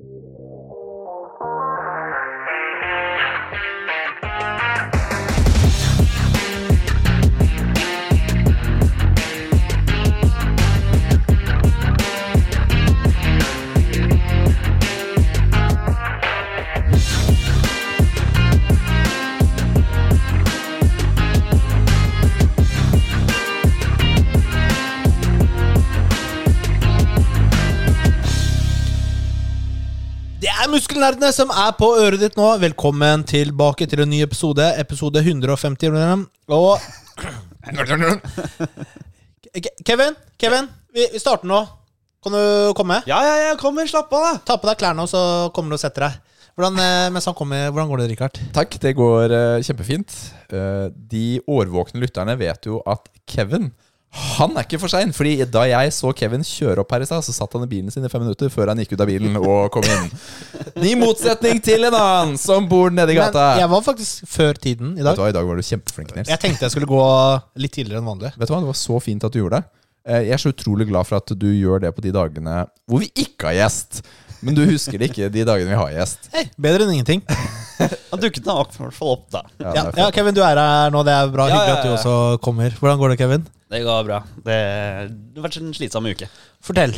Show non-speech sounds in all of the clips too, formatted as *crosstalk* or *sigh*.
Det er som er på øret ditt nå. Velkommen tilbake til en ny episode. Episode 150. Og Kevin, Kevin, vi, vi starter nå. Kan du komme? Ja, ja, ja, kommer, slapp av, da. Ta på deg klærne, og så kommer du og setter deg. Hvordan, eh, mens han kommer, hvordan går det, Richard? Takk, det går uh, kjempefint. Uh, de årvåkne lytterne vet jo at Kevin han er ikke for sein. Fordi da jeg så Kevin kjøre opp her i stad, så satt han i bilen sin i fem minutter før han gikk ut av bilen og kom inn. I motsetning til en annen som bor nedi Men gata. jeg var faktisk før tiden i dag. Vet du hva, I dag var du kjempeflink, Nils. Jeg tenkte jeg skulle gå litt tidligere enn vanlig. Vet du hva, Det var så fint at du gjorde det. Eh, Jeg er så utrolig glad for at du gjør det på de dagene hvor vi ikke har gjest. Men du husker det ikke de dagene vi har gjest. Hei, bedre enn ingenting. Han dukket da i hvert fall opp, da. Ja, Ja, ja. Kevin, du er her nå. Det er bra. Ja, Hyggelig ja, at du også kommer. Hvordan går det, Kevin? Det går bra. Det, det har vært en slitsom uke. Fortell.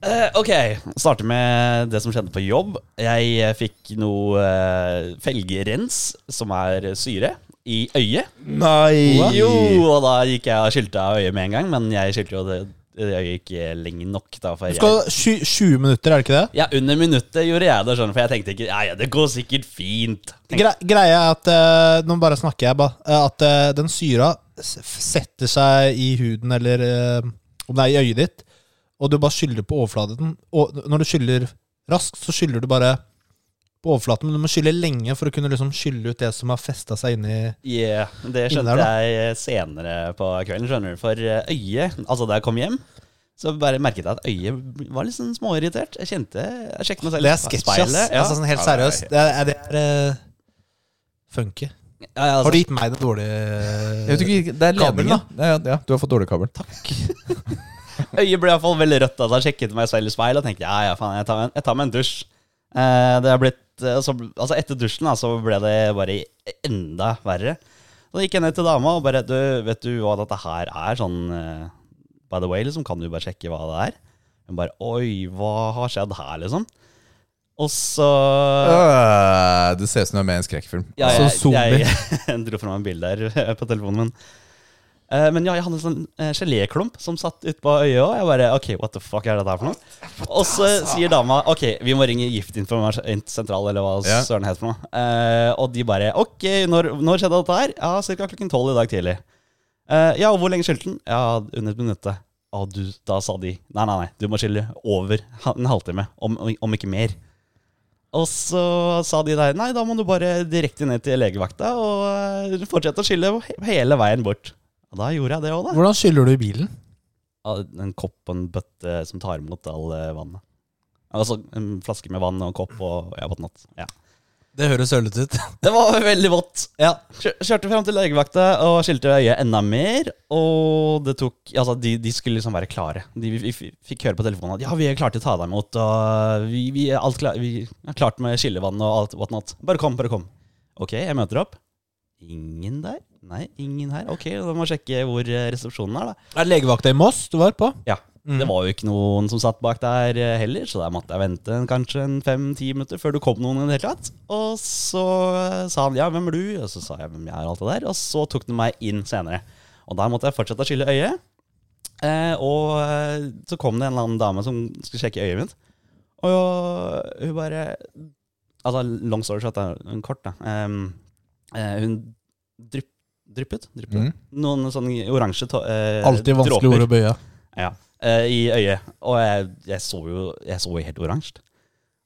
Eh, ok, starter med det som skjedde på jobb. Jeg eh, fikk noe eh, felgerens, som er syre, i øyet. Nei! Jo, og da gikk jeg og skylte av øyet med en gang, men jeg skylte jo det, det øyet ikke lenge nok. da Du skal ha 20 minutter, er det ikke det? Ja, under minuttet gjorde jeg det, sånn for jeg tenkte ikke Ja, ja, det går sikkert fint. Gre greia er at eh, Nå bare snakker jeg, bare. eh, At eh, den syra setter seg i huden, eller om det er i øyet ditt, og du bare skyller på overflaten. Og når du skyller raskt, så skyller du bare på overflaten, men du må skylle lenge for å kunne liksom skylle ut det som har festa seg inni Yeah, det skjønte der, jeg senere på kvelden, skjønner du. For eh, øyet, altså da jeg kom hjem, så bare merket jeg at øyet var litt sånn småirritert. Jeg kjente, jeg sjekket meg selv Det i er speilet, Ja. Altså, sånn helt det er- seriøst. Det er, det er uh, funky. Ja, ja, altså, Har du gitt meg det dårlige ikke, det er Kabel, ledningen. Ja, ja, du har fått dårlig kabel. *laughs* Øyet ble iallfall veldig rødt. Altså, jeg sjekket meg selv i speilet og tenkte ja, ja, faen, jeg tar, en- jeg tar meg en dusj. Eh, det har blitt, eh, så, altså Etter dusjen da, så ble det bare enda verre. Så gikk jeg ned til dama og bare du, Vet du hva dette her er? Sånn eh, By the way, liksom, kan du bare sjekke hva det er? Hun bare Oi, hva har skjedd her, liksom? Og så Øh, det ser ut som du er med i en skrekkfilm. ja, Så jeg, zombie. jeg, *laughs* dro fram en bilde her *laughs* på telefonen min. Eh, men ja, jeg hadde en sånn eh, geléklump som satt utpå øyet òg. Jeg bare OK, what the fuck er dette her for noe? Og så sier dama OK, vi må ringe Giftinformasjonssentral, eller hva Ja. søren heter for noe. Eh, og de bare OK, når, når skjedde dette her? Ja, ca. klokken tolv i dag tidlig. Ja, og hvor lenge skyldte den? Ja, under et minutt. Og du, da sa de nei, nei, nei, du må skylde over en halvtime, om, om ikke mer. Og så sa de der Nei, da må du bare direkte ned til legevakta og fortsette å skylde hele veien bort. Og da gjorde jeg det òg, da. Hvordan skyller du i bilen? En kopp og en bøtte som tar imot all eh, vannet. Altså en flaske med vann og en kopp og ja, whatnot. Ja. Det høres sølete ut. *laughs* Det var veldig vått. Ja. Kjør, kjørte frem til legevakta og skilte øyet enda mer. Og det tok Altså, de, de skulle liksom være klare. De, vi, vi fikk høre på telefonen at ja, vi er klare til å ta deg imot. Og vi, vi, er alt klar, vi er klart med skillevann og alt whatnot. Bare kom, bare kom. Ok, jeg møter opp. Ingen der? Nei, ingen her. Ok, da må jeg sjekke hvor eh, resepsjonen er, da. Er det legevakta i Moss du var på? Ja. Mm. Det var jo ikke noen som satt bak der eh, heller, så der måtte jeg vente en- kanskje en fem-ti minutter før det kom noen i det hele tatt. Og så eh, sa han ja, hvem er du? Og så sa jeg hvem jeg er, alt det der. Og så tok de meg inn senere. Og der måtte jeg fortsette å skylle øyet. Eh, og så kom det en eller annen dame som skulle sjekke øyet mitt. Og hun bare Altså, long story short, kort, da. Eh, hun drypp, dryppet, dryppet. Mm. noen sånne oransje eh, Alltid vanskelig dråper ord å bøye. ja, eh, i øyet. Og jeg, jeg så jo jeg så jo helt oransje.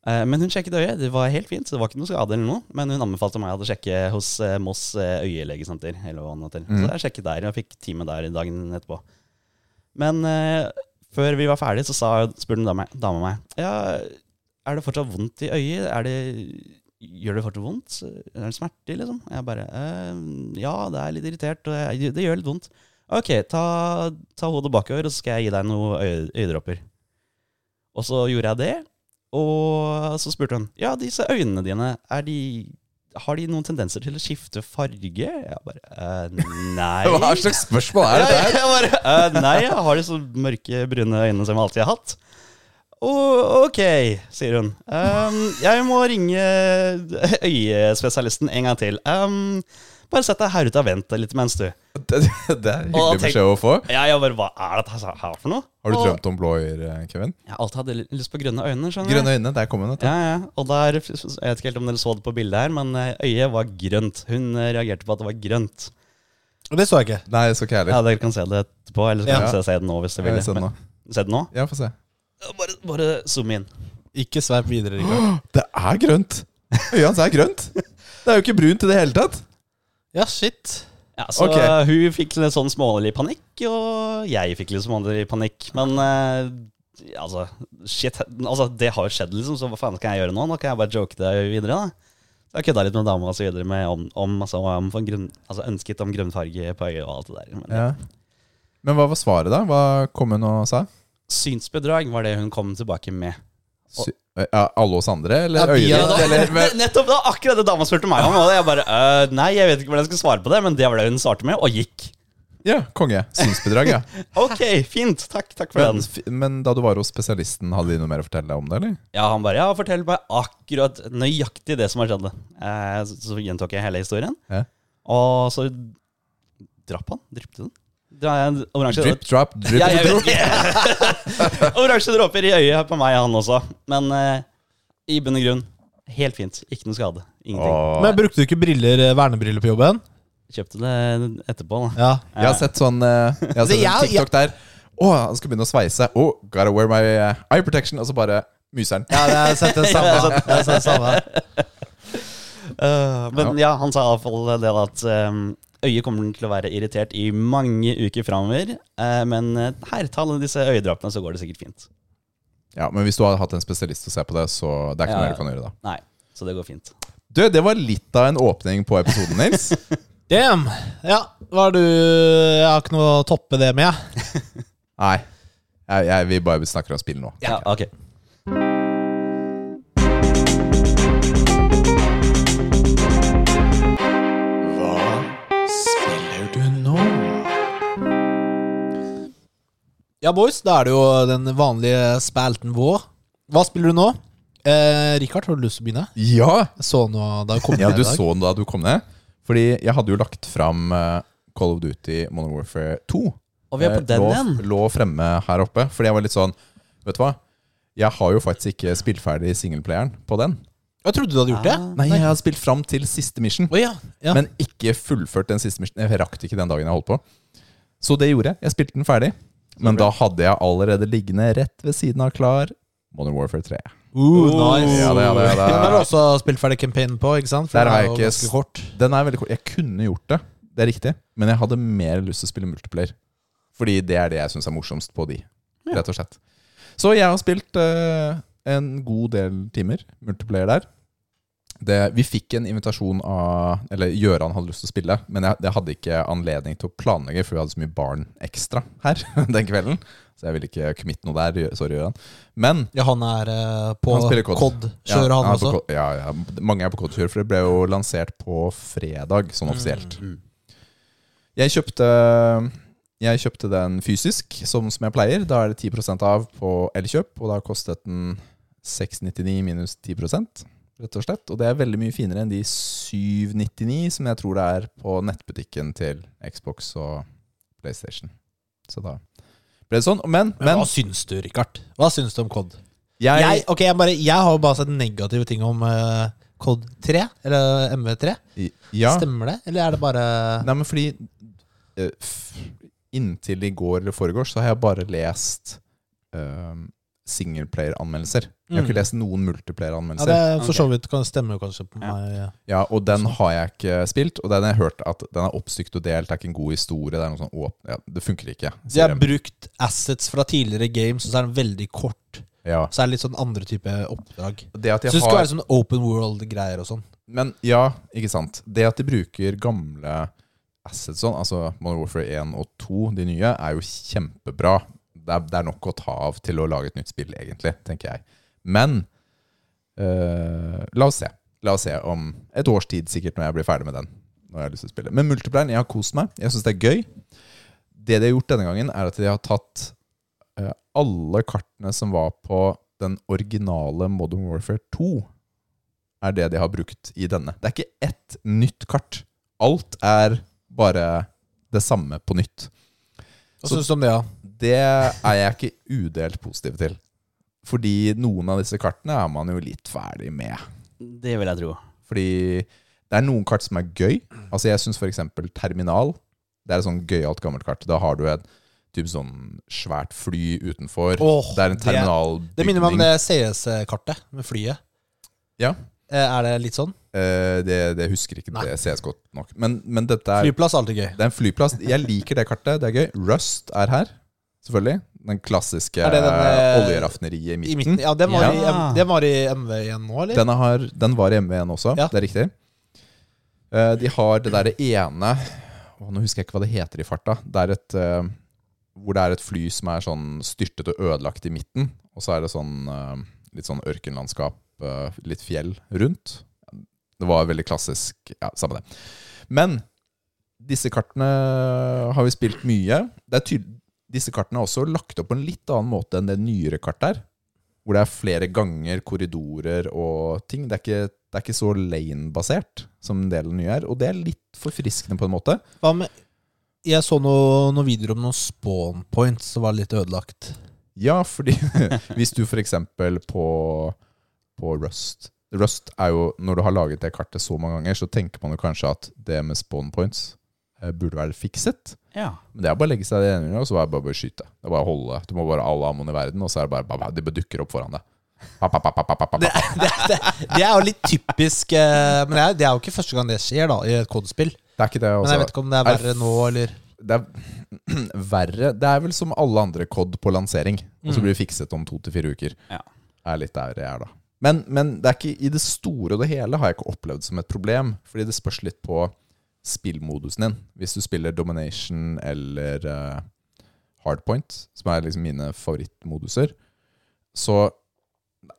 Eh, men hun sjekket øyet. Det var helt fint, så det var ikke noe skade. eller noe Men hun anbefalte meg å sjekke hos eh, Moss eh, øyelegesenter. Eller hva det heter. Mm. Så jeg sjekket der, og fikk time der dagen etterpå. Men eh, før vi var ferdige, så sa, spurte dame, dame meg Ja, er det fortsatt vondt i øyet. Er det, gjør det fortsatt vondt? Er det smerter, liksom? Jeg bare eh, Ja, det er litt irritert, og det gjør litt vondt. Ok, ta, ta hodet bakover, og så skal jeg gi deg noen øye, øyedråper. Og så gjorde jeg det, Og så spurte hun Ja, disse øynene dine, er de har de noen tendenser til å skifte farge? Jeg bare eh, Nei. *laughs* Hva slags spørsmål er det der? *laughs* Jeg bare, «Eh, nei, jeg har de så mørke, brune øynene som jeg alltid har hatt. «Å, ok, sier hun. Um, jeg må ringe *laughs* øyespesialisten en gang til. Um, bare sett deg her ute og vent litt mens du. *laughs* Det, det er hyggelig beskjed å få. Ja, jeg bare, Hva er dette her for noe? Har du Og- drømt om blå øyer, Kevin? Jeg har alltid hatt lyst på grønne øyne. skjønner du? Grønne øyne, der kom hun. etter. Ja, ja. Og der, Jeg vet ikke helt om dere så det på bildet her, men eh, øyet var grønt. Hun eh, reagerte på at det var grønt. Og det så jeg ikke. Nei, så ikke jeg Ja. Dere kan se det etterpå, eller så kan Ja. dere se det nå hvis dere vil. Se det nå. Men- Se det nå? Ja, få se. Bare, bare zoom inn. Ikke sveip videre, Rikard. *gasps* Det er grønt! Øyet hans er grønt. Det er jo ikke brunt i det hele tatt. Ja, shit. Ja, så Ok. eh, hun fikk litt sånn smålig panikk, og jeg fikk litt smålig panikk. Men eh, altså, shit, altså, det har jo skjedd, liksom, så hva faen skal jeg gjøre nå? Nå kan jeg bare joke det videre, da. Så jeg kødda litt med dama og så videre med om, om, altså, om grunn, altså, ønsket om grønn farge på øyet og alt det der. Men Ja. Men hva var svaret, da? Hva kom hun og sa? Synsbedrag var det hun kom tilbake med. Og, ja, alle oss andre, eller Ja, er- *laughs* Nettopp! Det var akkurat det dama spurte meg om. Og jeg bare «Øh, Nei, jeg vet ikke hvordan jeg skal svare på det, men det var det hun svarte med, og gikk. ja, konge. Synsbedrag, ja. *laughs* Ok, fint. Takk, takk for Men, den. men da du var hos spesialisten, hadde de noe mer å fortelle deg om det, eller? Ja, han bare Ja, fortell meg akkurat nøyaktig det som har skjedd. Eh, så, så gjentok jeg hele historien. Ja. Og så drapp han. Drypte den. Det en oransje Drip, drop, drip, Ja, drop. *laughs* oransje dråper i øyet på meg, han også. Men eh, i bunn og grunn, helt fint. Ikke noe skade. Ingenting. Åh. Men brukte du ikke briller, eh, vernebriller på jobben? Kjøpte det etterpå, da. Ja. Jeg har sett sånn eh, Jeg har sett en TikTok der. Å, han skal begynne å sveise. Oh, gotta wear my eh, eye protection. Og så bare myser han. Ja, jeg har sett det samme. *laughs* Jeg har sett det samme. *laughs* Eh, men ja. han sa iallfall det at eh, øyet kommer til å være irritert i mange uker framover. eh, men eh, her, ta alle disse øyedrapene, så går det sikkert fint. Ja, Men hvis du har hatt en spesialist til å se på det, så det er ikke Ja. noe du kan gjøre da. Nei, så det går fint. Du, det var litt av en åpning på episoden, Nils. *laughs* Damn. Ja, hva er du Jeg har ikke noe å toppe det med, jeg. *laughs* Nei. Jeg, jeg, vi bare snakker om spill nå. Ja, ok. Ja, boys, da er det jo den vanlige spalten vår. Hva spiller du nå? Eh, Rikard, har du lyst til å begynne? Ja! Jeg så noe da jeg kom ja, ned du i dag. så den da du kom ned. Fordi jeg hadde jo lagt fram eh, Call of Duty Modern Warfare 2. Og vi er på Eh, den lå, igjen. lå fremme her oppe. Fordi jeg var litt sånn Vet du hva? Jeg har jo faktisk ikke spilt ferdig singleplayeren på den. Jeg trodde du hadde gjort det. Ah. Nei, jeg har spilt fram til siste mission. Å ja. ja. Men ikke fullført den siste mission. Jeg rakk det ikke den dagen jeg holdt på. Så det gjorde jeg. Jeg spilte den ferdig. Men da hadde jeg allerede liggende rett ved siden av klar Modern Warfare 3. Uh, nice. Ja, det, det, det. Den har du også spilt ferdig campaign på, ikke sant? For Der har jeg ikke kort. Den er veldig kort. Jeg kunne gjort det, det er riktig. Men jeg hadde mer lyst til å spille multiplayer. Fordi det er det jeg syns er morsomst på de. Ja. Rett og slett. Så jeg har spilt uh, en god del timer multiplayer der. Det, vi fikk en invitasjon av Eller Gjøran hadde lyst til å spille, men jeg, jeg hadde ikke anledning til å planlegge, for vi hadde så mye barn ekstra her *laughs* den kvelden. Så jeg ville ikke committe noe der. Sorry, Gjøran. Men Ja, han er eh, på Han spiller COD. COD. Kjører han er også? Ja, ja, mange er på COD-kjør, for det ble jo lansert på fredag, sånn offisielt. Mm. Jeg kjøpte Jeg kjøpte den fysisk, som, som jeg pleier. Da er det 10 av på Elkjøp, og da kostet den 699 minus 10 rett og slett. Og det er veldig mye finere enn de 799 som jeg tror det er på nettbutikken til Xbox og PlayStation. Så da ble det sånn. Men, Men men hva syns du, Rikard? Hva syns du om COD? jeg, Jeg, okay, jeg, bare, jeg har jo bare sett negative ting om uh, COD 3, eller MV3. ja. Stemmer det, eller er det bare Nei, men fordi uh, Inntil i går eller foregårs så har jeg bare lest uh, singleplayer-anmeldelser. Jeg har Mm. ikke lest noen multiplayer-anmeldelser. Ja, det for så vidt kan stemme kanskje på Ja. meg. Ja. Ja, Og den har jeg ikke spilt. Og den har jeg hørt at den er oppstykt og delt. Det er ikke en god historie. Det er noe sånn åp- ja, Det funker ikke. De har brukt assets fra tidligere games, og så er den veldig kort. Ja. Så er det litt sånn andre type oppdrag. Det at Så det skal har, være sånn open world-greier og sånn. men ja, ikke sant. Det at de bruker gamle assets sånn, altså Modern Warfare 1 og 2, de nye, er jo kjempebra. Det er, det er nok å ta av til å lage et nytt spill, egentlig, tenker jeg. Men Eh, la oss se. La oss se om et års tid, sikkert, når jeg blir ferdig med den. Når jeg har lyst til å spille Men Multiplier, jeg har kost meg. Jeg syns det er gøy. Det de har gjort denne gangen, er at de har tatt eh, alle kartene som var på den originale Modern Warfare 2, er det de har brukt i denne. Det er ikke ett nytt kart. Alt er bare det samme på nytt. Hva syns du om det, da? Det er jeg ikke udelt positiv til. Fordi noen av disse kartene er man jo litt ferdig med. Det vil jeg tro. Fordi det er noen kart som er gøy. Altså Jeg syns f.eks. Terminal. Det er et sånn gøyalt gammelt kart. Da har du et typ sånn svært fly utenfor. Oh, det er en det- terminalbygning. Det minner meg om det CS-kartet med flyet. Ja. Eh, Er det litt sånn? Eh, det, det husker ikke Nei. det CS godt nok. Men, men dette er Flyplass er alltid gøy. Det er en flyplass. Jeg liker det kartet. Det er gøy. Rust er her, selvfølgelig. Den klassiske Er det den, eh, oljeraffineriet i I midten. midten. Ja, den var, I, Ja. M- den var i MV1 nå, eller? Den, har, den var i MV1 også, Ja. det er riktig. Eh, de har det derre ene Å, Nå husker jeg ikke hva det heter i farta. Det er et eh, Hvor det er et fly som er sånn styrtet og ødelagt i midten. Og så er det sånn eh, litt sånn ørkenlandskap, eh, litt fjell rundt. Det var veldig klassisk. Ja, samme det. Men disse kartene har vi spilt mye. Det er tydelig disse kartene er også lagt opp på en litt annen måte enn det nyere kartet er. Hvor det er flere ganger, korridorer og ting. Det er ikke, det er ikke så lane-basert som en del av det nye er. Og det er litt forfriskende på en måte. Hva med Jeg så noe- noen videoer om noen spawn points som var litt ødelagt. Ja, fordi *laughs* hvis du eksempel på, på Rust Rust er jo, Når du har laget det kartet så mange ganger, så tenker man jo kanskje at det med spawn points burde være fikset. Ja. Men det er bare å legge seg i det ene og så er det bare å skyte. Det er bare å holde. Du må bare ha all ammoen i verden, og så er det bare, Det bare dukker opp foran deg. Det, det, det, det er jo litt typisk eh, Men det er, det er jo ikke første gang det skjer, da, i et kodespill. Det er ikke det. Men Altså. jeg vet ikke om det er er verre nå, eller det er *clears throat* verre Det er vel som alle andre kod på lansering. Og så Mm. blir det fikset om to til fire uker. Ja. Det er litt der jeg er, da. Men, men det er ikke, i det store og det hele har jeg ikke opplevd som et problem. Fordi det spørs litt på spillmodusen din. Hvis du spiller Domination eller uh, Hardpoint, som er liksom mine favorittmoduser, så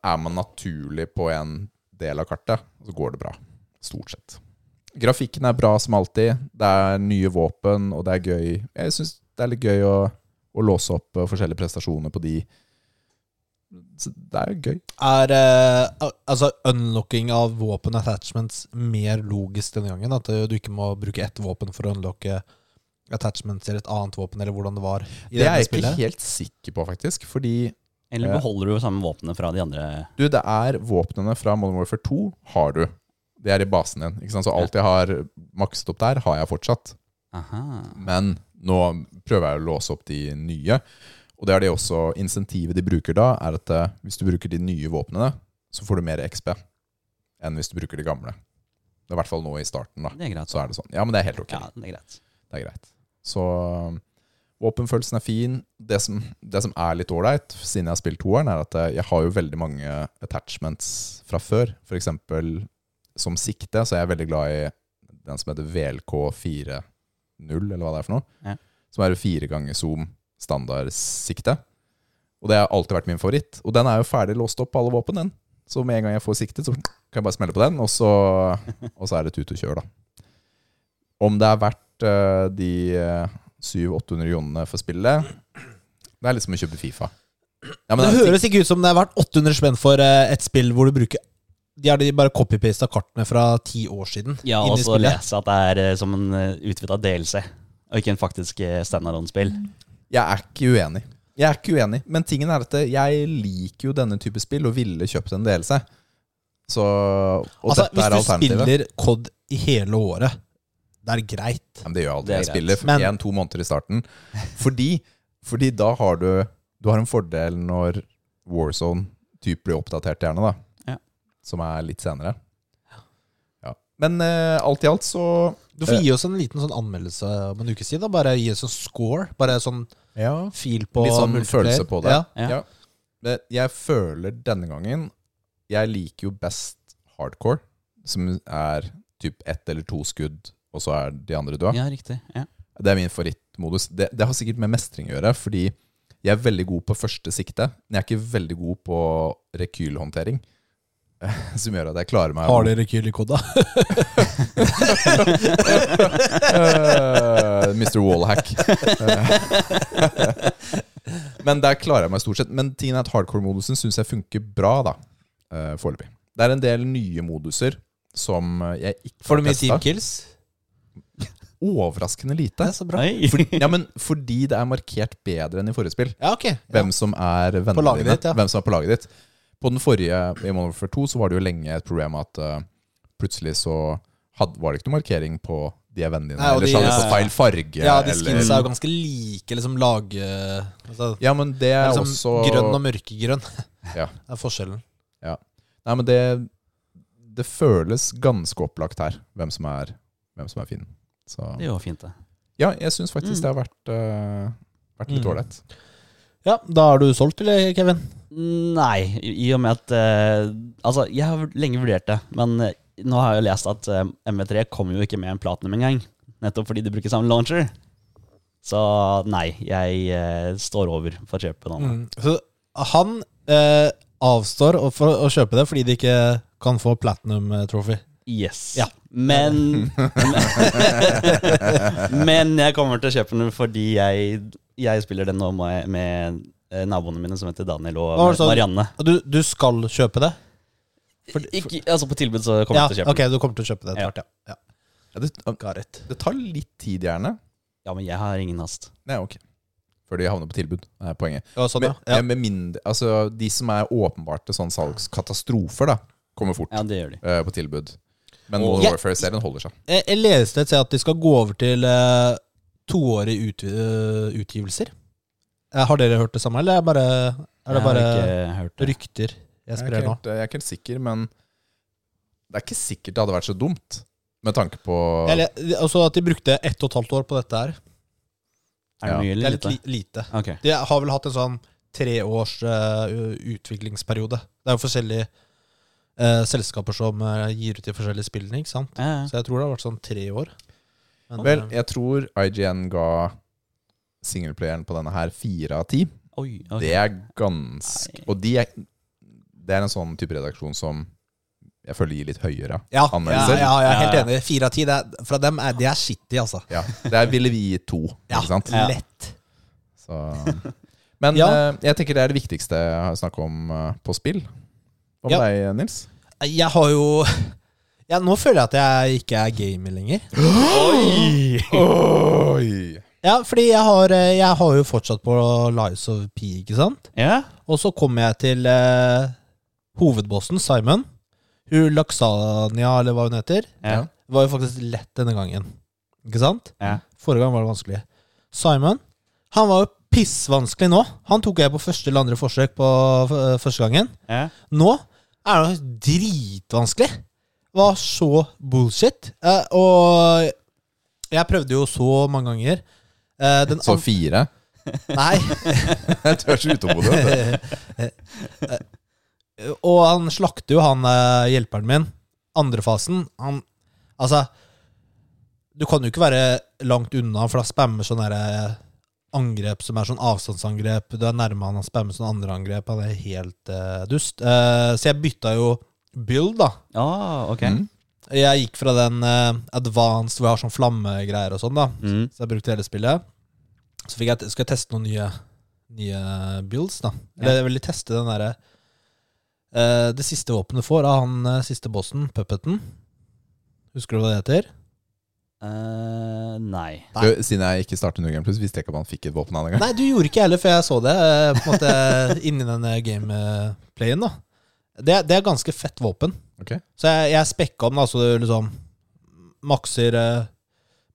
er man naturlig på en del av kartet, og så går det bra. Stort sett. Grafikken er bra som alltid. Det er nye våpen, og det er gøy. Jeg syns det er litt gøy å, å låse opp eh, forskjellige prestasjoner på de. Så det er jo gøy. Er uh, altså unlocking av våpen attachments mer logisk denne gangen? At eh, du ikke må bruke ett våpen for å unlocke attachments til et annet våpen, eller hvordan det var i Det er jeg jeg ikke helt sikker på, faktisk. Fordi Eller beholder du samme våpenet fra de andre du, det er våpnene fra Modern Warfare 2 har du. Det er i basen din. Ikke sant? Så alt jeg har makset opp der, har jeg fortsatt. Aha. Men nå prøver jeg å låse opp de nye. Og det er det også insentivet de bruker da, er at eh, hvis du bruker de nye våpnene, så får du mer XP enn hvis du bruker de gamle. Det er i hvert fall nå i starten, da. Det er greit. Så er det sånn. Ja, men det er helt ok. Ja, det er greit. Det er greit. Så um, våpenfølelsen er fin. Det som, det som er litt ålreit, siden jeg har spilt toeren, er at eh, jeg har jo veldig mange attachments fra før. For eksempel som sikte, så er jeg veldig glad i den som heter VLK40, eller hva det er for noe. Ja. Som er fire ganger zoom standard sikte. Og det har alltid vært min favoritt. Og den er jo ferdig låst opp på alle våpen, den. Så med en gang jeg får siktet, så kan jeg bare smelle på den, og så, og så er det tut og kjør, da. Om det er verdt uh, de eh, 700-800 jonene for spillet Det er litt som å kjøpe Fifa. Ja, men det det høres ikke ut som det er verdt 800 spenn for uh, et spill hvor du bruker De har de bare copy-pasta kartene fra ti år siden Ja, og så lese at det er eh, som en utvida delelse, og ikke en faktisk eh, standalone-spill. Jeg er ikke uenig. Jeg er ikke uenig, Men tingen er at jeg liker jo denne type spill og ville kjøpt en delelse. Så Og Altså, dette er alternativet. hvis du spiller COD i hele året, det er greit. Ja, men det gjør jeg alltid Det Jeg spiller Men- én-to måneder i starten. Fordi, fordi da har du Du har en fordel når Warzone typ blir oppdatert, gjerne, da. Ja. Som er litt senere. Men uh, alt i alt så Du får gi oss en liten sånn anmeldelse om en ukes tid. da Bare gi oss en score. Bare sånn Ja. fil på Litt sånn følelse på det. Ja. Ja. Ja. Men jeg føler denne gangen Jeg liker jo best hardcore, som er typ ett eller to skudd, og så er de andre døde. Ja, riktig. Ja. Det er min favorittmodus. Det, det har sikkert med mestring å gjøre, fordi jeg er veldig god på første sikte, men jeg er ikke veldig god på rekylhåndtering. *laughs* som gjør at jeg klarer meg. Har dere Kylikoda? Eh, Mr. Wallhack. Men der klarer jeg meg stort sett. Men tingen er at hardcore-modusen syns jeg funker bra, da. eh, Foreløpig. Det er en del nye moduser som eh, jeg ikke Får du mye team kills? Overraskende lite. Det er så bra. Oi. For, *laughs* ja, men fordi det er markert bedre enn i forrige spill. Ja, ok. Hvem som er vennene dine. ditt, ja. Hvem som er på laget ditt. På den forrige, i Modern Warfare 2, så var det jo lenge et problem at uh, plutselig så had, var det ikke noe markering på de er vennene dine. Nei, eller de- så hadde de fått feil farge. Ja, de eller, skinsa er jo ganske like liksom lag... eh, Altså, Ja, men det er liksom også grønn og mørkegrønn. Ja. *laughs* Det er forskjellen. Ja. Nei, men det, det føles ganske opplagt her, hvem som er, hvem som er fin. Så Det er jo fint, det. ja, jeg syns faktisk Mm. det har vært, uh, vært litt Mm. Ja, da er du solgt, eller, Kevin? Nei, i og med at eh, Altså, jeg har lenge vurdert det, men eh, nå har jeg jo lest at eh, MV3 kommer jo ikke med en platinum engang. Nettopp fordi de bruker samme launcher. Så nei, jeg eh, står over for å kjøpe den. Mm. Så han eh, avstår å- for å kjøpe det fordi de ikke kan få platinum eh, trophy. Yes. Ja. Men *laughs* Men jeg kommer til å kjøpe den fordi jeg, jeg spiller den nå med, med naboene mine som heter Daniel og det sånn- Marianne. Du, du skal kjøpe det? For- Ikke, altså På tilbud så kommer ja, jeg til å kjøpe ok, den. du kommer til å kjøpe det etter Ja. hvert, ja. ja. Ja, det, det tar litt tid, gjerne. Ja, men jeg har ingen hast. Nei, ok. Før de havner på tilbud, er poenget. Ja, sånn, med, med mindre, altså, de som er åpenbarte sånn salgskatastrofer, da, kommer fort Ja, det gjør de. Uh, på tilbud. Men Modern Ja. Warfare-serien holder seg. Jeg, jeg leste et sted at de skal gå over til uh, toårige ut, uh, utgivelser. Eh, har dere hørt det samme, eller er, bare, er det jeg bare har ikke hørt rykter jeg er, sprer nå? jeg er ikke helt sikker, men det er ikke sikkert det hadde vært så dumt. Med tanke på Eller, altså at de brukte ett og et halvt år på dette her. Er det Ja. mye Det er litt lite? Okay. De har vel hatt en sånn treårs uh, utviklingsperiode. Det er jo forskjellige uh, selskaper som uh, gir ut de forskjellige spillene, ikke sant? Ja, ja. Så jeg tror det har vært sånn tre år. Men, Vel, eh, jeg tror IGN ga singleplayeren på denne her fire av ti. Oi, ok. Det er ganske Og de er, det er en sånn type redaksjon som jeg føler gir litt høyere ja, ja, anmeldelser. ja, jeg er helt Ja, ja. enig. Fire av ti. det er- Fra dem er de er shitty, altså. Ja, Der ville vi gi to, Ja, ikke sant? Lett. Så. Men Ja. eh, jeg tenker det er det viktigste jeg har snakket om eh, på spill. Hva med Ja. deg, Nils? Jeg har jo ja, Nå føler jeg at jeg ikke er gamer lenger. *gasps* Oi! Oi! Ja, fordi jeg har, eh, jeg har jo fortsatt på Lies of P, ikke sant? Ja? Og så kommer jeg til eh, hovedbossen, Simon. Hun Laksania, eller hva hun heter. Ja. Det var jo faktisk lett denne gangen. Ikke sant? Ja. Forrige gang var det vanskelig. Simon han var jo pissvanskelig nå. Han tok jeg på første eller andre forsøk på f- første gangen. ja. Nå er det dritvanskelig. Det var så bullshit. Eh, og jeg prøvde jo så mange ganger. Eh, den Så an- fire? Nei. *laughs* jeg tør ikke utålmodig. det. Og han slakter jo han eh, hjelperen min. Andrefasen. Han Altså Du kan jo ikke være langt unna, for da spammer sånne eh, angrep som er sånn avstandsangrep. Du er nærme han, han spammer sånne andre angrep. Han er helt uh, dust. Uh, så jeg bytta jo build, da. Ah, ok. Mm. Jeg gikk fra den uh, advanced hvor jeg har sånn flammegreier og sånn, da. Mm. Så jeg brukte hele spillet. Så fikk jeg, skal jeg teste noen nye, nye builds, da. Eller jeg ville teste den derre uh, Det siste våpenet du får av han uh, siste bossen, puppeten. Husker du hva det heter? Uh, nei. Du, siden jeg ikke startet New Game Plus, visste jeg ikke at man fikk et våpen gang. Nei, du gjorde ikke heller, før jeg så det. På en måte *laughs* Inni den eh, gameplayen, da. Det, det er ganske fett våpen. Ok. Så jeg, jeg spekka om, da, så du liksom makser eh,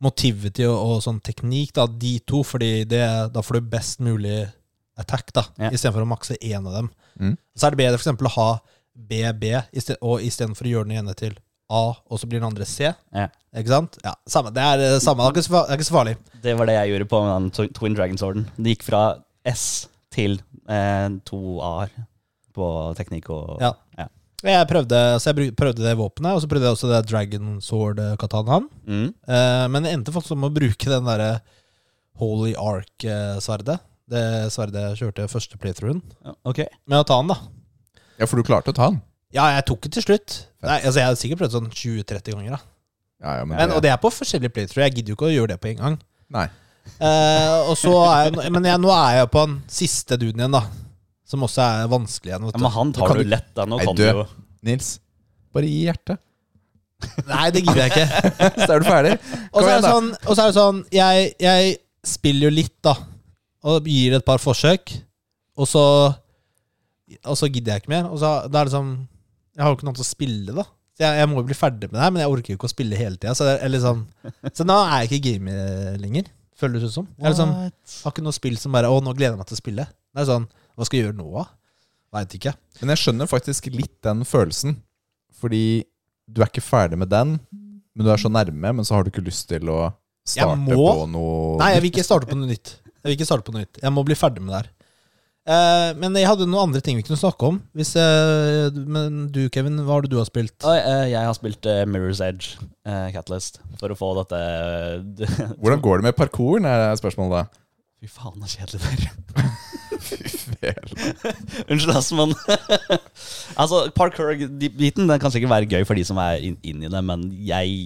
motivity og, og sånn teknikk, da, de to, fordi det, da får du best mulig attack, da, Ja. istedenfor å makse én av dem. Mm. Så er det bedre eksempel å ha BB, og istedenfor å gjøre den ene til A, og så blir den andre C. Ja. Ikke sant? Ja, samme. Det er det samme. Det er ikke så, farlig. Det var det jeg gjorde på den Twin Dragons-orden. Det gikk fra S til eh, to A-er på teknikk og Ja. ja. Jeg prøvde, så jeg prøvde det våpenet, og så prøvde jeg også det Dragon Sword-katanaen. Mm. Eh, men jeg endte faktisk om å bruke den derre Holy Ark-sverdet. Det sverdet jeg kjørte første playthroughen. Ja, Ok. Med å ta den, da. Ja, for du klarte å ta den. Ja, jeg tok det til slutt. Nei, altså Jeg hadde sikkert prøvd sånn 20-30 ganger. da Ja, ja, men, men, det- Og det er på forskjellige playthrough. Jeg gidder jo ikke å gjøre det på en gang. Nei. Eh, og så er jeg, Men jeg, nå er jeg på den siste duden igjen, da. Som også er vanskelig igjen. Ja, men han tar kan du lett, da. Nå Nei, kan du- jo Nils, bare gi hjertet. Nei, det gidder jeg ikke. *laughs* Så er du ferdig. Og så er det sånn, og så er det sånn jeg, jeg spiller jo litt, da. Og gir et par forsøk. Og så Og så gidder jeg ikke mer. Og så da er det sånn Jeg har jo ikke noe til å spille, da. Så jeg, jeg må jo bli ferdig med det her, men jeg orker jo ikke å spille hele tida. Så, sånn, så nå er jeg ikke gamer lenger, føles det ut som. Jeg er liksom, har ikke noe spill som bare Å, nå gleder jeg meg til å spille. Det er sånn Hva skal jeg gjøre nå, da? Veit ikke. Men jeg skjønner faktisk litt den følelsen. Fordi du er ikke ferdig med den, men du er så nærme, men så har du ikke lyst til å starte må. på noe Nei, jeg vil ikke starte på noe nytt. Jeg vil ikke starte på noe nytt. Jeg må bli ferdig med det her. Eh, men jeg hadde noen andre ting vi kunne snakke om. Hvis, eh, men du, Kevin, hva har det du har spilt? Oi, eh, Jeg har spilt eh, Mirror's Edge, eh, Catalyst, for å få dette eh, *laughs* Hvordan går det med parkouren, er spørsmålet da. Fy faen, så kjedelig det er. *laughs* *laughs* *laughs* Unnskyld, ass, men *laughs* Altså, parkour-biten Den kan sikkert være gøy for de som er inn, inn i det, men jeg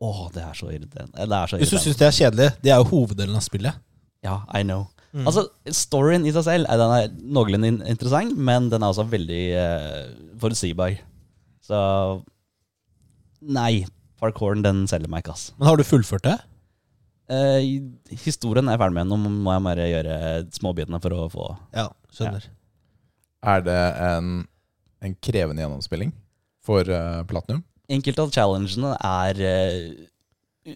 Åh, det er så irriterende. Det er så Hvis du syns det er kjedelig, det er jo hoveddelen av spillet. Ja, I know. Mm. Altså, Storyen i seg selv er, den er noenlunde interessant, men den er også veldig eh, forutsigbar. Så Nei, parkouren den selger meg ikke, ass. Men har du fullført det? Eh, historien er jeg ferdig med. Nå må jeg bare gjøre småbitene for å få Ja, skjønner. Er det en, en krevende gjennomspilling for uh, Platinum? Enkelte av challengene er uh,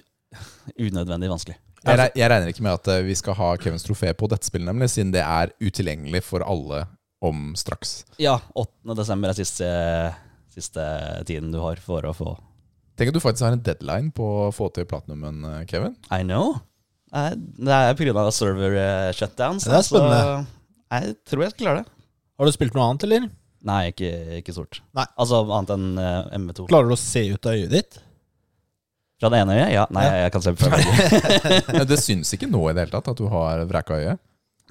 unødvendig vanskelig. Jeg, re- jeg regner ikke med at uh, vi skal ha Kevins trofé på dette spillet, nemlig, siden det er utilgjengelig for alle om straks. Ja, 8. desember er siste, siste tiden du har for å få Tenk at du faktisk har en deadline på å få til platinumen, eh, Kevin. I know. Eh, Det er pga. server shutdown shutdowns. Det er spennende. Så jeg tror jeg skal klare det. Har du spilt noe annet, eller? Nei, ikke, ikke sort. Nei. Altså annet enn uh, MV2. Klarer du å se ut av øyet ditt? Fra det ene øyet? Ja. Nei, Ja. jeg kan se på øyet. *laughs* Det syns ikke nå i det hele tatt at du har vraka øyet?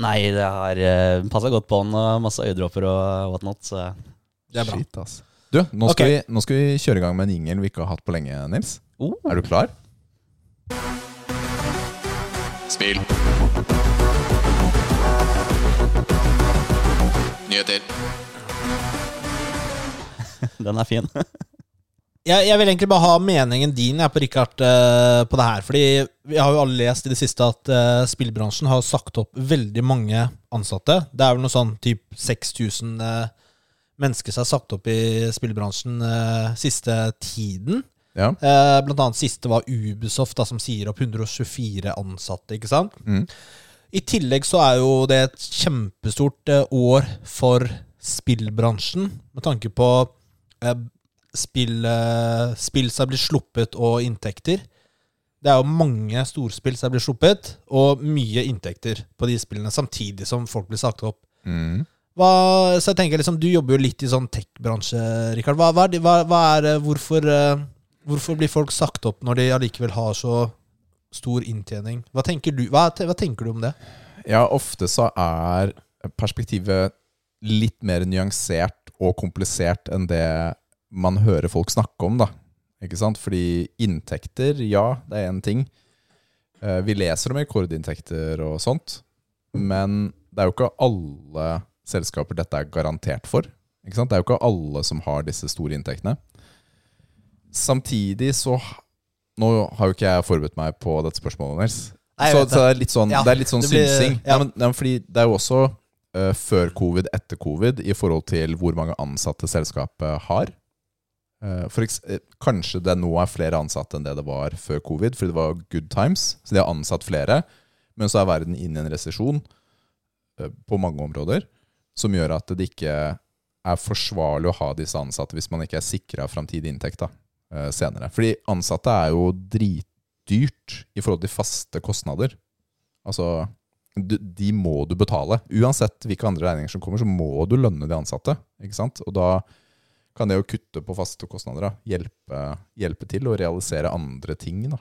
Nei, det har uh, passa godt på den, og masse øyedråper og whatnot. Så Det er bra. Shit, ass. Du, nå skal, okay. vi, nå skal vi kjøre i gang med en jingle vi ikke har hatt på lenge, Nils. Oh. Er du klar? Spill. Nyheter. *laughs* den er fin. *laughs* Jeg, jeg vil egentlig bare ha meningen din jeg, på Richard uh, på det her. Fordi vi har jo alle lest i det siste at uh, spillbransjen har sagt opp veldig mange ansatte. Det er vel noe sånn typ 6000 uh, mennesker som er sagt opp i spillbransjen eh, siste tiden. Ja. Eh, blant annet siste var Ubisoft, da, som sier opp 124 ansatte. ikke sant? Mm. I tillegg så er jo det et kjempestort eh, år for spillbransjen, med tanke på eh, spill, eh, spill som blir sluppet, og inntekter. Det er jo mange storspill som blir sluppet, og mye inntekter på de spillene, samtidig som folk blir sagt opp. Mm. Hva, så jeg tenker liksom, Du jobber jo litt i sånn tech-bransje, Rikard. Hva, hva, hva, er hvorfor, eh, hvorfor blir folk sagt opp når de allikevel har så stor inntjening? Hva tenker du, hva tenker du om det? Ja, ofte så er perspektivet litt mer nyansert og komplisert enn det man hører folk snakke om, da. Ikke sant? Fordi inntekter, ja, det er én ting. Eh, Vi leser om rekordinntekter og sånt, men det er jo ikke alle selskaper dette er garantert for. Ikke sant? Det er jo ikke alle som har disse store inntektene. Samtidig så Nå har jo ikke jeg forberedt meg på dette spørsmålet, Nils. Så, så det er litt sånn, Ja, det er litt sånn blir- synsing. ja. Nei, men, nei, fordi det er jo også uh, før covid, etter covid, i forhold til hvor mange ansatte selskapet har. Eh, for eh, kanskje det nå er flere ansatte enn det det var før covid, fordi det var good times. Så de har ansatt flere. Men så er verden inne i en resesjon på mange områder, som gjør at det ikke er forsvarlig å ha disse ansatte hvis man ikke er sikra framtidig inntekt da, eh, senere. Fordi ansatte er jo dritdyrt i forhold til faste kostnader. Altså, de må du betale. Uansett hvilke andre regninger som kommer, så må du lønne de ansatte. Ikke sant? Og da kan det å kutte på faste kostnader da, hjelpe, hjelpe til å realisere andre ting. Da.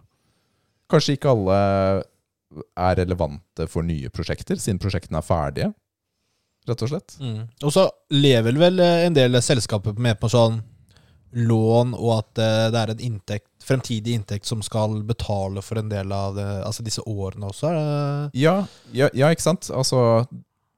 Kanskje ikke alle er relevante for nye prosjekter, siden prosjektene er ferdige. Rett og slett. Og så lever vel eh, en del selskaper med på sånn lån, og at eh, det er en inntekt, fremtidig inntekt som skal betale for en del av det, altså disse årene også. er det- Ja, ja, ja, ikke sant? Altså,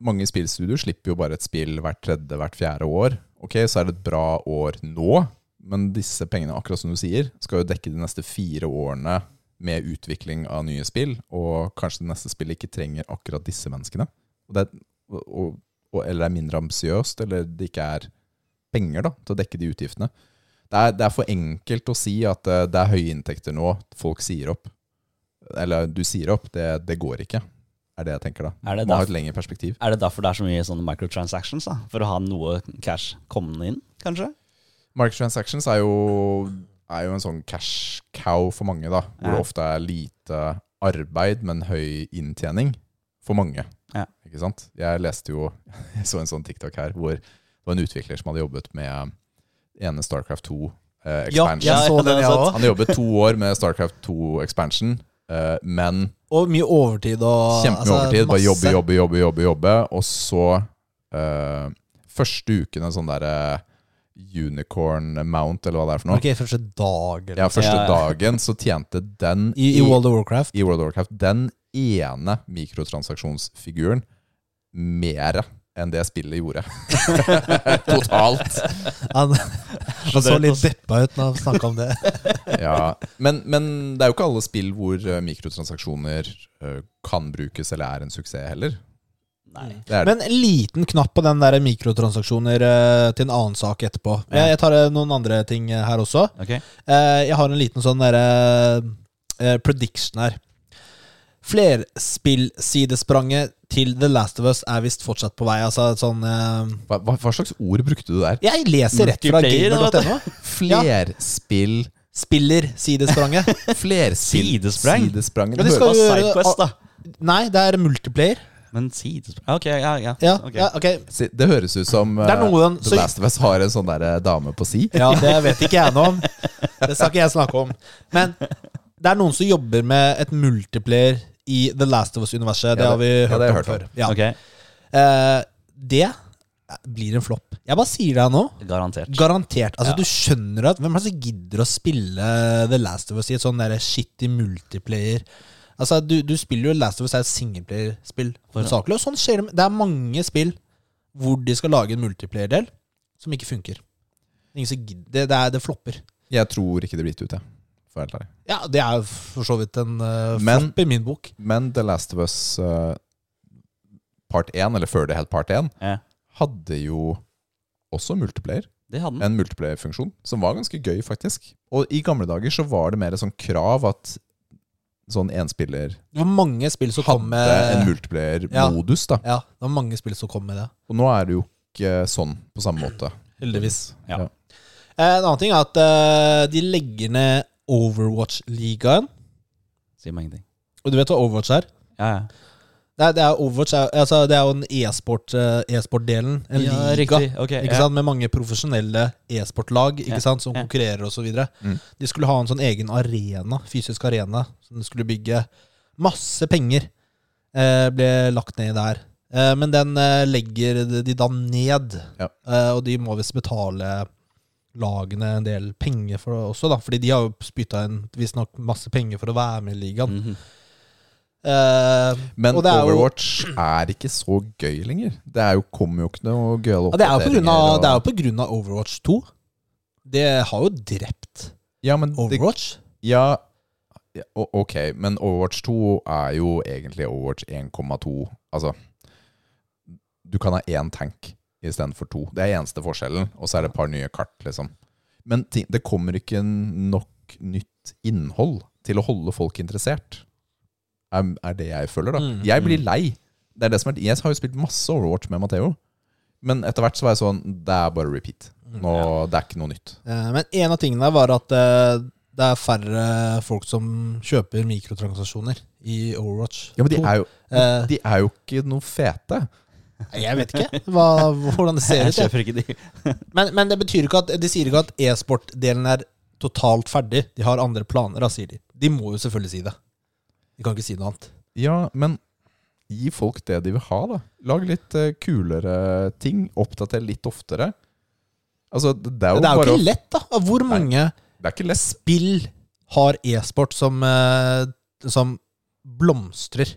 mange spillstudioer slipper jo bare et spill hvert tredje, hvert fjerde år. Ok, så er det et bra år nå, men disse pengene, akkurat som du sier, skal jo dekke de neste fire årene med utvikling av nye spill, og kanskje det neste spillet ikke trenger akkurat disse menneskene. Og det, og, eller er mindre ambisiøst, eller det ikke er penger da, til å dekke de utgiftene. Det er, det er for enkelt å si at eh, det er høye inntekter nå, folk sier opp. Eller du sier opp, det, det går ikke. Er det jeg tenker da. Er det derfor. Er det derfor det er så mye sånne microtransactions? da? For å ha noe cash kommende inn, kanskje? Microtransactions er jo, er jo en sånn cash cow for mange, da. Hvor Ja. det ofte er lite arbeid, men høy inntjening for mange. Ja. Ikke sant? Jeg leste jo *laughs* Jeg så en sånn TikTok her hvor det var en utvikler som hadde jobbet med ene Starcraft 2 eh, Ja, jeg så Ja, den, jeg òg. Han jobbet to år med Starcraft 2 expansion, eh, men Og mye overtid og Kjempemye altså, overtid. Bare jobbe, jobbe, jobbe, jobbe, jobbe. Og så eh, Første uken en sånn derre unicorn mount, eller hva det er for noe. Ok, første dagen. Ja, første Ja, ja. dagen så tjente den I, I World of Warcraft. i World of Warcraft den ene mikrotransaksjonsfiguren mer enn det spillet gjorde. *laughs* Totalt. Han, han så litt deppa ut når han snakka om det. *laughs* Ja. Men, men det er jo ikke alle spill hvor eh, mikrotransaksjoner eh, kan brukes eller er en suksess heller. Nei. Men en liten knapp på den der mikrotransaksjoner uh, til en annen sak etterpå. Ja. Jeg, jeg tar uh, noen andre ting her også. Okay. Uh, jeg har en liten sånn derre prediction her. Flerspillsidespranget til The Last of Us er visst fortsatt på vei. Altså sånn uh... hva, hva slags ord brukte du der? Jeg leser rett fra gamer.no. Flerspill Spiller-sidespranget. *laughs* Flerspill Sidesprang? Sidesprang. Det det skal jo- Sidequest, da. Nei, det er multiplayer. Men sidesprang Ok, ja, ja. Ja, okay. ja ok. Det høres ut som Det er eh, noen- The Last of Us har en sånn der eh, dame på si. Ja, det *laughs* vet ikke jeg noe om. Det skal ikke jeg snakke om. Men det er noen som jobber med et multiplayer i The Last of Us-universet. Det har vi hørt det har om hørt om. før. Ja. Ok, Eh, det blir en flopp. Jeg bare sier det nå. Garantert. Garantert. Altså Ja. Du skjønner at Hvem er det som gidder å spille The Last of Us i et sånn der shitty multiplayer? Altså Du, du spiller jo Last of Us er et singleplayerspill. Og sånn skjer det. Det er mange spill hvor de skal lage en multiplayer-del som ikke funker. Ingen som gidder. Det, det, er, det flopper. Jeg tror ikke det blir gitt ut, jeg. For å være helt ærlig. Ja, det er jo for så vidt en uh, Men- flopp i min bok. Men The Last of Us uh, part 1, eller før det het part 1, Ja, hadde jo også multiplayer. det hadde den. En multiplayer-funksjon som var ganske gøy, faktisk. Og i gamle dager så var det mer et sånn krav at sånn enspiller Det var mange spill som kom hadde en med multiplayer-modus, da. Ja, det var mange spill som kom med det. Og nå er det jo ikke sånn på samme måte. Heldigvis. Ja. Ja. Eh, En annen ting er at de legger ned Overwatch-ligaen. Sier meg ingenting. Og du vet hva Overwatch er? Ja, ja. Det er, det er Overwatch er, altså, Det er jo en e-sport, eh, e-sport-delen. En ja, liga. Riktig. Ok, Ikke ja. sant? Med mange profesjonelle e-sportlag Ja, sant? som ja. konkurrerer osv. Mm. De skulle ha en sånn egen arena, fysisk arena, som de skulle bygge. Masse penger eh, ble lagt ned der. Eh, men den eh, legger de da ned. Ja. Eh, og de må visst betale lagene en del penger for det også, da. Fordi de har jo spytta inn visstnok masse penger for å være med i ligaen. Mm -hmm. Uh, Men er det er jo- Overwatch er ikke så gøy lenger. Det er jo, kommer jo ikke noe gøyale ja, det, er jo oppdateringer, det av Overwatch 2. Det har jo drept ja, men det, Overwatch. ja, ja, ok, men Overwatch 2 er jo egentlig Overwatch 1,2. Altså Du kan ha én tank istedenfor to. Det er eneste forskjellen. Og så er det et par nye kart, liksom. Men ting, det kommer ikke nok nytt innhold til å holde folk interessert. Er, er det jeg føler, da. Mm, Jeg blir lei. Det er det som er, jeg har jo spilt masse Overwatch med Matheo. Men etter hvert så var jeg sånn Det er bare repeat. Nå, Det er ikke noe nytt. Ja, Men en av tingene var at eh, det er færre folk som kjøper mikrotransaksjoner i Overwatch. Ja, men de er jo, Eh, de er jo ikke noe fete. Jeg vet ikke hva, hvordan det ser ut. jeg. kjøper ikke de. *laughs* Men, men det betyr ikke at de sier ikke at e-sport-delen er totalt ferdig. De har andre planer, da, sier de. De må jo selvfølgelig si det. De kan ikke si noe annet. Ja, men gi folk det de vil ha, da. Lag litt eh, kulere ting. Oppdater litt oftere. Altså, det er jo, Det er jo bare å- ikke lett, da. Hvor mange Det er ikke lett. spill har e-sport som, eh, som blomstrer?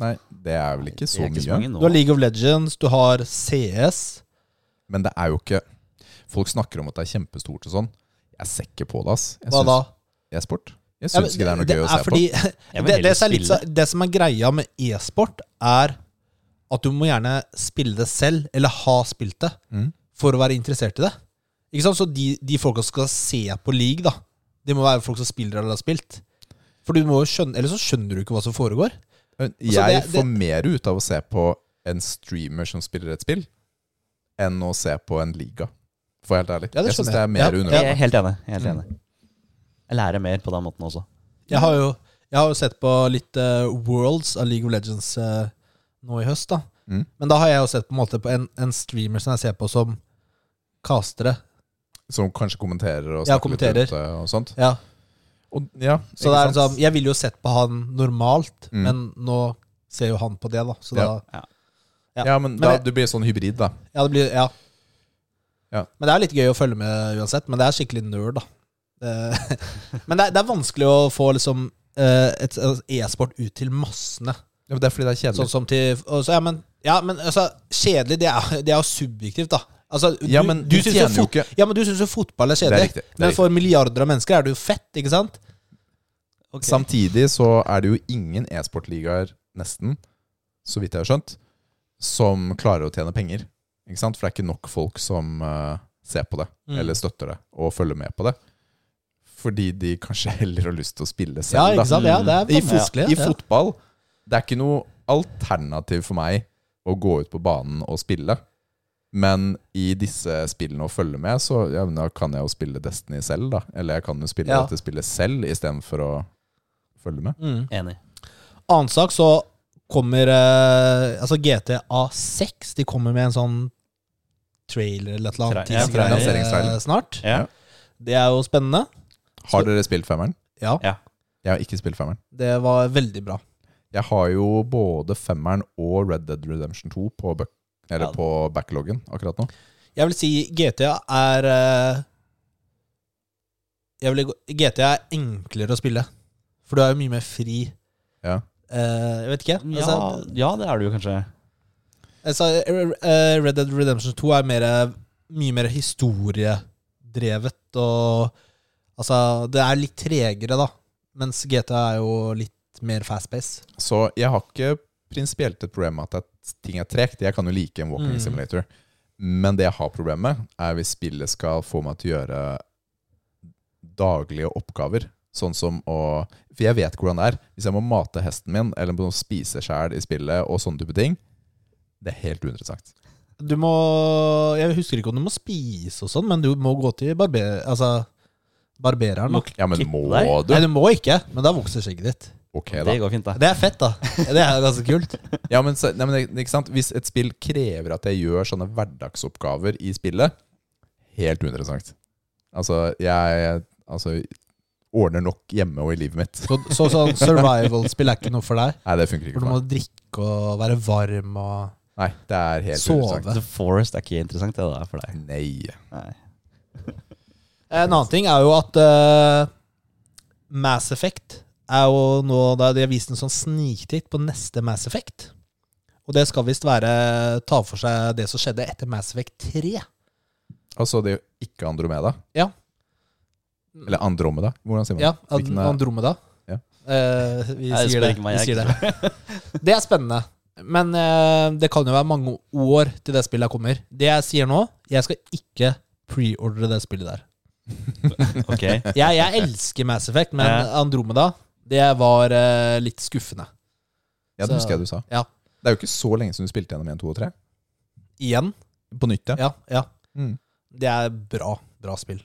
Nei, det er vel ikke så ikke så mye. mange nå. Du har League of Legends, du har CS. Men det er jo ikke Folk snakker om at det er kjempestort og sånn. Jeg ser ikke på det, ass. Jeg Hva synes, da? E-sport. Jeg Ja, ikke det er noe det gøy å er se fordi, *laughs* på. *laughs* det, det, som er litt, det som er greia med e-sport, er at du må gjerne spille det selv, eller ha spilt det, Mm. for å være interessert i det. Ikke sant? Så de, de folka som skal se på league, da, det må være folk som spiller eller har spilt. For du må jo skjønne, Ellers så skjønner du ikke hva som foregår. Men Altså, Jeg det- det- får mer ut av å se på en streamer som spiller et spill, enn å se på en liga. For helt ærlig. Ja, jeg syns det er mer Ja, Jeg er helt enig. Helt Mm. Jeg lærer mer på den måten også. Jeg har jo, jeg har jo sett på litt uh, Worlds av League of Legends uh, nå i høst, da. Mm. Men da har jeg jo sett på en måte på en, en streamer som jeg ser på som castere. Som kanskje kommenterer og Ja, kommenterer. litt rundt det og sånt. Ja, Og, ja, Så det er sånn, jeg ville jo sett på han normalt, Mm. men nå ser jo han på det, da. Så Ja. da Ja. ja. Ja, men, Men da, det- du blir sånn hybrid, da. Ja, det blir Ja. Ja. Men det er litt gøy å følge med uansett. Men det er skikkelig nerd, da. Det, *laughs* men det er, det er vanskelig å få liksom eh, et et e-sport ut til massene. Ja, men det er fordi det er kjedelig. Sånn som til så, ja, men, ja, men altså, kjedelig, det er, det er jo subjektivt, da. Altså, Ja, men du syns tjener jo fot- ikke- Ja, men du syns jo fotball er Det er Det er men for milliarder av mennesker er det jo fett, ikke sant? Samtidig så er det jo ingen e-sportligaer, nesten, så vidt jeg har skjønt, som klarer å tjene penger. Ikke sant? For det er ikke nok folk som uh, ser på det, Mm. eller støtter det, og følger med på det. Fordi de kanskje *laughs* heller har lyst til å spille Ja, selv. ikke sant? Ja, det er I, fot. I fotball Det er ikke noe alternativ for meg å gå ut på banen og spille. Men i disse spillene å følge med, så ja, men da kan jeg jo spille Destiny selv, da. Eller jeg kan jo spille Ja. dette spillet selv istedenfor å følge med. Mm. Enig. Annen sak, så kommer eh, Altså GTA 6 De kommer med en sånn trailer eller et eller annet ja, lanseringstrailer. eh, snart. Ja. Det er jo spennende. Har dere spilt femmeren? Ja, Ja. Jeg har ikke spilt femmeren. det var veldig bra. Jeg har jo både femmeren og Red Dead Redemption 2 på, buck- eller Ja. på backloggen akkurat nå. Jeg vil si GTA er eh, jeg vil, GTA er enklere å spille. For du er jo mye mer fri. Ja. Eh, jeg vet ikke. Ja, Altså, ja, det er det jo kanskje. altså, eh, Red Dead Redemption 2 er mer, mye mer historiedrevet. Og altså, det er litt tregere, da. Mens GTA er jo litt mer fast pace. Så jeg har ikke prinsipielt et problem med at det- ting er tregt. Jeg kan jo like en walking Mm. simulator. Men det jeg har problem med, er hvis spillet skal få meg til å gjøre daglige oppgaver. Sånn som å For jeg vet hvordan det er. Hvis jeg må mate hesten min, eller må spise sjæl i spillet, og sånne type ting, det er helt uinteressant. Du må Jeg husker ikke om du må spise og sånn, men du må gå til barber, altså, barbereren. Ja, men må du? Nei, du må ikke, men da vokser skjegget ditt. Ok, Det går fint, da. Det er fett, da. Det er ganske kult. *laughs* Ja, men, så, nei, men ikke sant? Hvis et spill krever at jeg gjør sånne hverdagsoppgaver i spillet, helt uinteressant. Altså, jeg altså, ordner nok hjemme og i livet mitt. Så, så sånn survival-spill er ikke noe for deg? Nei, det funker ikke For du må drikke og være varm og Nei, det er helt Sove. uinteressant. The Forest er ikke interessant, det der for deg. Nei. Nei. En annen ting er jo at uh, Mass Effect er jo nå da De har vist en sånn sniktitt på neste Mass Effect. Og det skal visst være ta for seg det som skjedde etter Mass Effect 3. Altså, det er jo ikke Andromeda. Ja. Eller Andromeda. Hvordan sier man Ja, det? Hvilken Andromeda. Ja. Eh, vi Nei, sier det. meg, Vi sier er det. det er spennende. Men eh, det kan jo være mange år til det spillet kommer. Det jeg sier nå, jeg skal ikke preordre det spillet der. *laughs* Ok. Jeg, jeg elsker Mass Effect, men Andromeda, det var eh, litt skuffende. Ja, det Så- husker jeg du sa. Ja. Det er jo ikke så lenge siden du spilte gjennom 1, 2 og 3. Igjen. På nytt, ja. Ja, ja. Mm. Det er bra, bra spill.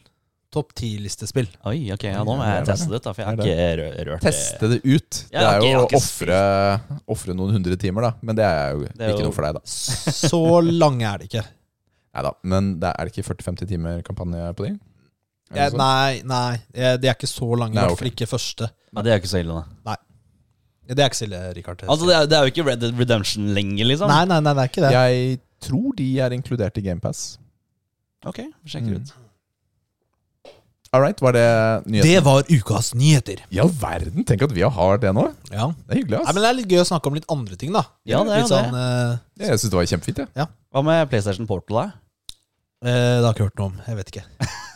Topp ti-listespill. Oi, ok, ja, nå må jeg Det er teste det, ut, da, for jeg har Det ikke rø- rørt Teste det ut. Ja, det er ok, jeg jo har å ikke ofre, ofre noen hundre timer, da. Men det er jo er ikke jo- noe for deg, da. Så lange er det ikke. Nei da. Men det er det ikke 40-50 timer kampanje på de? Det Jeg, nei, nei. Jeg, De er ikke så lange. I Nei, hvert fall ikke første. Nei, det er ikke så ille, da. Det er ikke så ille, Rikard. Altså, det er, det er jo ikke Red Dead Redemption lenger, liksom. Nei, nei, nei, det er ikke det. Jeg tror de er inkludert i GamePass. Ok, vi sjekker Mm. ut. All right, var det nyheter? Det var ukas nyheter. I all verden! Tenk at vi har det nå. Ja. Det er hyggelig. ass. Nei, men Det er litt gøy å snakke om litt andre ting, da. Ja, det er litt sånn, det. eh, Jeg syns det var kjempefint. ja Hva med PlayStation Portal, da? Eh, Det har jeg ikke hørt noe om. Jeg vet ikke.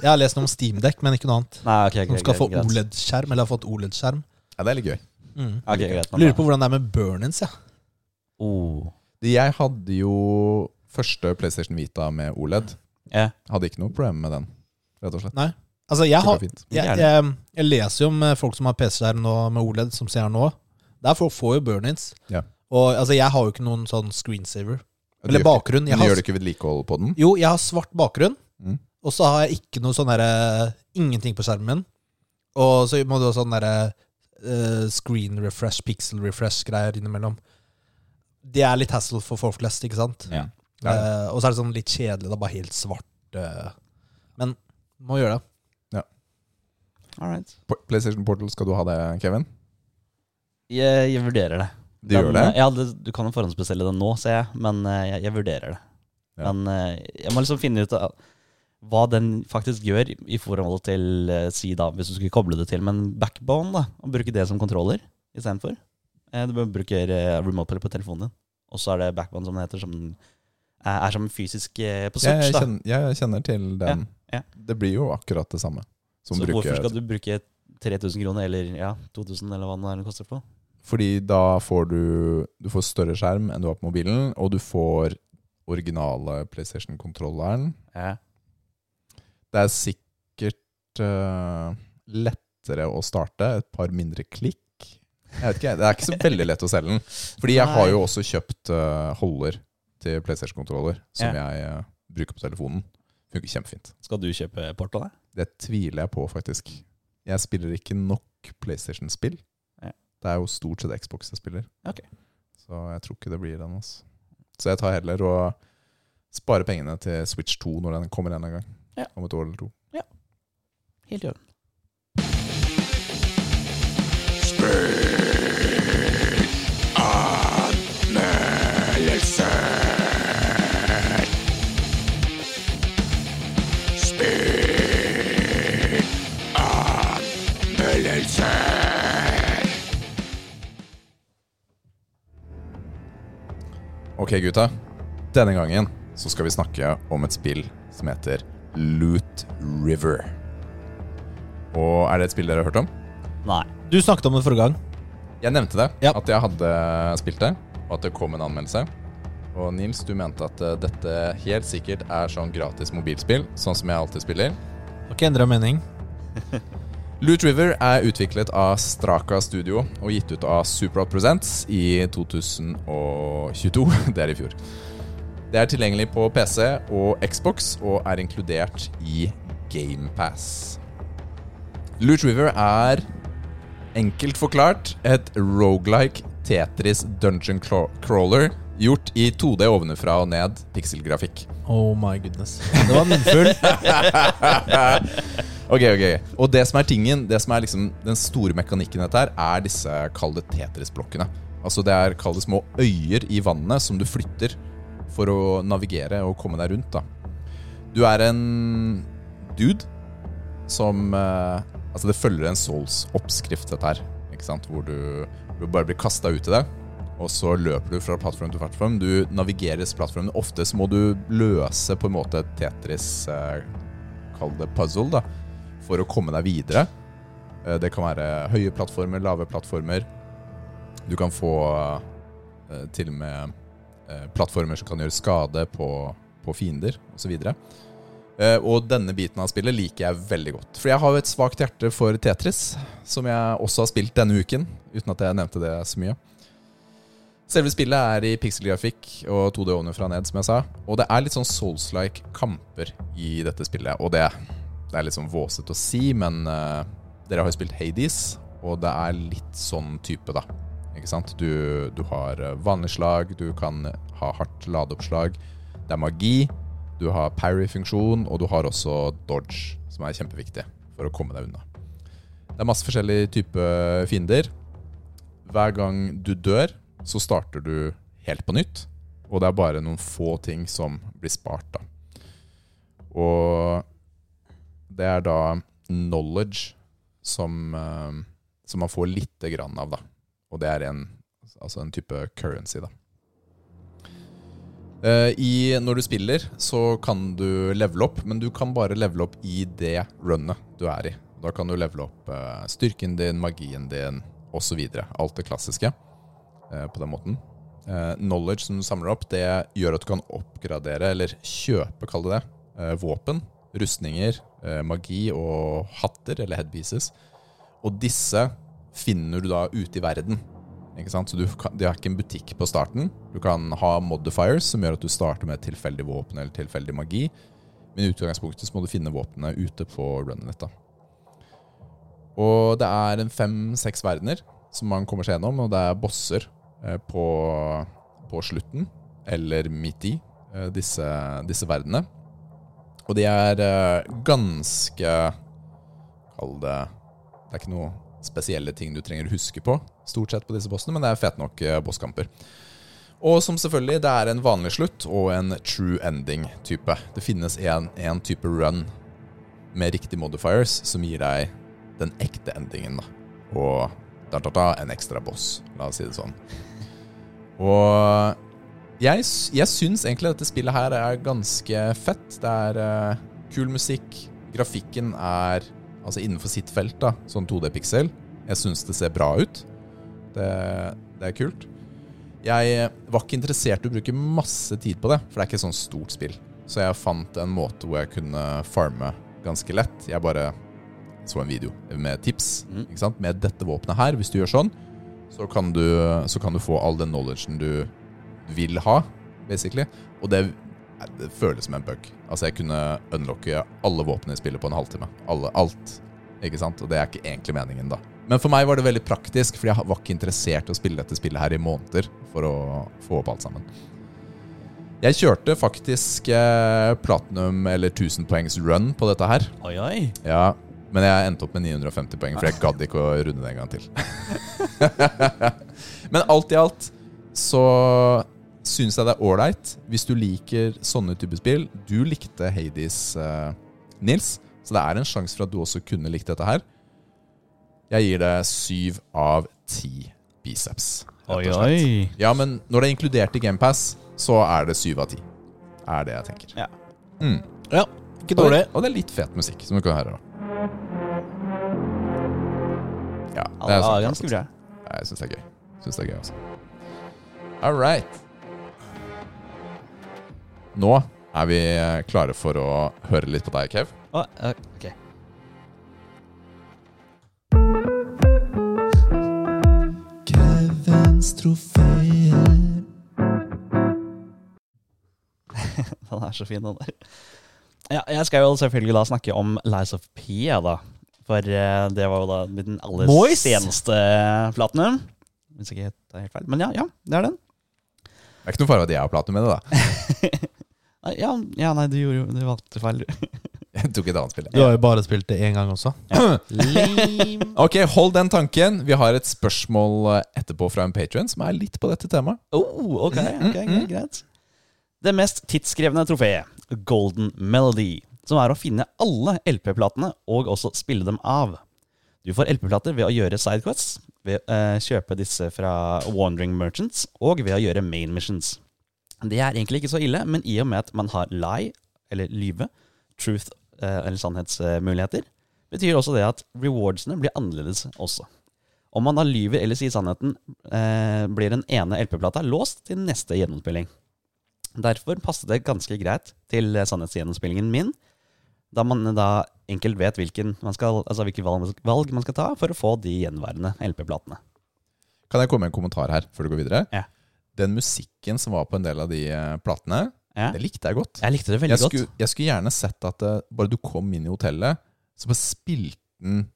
Jeg har lest noe om Steamdekk, men ikke noe annet. Nei, ok, Som skal få. OLED-skjerm, eller har fått OLED-skjerm. Ja, det er litt gøy. Mm. Ok, greit. men Lurer på hvordan det er med burn-ins, ja. Oh. Jeg hadde jo første PlayStation Vita med OLED. Ja. Hadde ikke noe problem med den, rett og slett. Nei. Altså, jeg, har, jeg, jeg, jeg leser jo om eh, folk som har PC-skjerm nå med OLED, som ser nå. Der får, får jo Burnins. Ja. Og altså, jeg har jo ikke noen sånn screensaver. Eller gjør bakgrunn. Jeg Men gjør du ikke vedlikehold på den? jo, jeg har svart bakgrunn, Mm. og så har jeg ikke noe sånn derre Ingenting på skjermen min. Og så må du ha sånn derre uh, screen refresh, pixel refresh-greier innimellom. Det er litt hassle for folk flest, ikke sant? Ja. Ja. Eh, og så er det sånn litt kjedelig, Det er bare helt svart. Uh, men må gjøre det. All right. PlayStation Portal, skal du ha det, Kevin? Jeg, jeg vurderer det. Du gjør det? Ja, det, du kan jo forhåndsbestille det nå, ser jeg, men eh, jeg, jeg vurderer det. Ja. Men eh, jeg må liksom finne ut av hva den faktisk gjør i- forhold til eh, si da, hvis du skulle koble det til med en backbone, da, og bruke det som kontroller istedenfor. Du bruker remote play på telefonen din, og så er det backbone som det heter, som er, som fysisk på Jeg, Switch. da. kjenner, jeg kjenner til den. Ja, ja. Det blir jo akkurat det samme. Som Så bruker, hvorfor skal du bruke 3000 kroner, eller ja, 2000, eller hva det koster på? Fordi da får du Du får større skjerm enn du har på mobilen, og du får originale PlayStation-kontrolleren. Ja. Det er sikkert uh, lettere å starte. Et par mindre klikk. Jeg vet ikke, Det er ikke så veldig lett å selge den. Fordi jeg har jo også kjøpt uh, holder til PlayStation-kontroller, som Ja. jeg uh, bruker på telefonen. Funker kjempefint. Skal du kjøpe Portal, da? Det tviler jeg på, faktisk. Jeg spiller ikke nok PlayStation-spill. Det er jo stort sett Xbox jeg spiller. Ok. Så jeg tror ikke det blir den. Altså. Så jeg tar heller og sparer pengene til Switch 2 når den kommer en gang. Ja. Om et år eller to. Ja. Helt i orden. Ok, gutta. Denne gangen så skal vi snakke om et spill som heter Loot River. Og er det et spill dere har hørt om? Nei. Du snakket om det forrige gang. Jeg nevnte det, Ja. at jeg hadde spilt det, og at det kom en anmeldelse. Og Nils, du mente at eh, dette helt sikkert er sånn gratis mobilspill, sånn som jeg alltid spiller. Har ikke endra mening. *laughs* Loot River er utviklet av Straka Studio og gitt ut av Superhot Presents i 2022. *laughs* Det er i fjor. Det er tilgjengelig på PC og Xbox og er inkludert i GamePass. Loot River er enkelt forklart et roguelike Tetris dungeon crawler gjort i 2D ovenfra og ned pixelgrafikk. Oh my goodness. Det var munnfull. *laughs* Ok, ok. Og det som er tingen, det som er liksom den store mekanikken i dette her, er disse kalde Tetris-blokkene. Altså det er kalde små øyer i vannet som du flytter for å navigere og komme deg rundt. da. Du er en dude som eh, Altså det følger en Souls-oppskrift, dette her. Ikke sant? Hvor du, du bare blir kasta ut i det. Og så løper du fra plattform til plattform. Du navigeres plattformen. Ofte så må du løse på en måte Tetris eh, Kall det puzzle, da. For å komme deg videre. Eh, Det kan være høye plattformer, lave plattformer. Du kan få eh, til og med eh, plattformer som kan gjøre skade på, på fiender, osv. Uh, og denne biten av spillet liker jeg veldig godt. For jeg har jo et svakt hjerte for Tetris, som jeg også har spilt denne uken, uten at jeg nevnte det så mye. Selve spillet er i pixelgrafikk og 2D ovenfra og ned, som jeg sa. Og det er litt sånn Souls-like kamper i dette spillet. Og det, det er litt sånn våsete å si, men uh, dere har jo spilt Hades, og det er litt sånn type, da. Ikke sant? Du, du har eh, vanlig slag, du kan ha hardt ladeoppslag. Det er magi, du har parry-funksjon, og du har også dodge, som er kjempeviktig for å komme deg unna. Det er masse forskjellige typer fiender. hver gang du dør, så starter du helt på nytt. Og det er bare noen få ting som blir spart, da. Og det er da knowledge som, eh, som man får lite grann av, da. Og det er en, altså en type currency, da. Eh, I, når du spiller, så kan du levele opp, men du kan bare levele opp i det runnet du er i. Da kan du levele opp eh, styrken din, magien din osv. Alt det klassiske på den måten. Knowledge som du samler opp, det gjør at du kan oppgradere, eller kjøpe, kall det det, våpen, rustninger, eh, magi og hatter, eller headpieces. Og disse finner du da ute i verden. Ikke sant? Så kan, De har ikke en butikk på starten. Du kan ha modifiers som gjør at du starter med et tilfeldig våpen eller tilfeldig magi. Men i utgangspunktet så må du finne våpnene ute på runnet. Og det er en fem-seks verdener som man kommer seg gjennom, og det er bosser eh, på, på slutten, eller midt i, eh, disse, disse verdenene. Og de er eh, ganske Kall det Det er ikke noe spesielle ting du trenger å huske på, stort sett på disse bossene, men det er fete nok eh, bosskamper. Og som selvfølgelig, det er en vanlig slutt og en true ending-type. Det finnes en type run med riktig modifiers som gir deg den ekte endingen. da. Og da, da, da, en ekstra boss, la oss si det sånn. Og jeg, jeg syns egentlig dette spillet her er ganske fett. Det er uh, kul musikk. Grafikken er altså innenfor sitt felt, da, sånn 2D-piksel. Jeg syns det ser bra ut. Det, det er kult. Jeg var ikke interessert i å bruke masse tid på det, for det er ikke et sånn stort spill. Så jeg fant en måte hvor jeg kunne farme ganske lett. Jeg bare så en video med tips. Mm. Med dette våpenet her, hvis du gjør sånn, så kan du, så kan du få all den knowledgen du vil ha, basically. Og det, det føles som en bug. Altså, jeg kunne unlocke alle våpnene i spillet på en halvtime. Alle, alt. Ikke sant? Og det er ikke egentlig meningen, da. Men for meg var det veldig praktisk, fordi jeg var ikke interessert i å spille dette spillet her i måneder for å få opp alt sammen. Jeg kjørte faktisk eh, platinum eller 1000 poengs run på dette her. Oi, oi. Ja, men jeg endte opp med 950 poeng, for jeg gadd ikke å runde det en gang til. *laughs* *laughs* men alt i alt så syns jeg det er ålreit hvis du liker sånne typer spill. Du likte Hades, uh, Nils, så det er en sjanse for at du også kunne likt dette her. Jeg gir det syv av ti biceps. Oi, oi. Ja, men når det er inkludert i GamePass, så er det syv av ti. Er det jeg tenker. Ja. Mm. Ja, ikke dårlig. Og, og det er litt fet musikk, som du kan høre. da Ja, Ja, det er sånn ganske bra. Jeg syns det er gøy. Synes det er gøy altså. All right. Nå er vi eh, klare for å høre litt på deg, Kev. Å, okay. ok. Kevins trofeer. *laughs* Den er så fin, den der. Ja, jeg skal jo selvfølgelig da snakke om Lies of P, da. For eh, det var jo da den aller seneste platinum. Hvis ikke det helt feil. Men ja, ja, det er den. Det er ikke noe fare at jeg har platinum med det, da. *laughs* Ja, ja nei, du gjorde jo Du valgte feil, du. *laughs* Jeg tok et annet spill. Du har jo bare spilt det én gang også. Ja. *clears throat* Ok, hold den tanken. Vi har et spørsmål eh, etterpå fra en patrion som er litt på dette temaet. Oh, ok, ok, greit, greit. Det mest tidskrevende trofeet, Golden Melody, som er å finne alle LP-platene og også spille dem av. Du får LP-plater ved å gjøre sidequests, ved å eh, kjøpe disse fra Wandering Merchants, og ved å gjøre main missions. Det er egentlig ikke så ille, men i og med at man har lie, eller lyve, truth eh, eller sannhetsmuligheter, betyr også det at rewardsene blir annerledes også. Om man da lyver eller sier sannheten, eh, blir den ene LP-plata låst til neste gjennomspilling. Derfor passet det ganske greit til sannhetsgjennomspillingen min, da man da enkelt vet hvilken man skal, altså hvilke valg, man skal ta for å få de gjenværende LP-platene. Kan jeg komme med en kommentar her før du går videre? Ja. Den musikken som var på en del av de eh, platene, Ja. det likte jeg godt. Jeg likte det veldig Jeg godt. jeg skulle gjerne sett at det, bare du kom inn i hotellet, så bare spilte den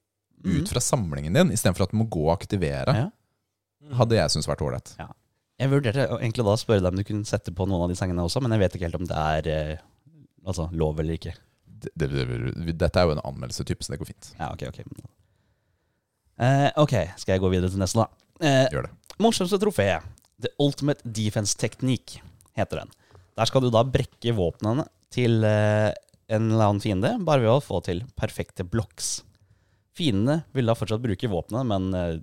ut Mhm. fra samlingen din, istedenfor at du må gå og aktivere. Ja. Hadde jeg syntes vært ålreit. Jeg vurderte egentlig da å spørre deg om du kunne sette på noen av de sangene også, men jeg vet ikke helt om det er eh, altså, lov eller ikke. Det, det, det, dette er jo en anmeldelsetype, så det går fint. Ja, ok, ok. Eh, ok, skal jeg gå videre til neste da? Eh, Gjør det. morsomste trofé, The Ultimate Defense Technique, heter den. Der skal du da brekke våpnene til eh, en eller annen fiende, bare ved å få til perfekte blocks. Fiendene vil da fortsatt bruke våpenet, men eh,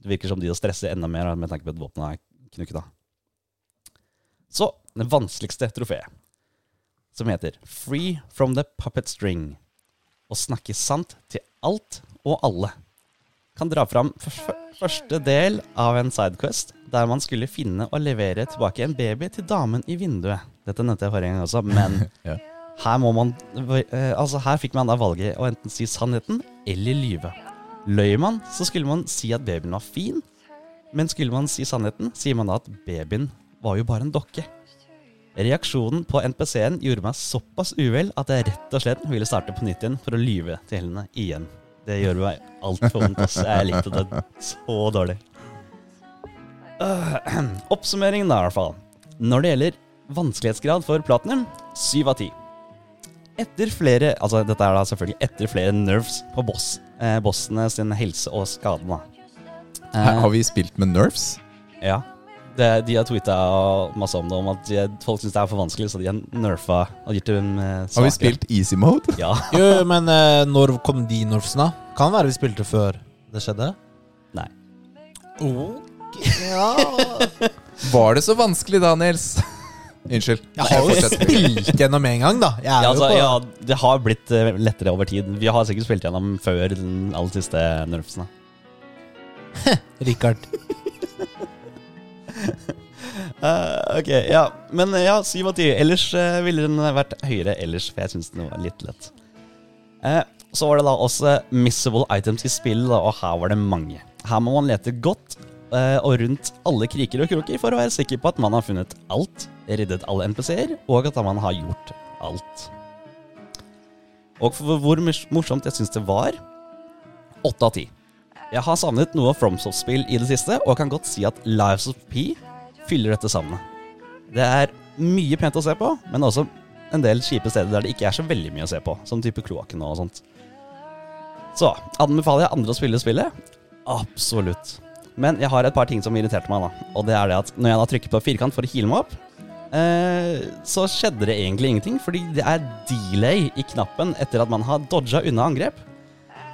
det virker som de stresser enda mer med tanke på at våpnene er knukket av. Så det vanskeligste trofeet, som heter Free from the puppet string. Å snakke sant til alt og alle. Kan dra fram første del av en sidequest der man skulle finne og levere tilbake en baby til damen i vinduet. Dette nevnte jeg forrige gang også, men *laughs* Ja. her man eh, Altså, her fikk man da valget å enten si sannheten eller lyve. Løy man, så skulle man si at babyen var fin, men skulle man si sannheten, sier man da at babyen var jo bare en dokke. Reaksjonen på NPC-en gjorde meg såpass uvel at jeg rett og slett ville starte på nytt igjen for å lyve til henne igjen. Det gjør meg altfor vondt. ass. Jeg likte det så dårlig. Uh, oppsummeringen, da, i hvert fall. Når det gjelder vanskelighetsgrad for platinum, syv av ti. Etter flere Altså, dette er da selvfølgelig etter flere nerves på boss, eh, bossene sin helse og skadene. da. Her Eh, har vi spilt med nerves. ja. Det, de har tweeta masse om det, om at de, folk syns det er for vanskelig, så de har nerfa og gitt dem eh, Har vi spilt easy mode? Ja. *laughs* Jo, men eh, når kom de nerfsene? Kan være vi spilte før det skjedde. Nei. Ja. *laughs* Var det så vanskelig da, Nils? *laughs* Unnskyld. Jeg har jo Fortsett. spilt gjennom en gang, da. Jeg er Ja, altså, jo på ja, det har blitt eh, lettere over tid. Vi har sikkert spilt gjennom før den aller siste nerfsene. Richard. *laughs* Eh, ok, ja. Men eh, ja, syv av ti. Ellers uh, ville den vært høyere ellers, for jeg syns den var litt lett. Uh, så var det da også missable items i spill, da, og her var det mange. Her må man lete godt og rundt alle kriker og kroker for å være sikker på at man har funnet alt, reddet alle NPC-er, og at man har gjort alt. Og for hvor morsomt jeg syns det var åtte av ti. Jeg har savnet noe FromSoft-spill i det siste, og kan godt si at Lives of P fyller dette savnet. Det er mye pent å se på, men også en del kjipe steder der det ikke er så veldig mye å se på, som type kloakken og sånt. Så anbefaler jeg andre å spille spillet? Absolutt. Men jeg har et par ting som irriterte meg, da. Og det er det at når jeg da trykker på firkant for å heale meg opp, eh, så skjedde det egentlig ingenting, fordi det er delay i knappen etter at man har dodga unna angrep.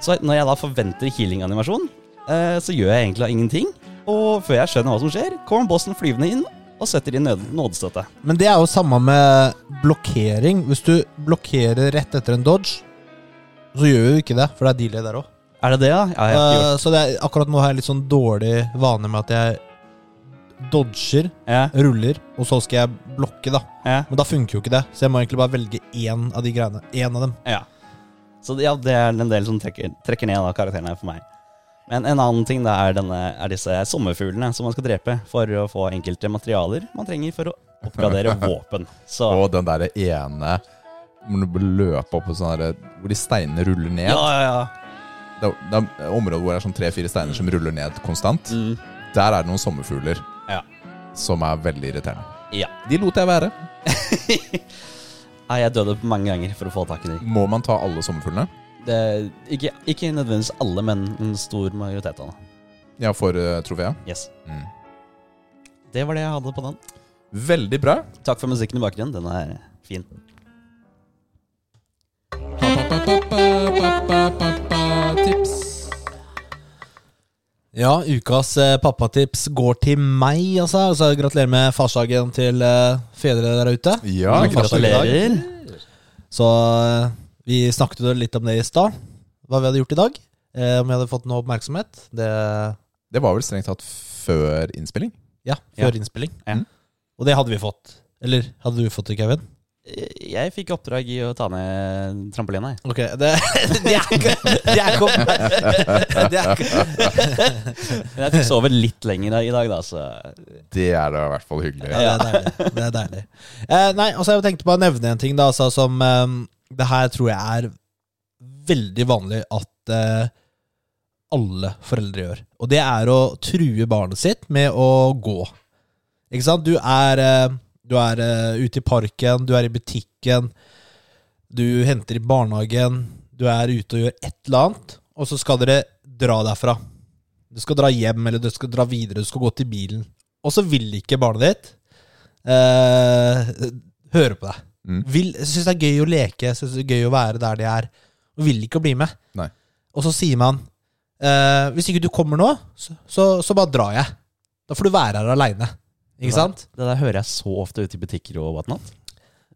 Så når jeg da forventer healing-animasjon, eh, så gjør jeg egentlig ingenting. Og før jeg skjønner hva som skjer, kommer bossen flyvende inn og setter inn nød nådestøtte. Men det er jo samme med blokkering. Hvis du blokkerer rett etter en dodge, så gjør jo ikke det, for det er delay der òg. Er det det, ja? ja jeg har ikke gjort. så det er, akkurat nå har jeg litt sånn dårlig vane med at jeg dodger, Ja, ruller, og så skal jeg blokke, da. ja, Men da funker jo ikke det, så jeg må egentlig bare velge én av de greiene. Én av dem. ja. Så ja, det er en del som trekker, trekker ned da, karakterene for meg. Men en annen ting da er, denne, er disse sommerfuglene som man skal drepe for å få enkelte materialer man trenger for å oppgradere *laughs* våpen. Så Og den derre ene hvor du løper løpe opp på sånn der, Hvor de steinene ruller ned. ja, ja, ja. Det, det er områder hvor det er sånn tre-fire steiner som ruller ned konstant. Mm, Der er det noen sommerfugler Ja. som er veldig irriterende. ja. De lot jeg være. *laughs* Nei, jeg døde mange ganger for å få tak i de. Må man ta alle sommerfuglene? Det, ikke, ikke nødvendigvis alle, men en stor majoritet av dem. Ja, for uh, trofeet? Yes. Mm. Det var det jeg hadde på den. Veldig bra. Takk for musikken i bakgrunnen. Den er fin. Tips. Ja, ukas eh, pappatips går til meg, altså. altså gratulerer med farsdagen til eh, fedre der ute. Ja, Mm, gratulerer. Gratulerer. Så eh, vi snakket jo litt om det i stad, hva vi hadde gjort i dag. Eh, om vi hadde fått noe oppmerksomhet. Det Det var vel strengt tatt før innspilling? Ja, før Ja. innspilling. Ja. Og det hadde vi fått. Eller hadde du fått det, Kevin? Jeg fikk oppdrag i å ta ned trampolina. jeg. Ok, det, *laughs* det er ikke Det er ikke det er ikke Men jeg fikk sove litt lenger i dag, da, så Det er da i hvert fall hyggelig. Ja, det er deilig. Det er deilig. Eh, nei, altså jeg tenkte på å nevne en ting da, altså, som um, Det her tror jeg er veldig vanlig at uh, alle foreldre gjør. Og det er å true barnet sitt med å gå. Ikke sant? Du er, eh, du er uh, ute i parken, du er i butikken, du henter i barnehagen, du er ute og gjør et eller annet, og så skal dere dra derfra. Du skal dra hjem, eller du skal dra videre, du skal gå til bilen. Og så vil ikke barnet ditt uh, høre på deg. Mm. Vil, Syns det er gøy å leke, syns det er gøy å være der de er. Og vil ikke bli med. Nei. Og så sier man uh, Hvis ikke du kommer nå, så, så, så bare drar jeg. Da får du være her aleine. Ikke sant? Det der hører jeg så ofte ute i butikker og whatnot.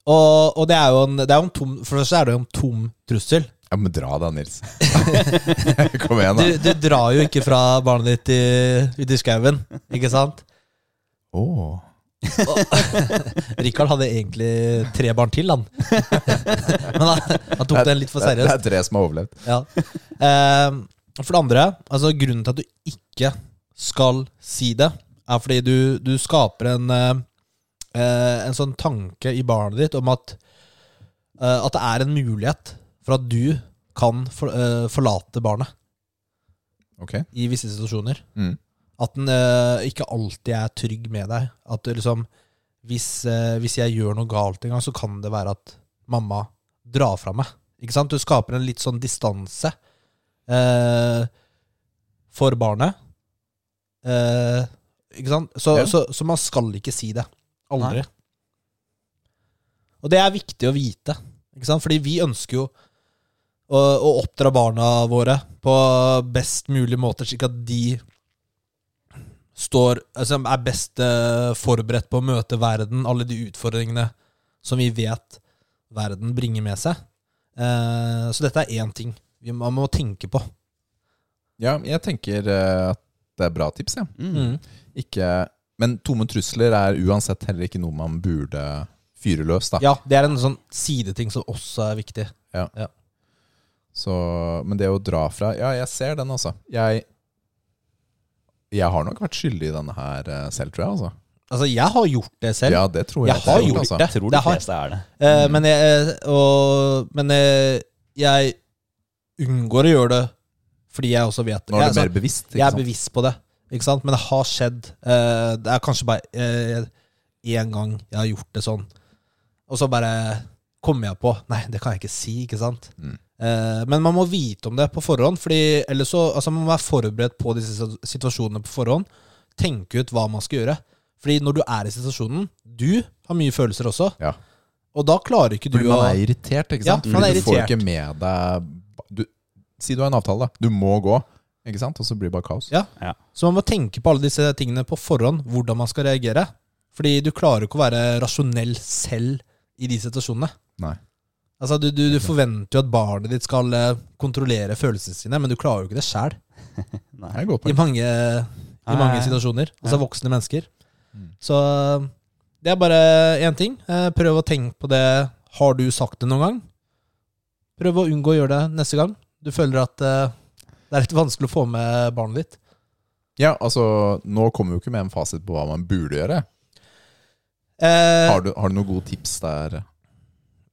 Og, og det er jo en, det er jo en tom For det første er det jo en tom trussel. Ja, men dra da, Nils. *laughs* Kom igjen, da. du drar jo ikke fra barnet ditt i- ut i skauen, ikke sant? Åh. *laughs* Rikard hadde egentlig tre barn til, han. *laughs* Men han, han tok den litt for seriøst. det er tre som har overlevd. Ja. Eh, for det andre, altså grunnen til at du ikke skal si det, er fordi du, du skaper en, eh, eh, en sånn tanke i barnet ditt om at, eh, at det er en mulighet for at du kan for, forlate barnet okay. i visse situasjoner. Mm. At den ikke alltid er trygg med deg. At liksom hvis, hvis jeg gjør noe galt en gang, så kan det være at mamma drar fra meg. Ikke sant? Du skaper en litt sånn distanse eh, for barnet. Eh, ikke sant? Så, Ja. så, så man skal ikke si det. Aldri. Og det er viktig å vite. Ikke sant? Fordi vi ønsker jo å, å oppdra barna våre på best mulig måte, slik at de står, altså er best eh, forberedt på å møte verden, alle de utfordringene som vi vet verden bringer med seg. Eh, så dette er én ting vi, man må tenke på. Ja, jeg tenker eh, at det er bra tips, ja. Mm. Ikke, men tomme trusler er uansett heller ikke noe man burde fyre løs, da. Ja, det er en sånn sideting som også er viktig. Så, men det å dra fra Ja, jeg ser den, altså. Jeg, jeg har nok vært skyldig i denne her eh, selv, tror jeg. altså. Altså, jeg har gjort det selv. Ja, det tror jeg. Jeg har selv, gjort altså. det. Jeg tror Det de har- fleste er det. Eh, Mm. men jeg, og, men eh, jeg unngår å gjøre det fordi jeg også vet. Nå er Jeg- du altså, mer bevisst. Ikke Jeg er sant? bevisst på det, ikke sant? men det har skjedd. Eh, det er kanskje bare én gang jeg har gjort det sånn. Og så bare kommer jeg på Nei, det kan jeg ikke si, ikke sant? Mm. Eh, men man må vite om det på forhånd, Fordi ellers så altså man må være forberedt på disse situasjonene på forhånd. Tenke ut hva man skal gjøre. Fordi når du er i situasjonen Du har mye følelser også. Ja. Og da klarer ikke du å man er irritert, ikke sant? Ja, man er irritert. du får ikke med deg du, Si du har en avtale, da. Du må gå, ikke sant? Og så blir det bare kaos. Ja. Ja. Så man må tenke på alle disse tingene på forhånd, hvordan man skal reagere. Fordi du klarer ikke å være rasjonell selv i de situasjonene. Nei. Altså, du, du, du forventer jo at barnet ditt skal eh, kontrollere følelsene sine, men du klarer jo ikke det sjæl *laughs* er i mange, i mange Nei. situasjoner. Altså Ja. voksne mennesker. Mm. Så det er bare én ting. Eh, Prøv å tenke på det. Har du sagt det noen gang? Prøv å unngå å gjøre det neste gang. Du føler at eh, det er litt vanskelig å få med barnet ditt. Ja, altså, nå kommer vi jo ikke med en fasit på hva man burde gjøre. Eh, Har du, har du noen gode tips der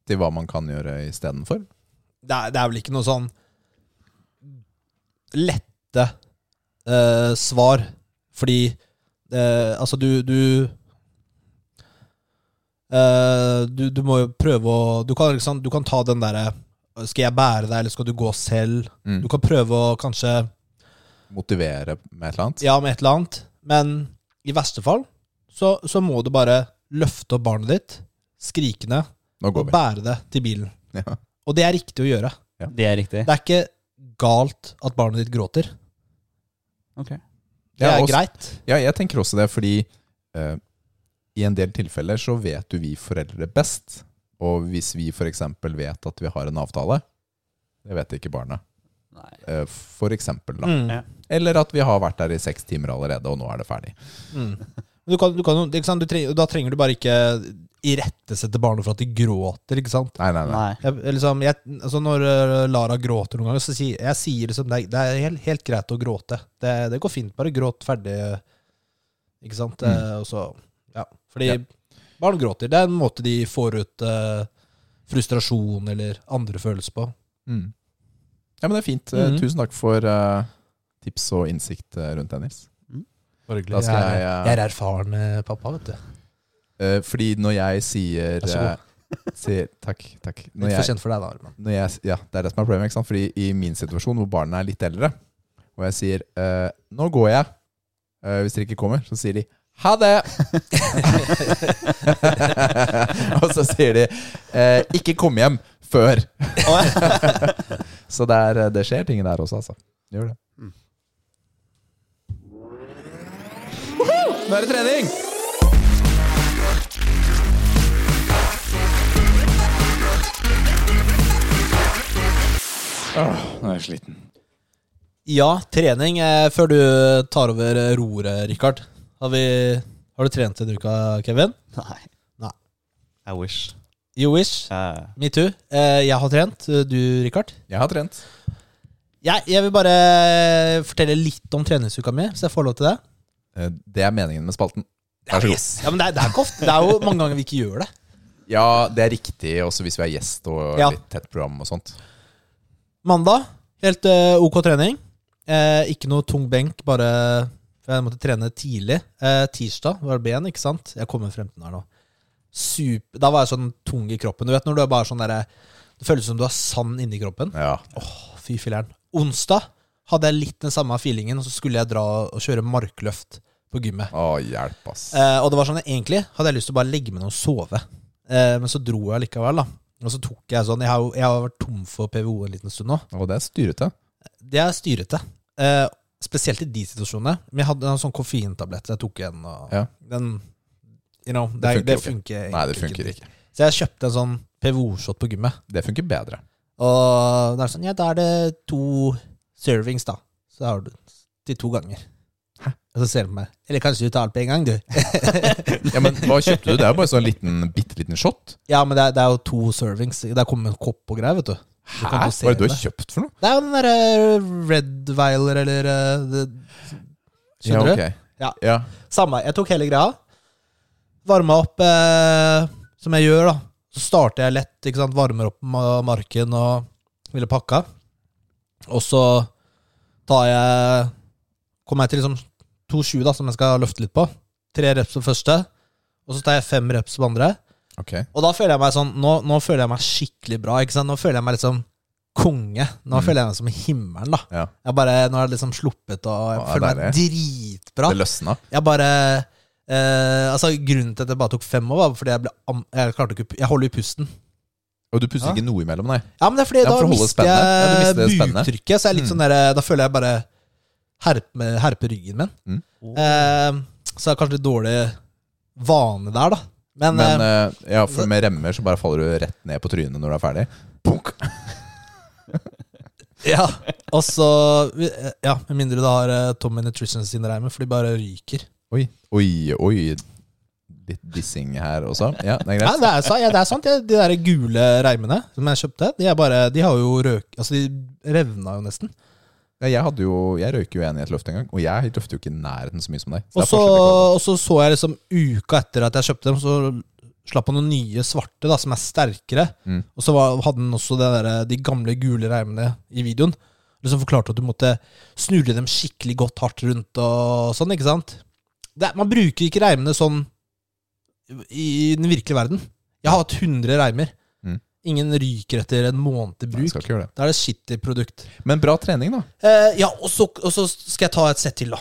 til hva man kan gjøre istedenfor? det, er, det er vel ikke noe sånn lette eh, svar. Fordi eh, altså, du du, Uh, du du må jo prøve å Du kan, liksom, du kan ta den derre Skal jeg bære deg, eller skal du gå selv? Mm. Du kan prøve å kanskje Motivere med et eller annet? Ja, med et eller annet. Men i verste fall så, så må du bare løfte opp barnet ditt, skrikende, og vi. bære det til bilen. Ja. Og det er riktig å gjøre. Det er riktig. Det er ikke galt at barnet ditt gråter. Ok. Det Ja, er og- greit. Ja, jeg tenker også det, fordi uh, i en del tilfeller så vet jo vi foreldre best. Og hvis vi f.eks. vet at vi har en avtale, det vet ikke barnet. Nei. Eh, for eksempel, da. Mm. Ja. Eller at vi har vært der i seks timer allerede, og nå er det ferdig. Mm. Du kan, du kan, ikke sant? Du trenger, da trenger du bare ikke irettesette barnet for at de gråter, ikke sant? Nei, nei, nei. Nei. Jeg, liksom, jeg, altså når uh, Lara gråter noen ganger, så sier jeg sier liksom, det, det er helt, helt greit å gråte. Det, det går fint. Bare gråt ferdig. Ikke sant? Mm. Eh, og så, ja. Fordi Ja. Barn gråter. Det er en måte de får ut eh, frustrasjon eller andre følelser på. Mm. Ja, men det er fint. Mhm. Tusen takk for eh, tips og innsikt eh, rundt det, Nils. Mm. jeg, er- jeg, eh, jeg er erfaren pappa, vet du. Eh, fordi når jeg sier, Vær så god. sier Takk. takk. Når Litt for kjent for deg, da. Arman. når jeg, ja, det er det som er problemet. Ikke sant? Fordi i min situasjon, hvor barna er litt eldre, og jeg sier eh, 'nå går jeg', eh, hvis dere ikke kommer, så sier de 'ha det'. *laughs* og så sier de eh, 'ikke kom hjem før'. *laughs* så det, er, det skjer ting der også, altså. Det Gjør det. Nå er det trening! Åh, nå er jeg sliten. Ja, trening. Eh, før du tar over roret, Rikard. Har, vi, har du trent denne uka, Kevin? Nei. Nei. I wish. You wish. Uh. Me too. Eh, jeg har trent. Du, Rikard? Jeg har trent. Jeg, jeg vil bare fortelle litt om treningsuka mi, hvis jeg får lov til det. Eh, Det er meningen med spalten. Vær så god. Ja, men det er, det er ikke ofte. Det er jo mange ganger vi ikke gjør det. Ja, det er riktig, også hvis vi er gjest og Ja. litt tett program og sånt. Mandag, helt uh, ok trening. Eh, ikke noe tung benk, bare for jeg måtte trene tidlig. Eh, tirsdag var det ben, ikke sant? Jeg kommer frem til den her nå. Super, da var jeg sånn tung i kroppen. Du vet når du er bare sånn derre Det føles som du har sand inni kroppen. Ja. Fy filler'n. Onsdag hadde jeg litt den samme feelingen, og så skulle jeg dra og kjøre markløft på gymmet. Å, hjelp, ass. Eh, og det var sånn, egentlig hadde jeg lyst til å bare legge meg ned og sove. Eh, men så dro jeg likevel, da. Og så tok jeg sånn Jeg har, jeg har vært tom for PVO en liten stund nå. Og det er styrete. Det er styrete. Eh, spesielt i de situasjonene. Men jeg hadde en sånn koffeintablett. Jeg tok en, og Ja. den You know, Det det, funker det ikke. Nei, det funker ikke. Så jeg kjøpte en sånn PVO-shot på gymmet. Det funker bedre. Og det er sånn, ja, da er det to servings, da. Så har du til to ganger. Hæ? Og så ser du på meg. Eller kanskje du tar alt på en gang, du. *laughs* Ja, men hva kjøpte du? Det er jo bare sånn liten, bitte liten shot. Ja, men det er, det er jo to servings. Det kommer en kopp og greier, vet du. Hæ? Hva er det du har kjøpt for noe? Det er jo den derre Red Viler, eller eh, det, Skjønner ja, du? Ja. ja. Samme. Jeg tok hele greia. Varma opp eh, som jeg gjør, da. Så starter jeg lett. ikke sant? Varmer opp marken og ville pakka. Og så tar jeg Kommer jeg til liksom 2,20, da, som jeg skal løfte litt på. Tre reps på første, og så tar jeg fem reps på andre. Ok. Og da føler jeg meg sånn Nå, nå føler jeg meg skikkelig bra. ikke sant? Nå føler jeg meg liksom konge. Nå Mm. føler jeg meg som i himmelen, da. Ja. Jeg bare, Nå har jeg liksom sluppet, og jeg Ja, føler meg dritbra. Det løsna. Jeg bare eh, Altså Grunnen til at det bare tok fem år, var fordi jeg ble Jeg klarte ikke Jeg holder i pusten. Og du puster Ja. ikke noe imellom, nei? Ja, men det er fordi Ja, for da mister jeg Ja, jeg buktrykket. Så jeg er litt Mm. sånn der, da føler jeg bare herpe, herpe ryggen min. Mm. Eh, så det er kanskje litt dårlig vane der, da. Men, Men eh, eh, ja, for med remmer så bare faller du rett ned på trynet når du er ferdig. Punk. *laughs* ja. Og så Ja, med mindre du har eh, Tommy Nutrition sine reimer, for de bare ryker. Oi, oi, oi. Litt dissing her også. Ja, det er Ja, greit. det er, sa- ja, det er sant. De der gule reimene som jeg kjøpte, de, er bare, de har jo røk... Altså, de revna jo nesten. Ja, jeg, hadde jo, jeg røyker jo en i et løft en gang, og jeg løfter jo ikke i nærheten så mye som deg. Så Og så, og så så jeg liksom uka etter at jeg kjøpte dem, så slapp han noen nye svarte da, som er sterkere. Mm. Og så var, hadde han også det der, de gamle gule reimene i videoen. Liksom forklarte at du måtte snurre dem skikkelig godt hardt rundt og sånn, ikke sant? Det, man bruker ikke reimene sånn i den virkelige verden. Jeg har hatt 100 reimer. Ingen ryker etter en måned til bruk. Da er det skittig produkt. Men bra trening, da. Eh, ja, og så, og så skal jeg ta et sett til, da.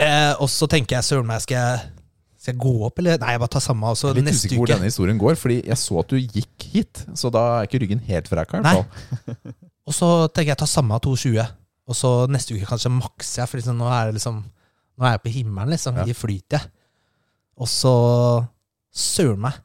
Eh, og så tenker jeg søren meg, skal jeg, skal jeg gå opp, eller? Nei, jeg bare tar samme. Og Jeg er litt usikker hvor denne historien går, fordi jeg så at du gikk hit. Så da er ikke ryggen helt Nei. Og så tenker jeg ta samme 2,20. Og så neste uke kanskje makser jeg, for liksom, nå er det liksom Nå er jeg på himmelen, liksom. Ja. I flyt, jeg. Og så Søren meg.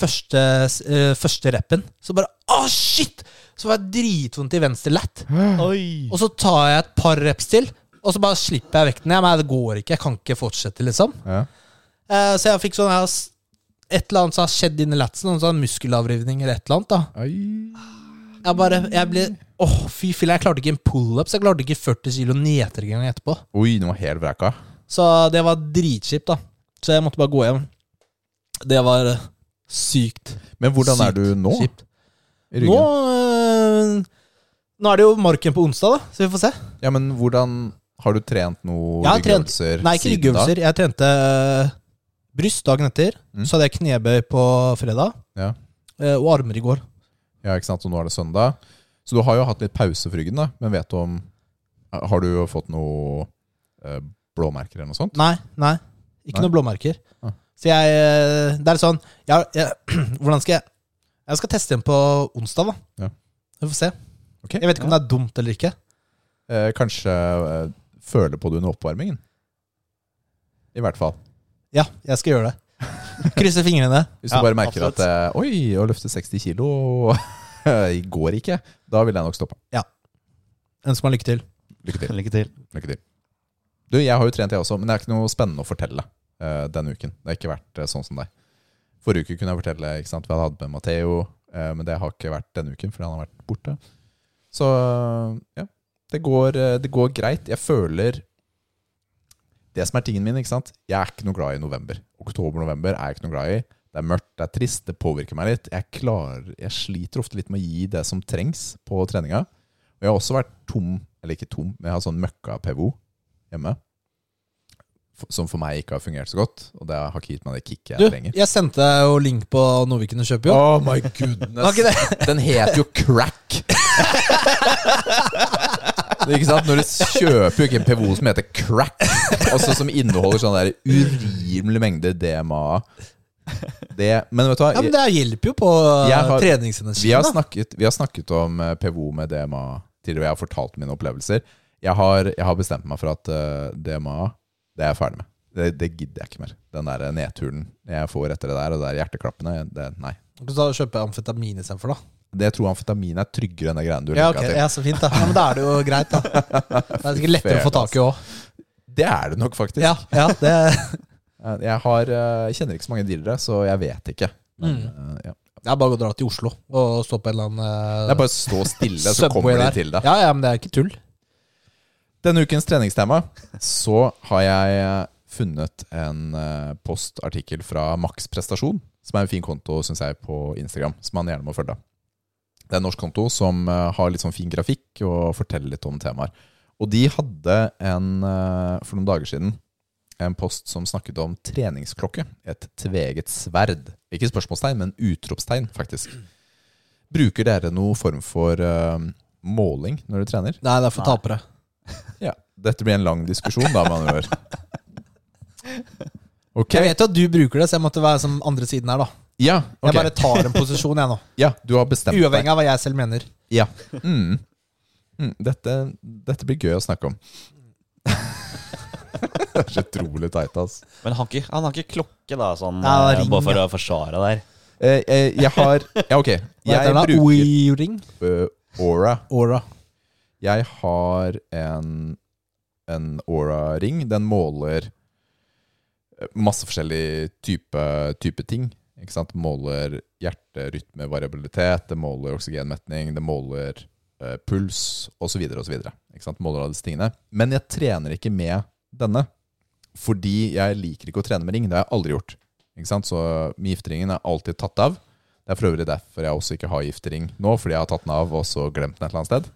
Første, uh, første rappen, så bare Å, shit! Så var jeg dritvondt i venstre lat. Oi! Og så tar jeg et par reps til, og så bare slipper jeg vekten. Ja, men det går ikke. Jeg kan ikke fortsette, liksom. Ja. Uh, så jeg fikk sånn jeg, Et eller annet som har skjedd inni latsen, noen sånn muskelavrivning eller et eller annet. da Oi. Jeg bare, jeg ble Åh, fy filla. jeg klarte ikke en pullup, så jeg klarte ikke 40 kilo nedtrekking etterpå. Oi, den var helt vreka. Så det var dritkjipt, da. Så jeg måtte bare gå hjem. Det var eh, sykt. Men hvordan er du nå? Kjipt. I Nå øh, Nå er det jo marken på onsdag, da, så vi får se. Ja, men hvordan Har du trent noe Jeg har trent- ryggøvelser Nei, ikke siden da? ryggøvelser. Jeg trente øh, bryst dagen etter. Mm. Så hadde jeg knebøy på fredag. Ja. øh, Og armer i går. Ja, ikke sant, og nå er det søndag. Så du har jo hatt litt pause for ryggen, da. Men vet du om Har du jo fått noe eh, blåmerker eller noe sånt? Nei, nei. Ikke Nei? noen blåmerker. Ah. Så jeg eh, Det er sånn jeg, jeg, *clears throat* Hvordan skal jeg Jeg skal teste den på onsdag, da. Ja. Vi får se. Okay, Jeg vet ikke om det er dumt eller ikke. Eh, kanskje eh, føle på det under oppvarmingen? I hvert fall. Ja, jeg skal gjøre det. *laughs* Krysse fingrene. Hvis Ja, du bare merker absolutt. at eh, Oi, å løfte 60 kilo *laughs* går ikke. Da vil jeg nok stoppe. Ja. Ønsker meg lykke til. Lykke til. Lykke til. Lykke til. Du, jeg har jo trent, jeg også, men det er ikke noe spennende å fortelle eh, denne uken. Det har ikke vært eh, sånn som deg. Forrige uke kunne jeg fortelle ikke sant, hva jeg hadde med Matheo, uh, men det har ikke vært denne uken fordi han har vært borte. Så ja, det går, eh, det går greit. Jeg føler Det som er tingen min, ikke sant Jeg er ikke noe glad i november. Oktober-november er jeg ikke noe glad i. Det er mørkt, det er trist, det påvirker meg litt. Jeg, klarer, jeg sliter ofte litt med å gi det som trengs på treninga. Og jeg har også vært tom, eller ikke tom, men jeg har sånn møkka-PVO hjemme. Som for meg ikke har fungert så godt. Og det har ikke gitt meg det kicket Du, jeg trenger. jeg sendte deg jo link på noe vi kunne kjøpe, jo. Oh my goodness. *laughs* Den heter jo crack. *laughs* Ikke sant? Når du kjøper jo ikke en PVO som heter crack, også som inneholder sånn der urimelig mengde DMA. Det, men vet du hva? Ja, men Det hjelper jo på har- treningsenergien. Vi har, snakket, vi har snakket om eh, PVO med DMA tidligere, og jeg har fortalt mine opplevelser. Jeg har, jeg har bestemt meg for at uh, DMA, det er jeg ferdig med. Det, det gidder jeg ikke mer. Den der nedturen jeg får etter det der, og det der hjerteklappene, det, nei. Du kjøper jeg amfetamin istedenfor, da. Det jeg tror amfetamin er tryggere enn det greiene du Ja, okay. til. ja, så fint da ja, Men da er det jo greit, da. *laughs* Det er sikkert lettere å få tak i òg. Det er det nok, faktisk. Ja, ja, det *laughs* Eh, Jeg, har, eh, jeg kjenner ikke så mange dealere, så jeg vet ikke. Men, Mm. eh, ja. Det er bare å dra til Oslo og stå på en eller annen eh, Det er bare å stå stille, så kommer de til deg. Ja, ja, men det er ikke tull. Denne ukens treningstema så har jeg eh, funnet en eh, postartikkel fra Max Prestasjon, som er en fin konto synes jeg, på Instagram, som man gjerne må følge. Det er en norsk konto som eh, har litt sånn fin grafikk og forteller litt om temaer. Og de hadde en, for noen dager siden en post som snakket om treningsklokke. Et tveget sverd. Ikke spørsmålstegn, men utropstegn, faktisk. Bruker dere noen form for uh, måling når dere trener? Nei, det er for tapere. Ja, dette blir en lang diskusjon da, med andre ord. *laughs* Ok, Jeg vet jo at du bruker det, så jeg måtte være som andre siden her, da. ja, okay. Jeg bare tar en posisjon, jeg nå. *laughs* ja, du har bestemt Uavhengig av hva jeg selv mener. Ja. Mm. Mm, dette, dette blir gøy å snakke om. *laughs* det er så utrolig teit, ass. Men han, har ikke, han har ikke klokke, da, sånn, Ja, eh, ring, bare for ja. å forsvare der. Eh, eh, jeg har Ja, ok. Jeg bruker Oi-ring? eh, Aura. Aura. Jeg har en, en Aura-ring. Den måler eh, masse forskjellig type, type ting. Ikke sant? Måler hjerterytmevariabilitet, det måler oksygenmetning, det måler eh, puls osv. osv. Måler alle disse tingene. Men jeg trener ikke med denne. Fordi jeg liker ikke å trene med ring. Det har jeg aldri gjort. Ikke sant? Så gifteringen er alltid tatt av. Det er for øvrig derfor jeg også ikke har giftering nå, fordi jeg har tatt den av og så glemt den et eller annet sted.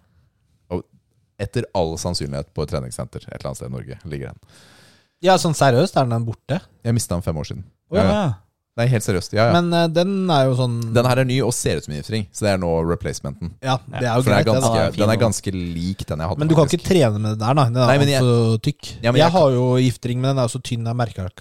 Etter all sannsynlighet på et treningssenter et eller annet sted i Norge ligger den. Ja, sånn seriøst, er den borte? Jeg mista den fem år siden. Oh, ja. Nei, helt seriøst. Ja, ja. Men uh, den er jo sånn den her er ny og ser ut som en giftering, så det er nå replacementen. Ja, det er jo For den er, ganske, den er den er ganske lik den jeg hadde. Men du kan faktisk. ikke trene med den der, da. Den er Nei, jeg- altfor tykk. Ja, men jeg, jeg har jo giftring, men den er jo så tynn jeg merker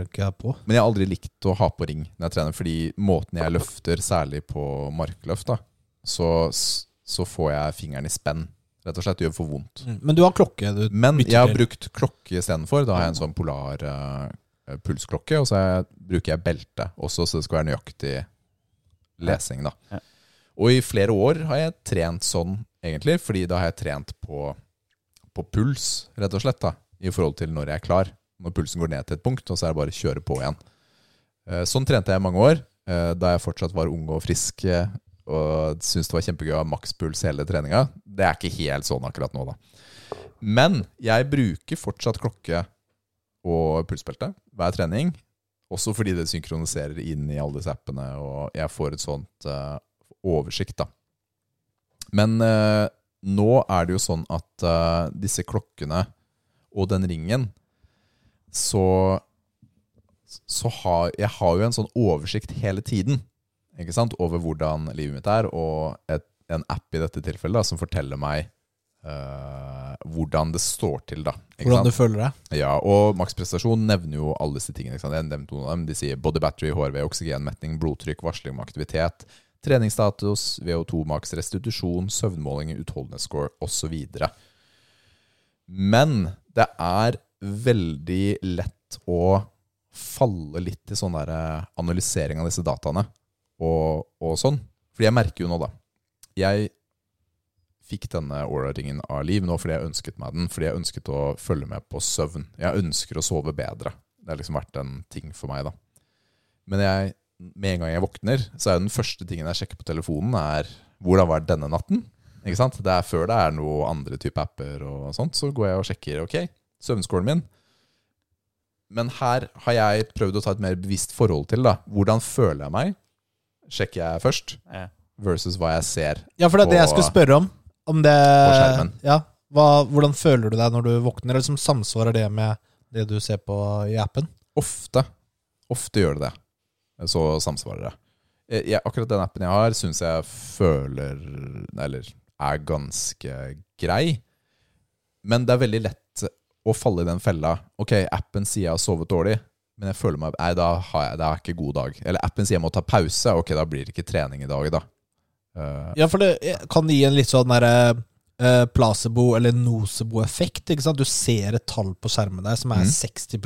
den ikke på. Men jeg har aldri likt å ha på ring når jeg trener, fordi måten jeg løfter, særlig på markløft, da, så, så får jeg fingeren i spenn. Rett og slett gjør for vondt. Mm. Men du har klokke du Men jeg har brukt klokke istedenfor. Da har jeg en sånn polar uh, pulsklokke, og så jeg, bruker jeg belte også, så det skal være nøyaktig lesing. da. Ja. Og i flere år har jeg trent sånn, egentlig, fordi da har jeg trent på, på puls, rett og slett, da, i forhold til når jeg er klar. Når pulsen går ned til et punkt, og så er det bare å kjøre på igjen. Eh, Sånn trente jeg i mange år, da jeg fortsatt var ung og frisk og syntes det var kjempegøy å ha makspuls hele treninga. Det er ikke helt sånn akkurat nå, da. Men jeg bruker fortsatt klokke og pulsbelte hver trening. Også fordi det synkroniserer inn i alle disse appene, og jeg får et sånt uh, oversikt, da. Men uh, nå er det jo sånn at uh, disse klokkene og den ringen, så så har jeg har jo en sånn oversikt hele tiden ikke sant? over hvordan livet mitt er, og et, en app i dette tilfellet da, som forteller meg uh, hvordan det står til, da. Hvordan sant? du føler deg. Ja, og maksprestasjon nevner jo alle disse tingene. Ikke sant? Jeg nevnte noen av dem. De sier body battery, HRV, oksygenmetning, blodtrykk, varsling om aktivitet, treningsstatus, VO2 maks, restitusjon, søvnmåling, utholdenhetsscore osv. Men det er veldig lett å falle litt i sånn eh, analysering av disse dataene og, og sånn. Fordi jeg merker jo nå, da Jeg fikk denne Aura-ringen av Liv nå fordi jeg ønsket meg den. Fordi jeg ønsket å følge med på søvn. Jeg ønsker å sove bedre. Det har liksom vært en ting for meg, da. Men jeg, med en gang jeg våkner, så er jo den første tingen jeg sjekker på telefonen, er hvordan var denne natten? Ikke sant? Det er før det er noe andre type apper og sånt, så går jeg og sjekker ok, søvnskålen min. Men her har jeg prøvd å ta et mer bevisst forhold til. da. Hvordan føler jeg meg? Sjekker jeg først, versus hva jeg ser. Ja, for det er det jeg skulle spørre om. Om det På skjermen. Ja. Hva, hvordan føler du deg når du våkner? Eller som samsvarer det med det du ser på i appen? Ofte. Ofte gjør det det. Så samsvarer det. Eh, Jeg, akkurat den appen jeg har, syns jeg føler Eller er ganske grei. Men det er veldig lett å falle i den fella. Ok, appen sier jeg har sovet dårlig, men jeg føler meg Nei, da har jeg, det er ikke god dag. Eller appen sier jeg må ta pause. Ok, da blir det ikke trening i dag, da. Uh, Ja, for det kan gi en litt sånn derre uh, placebo- eller nocebo-effekt. ikke sant? Du ser et tall på skjermen der som er mm. 60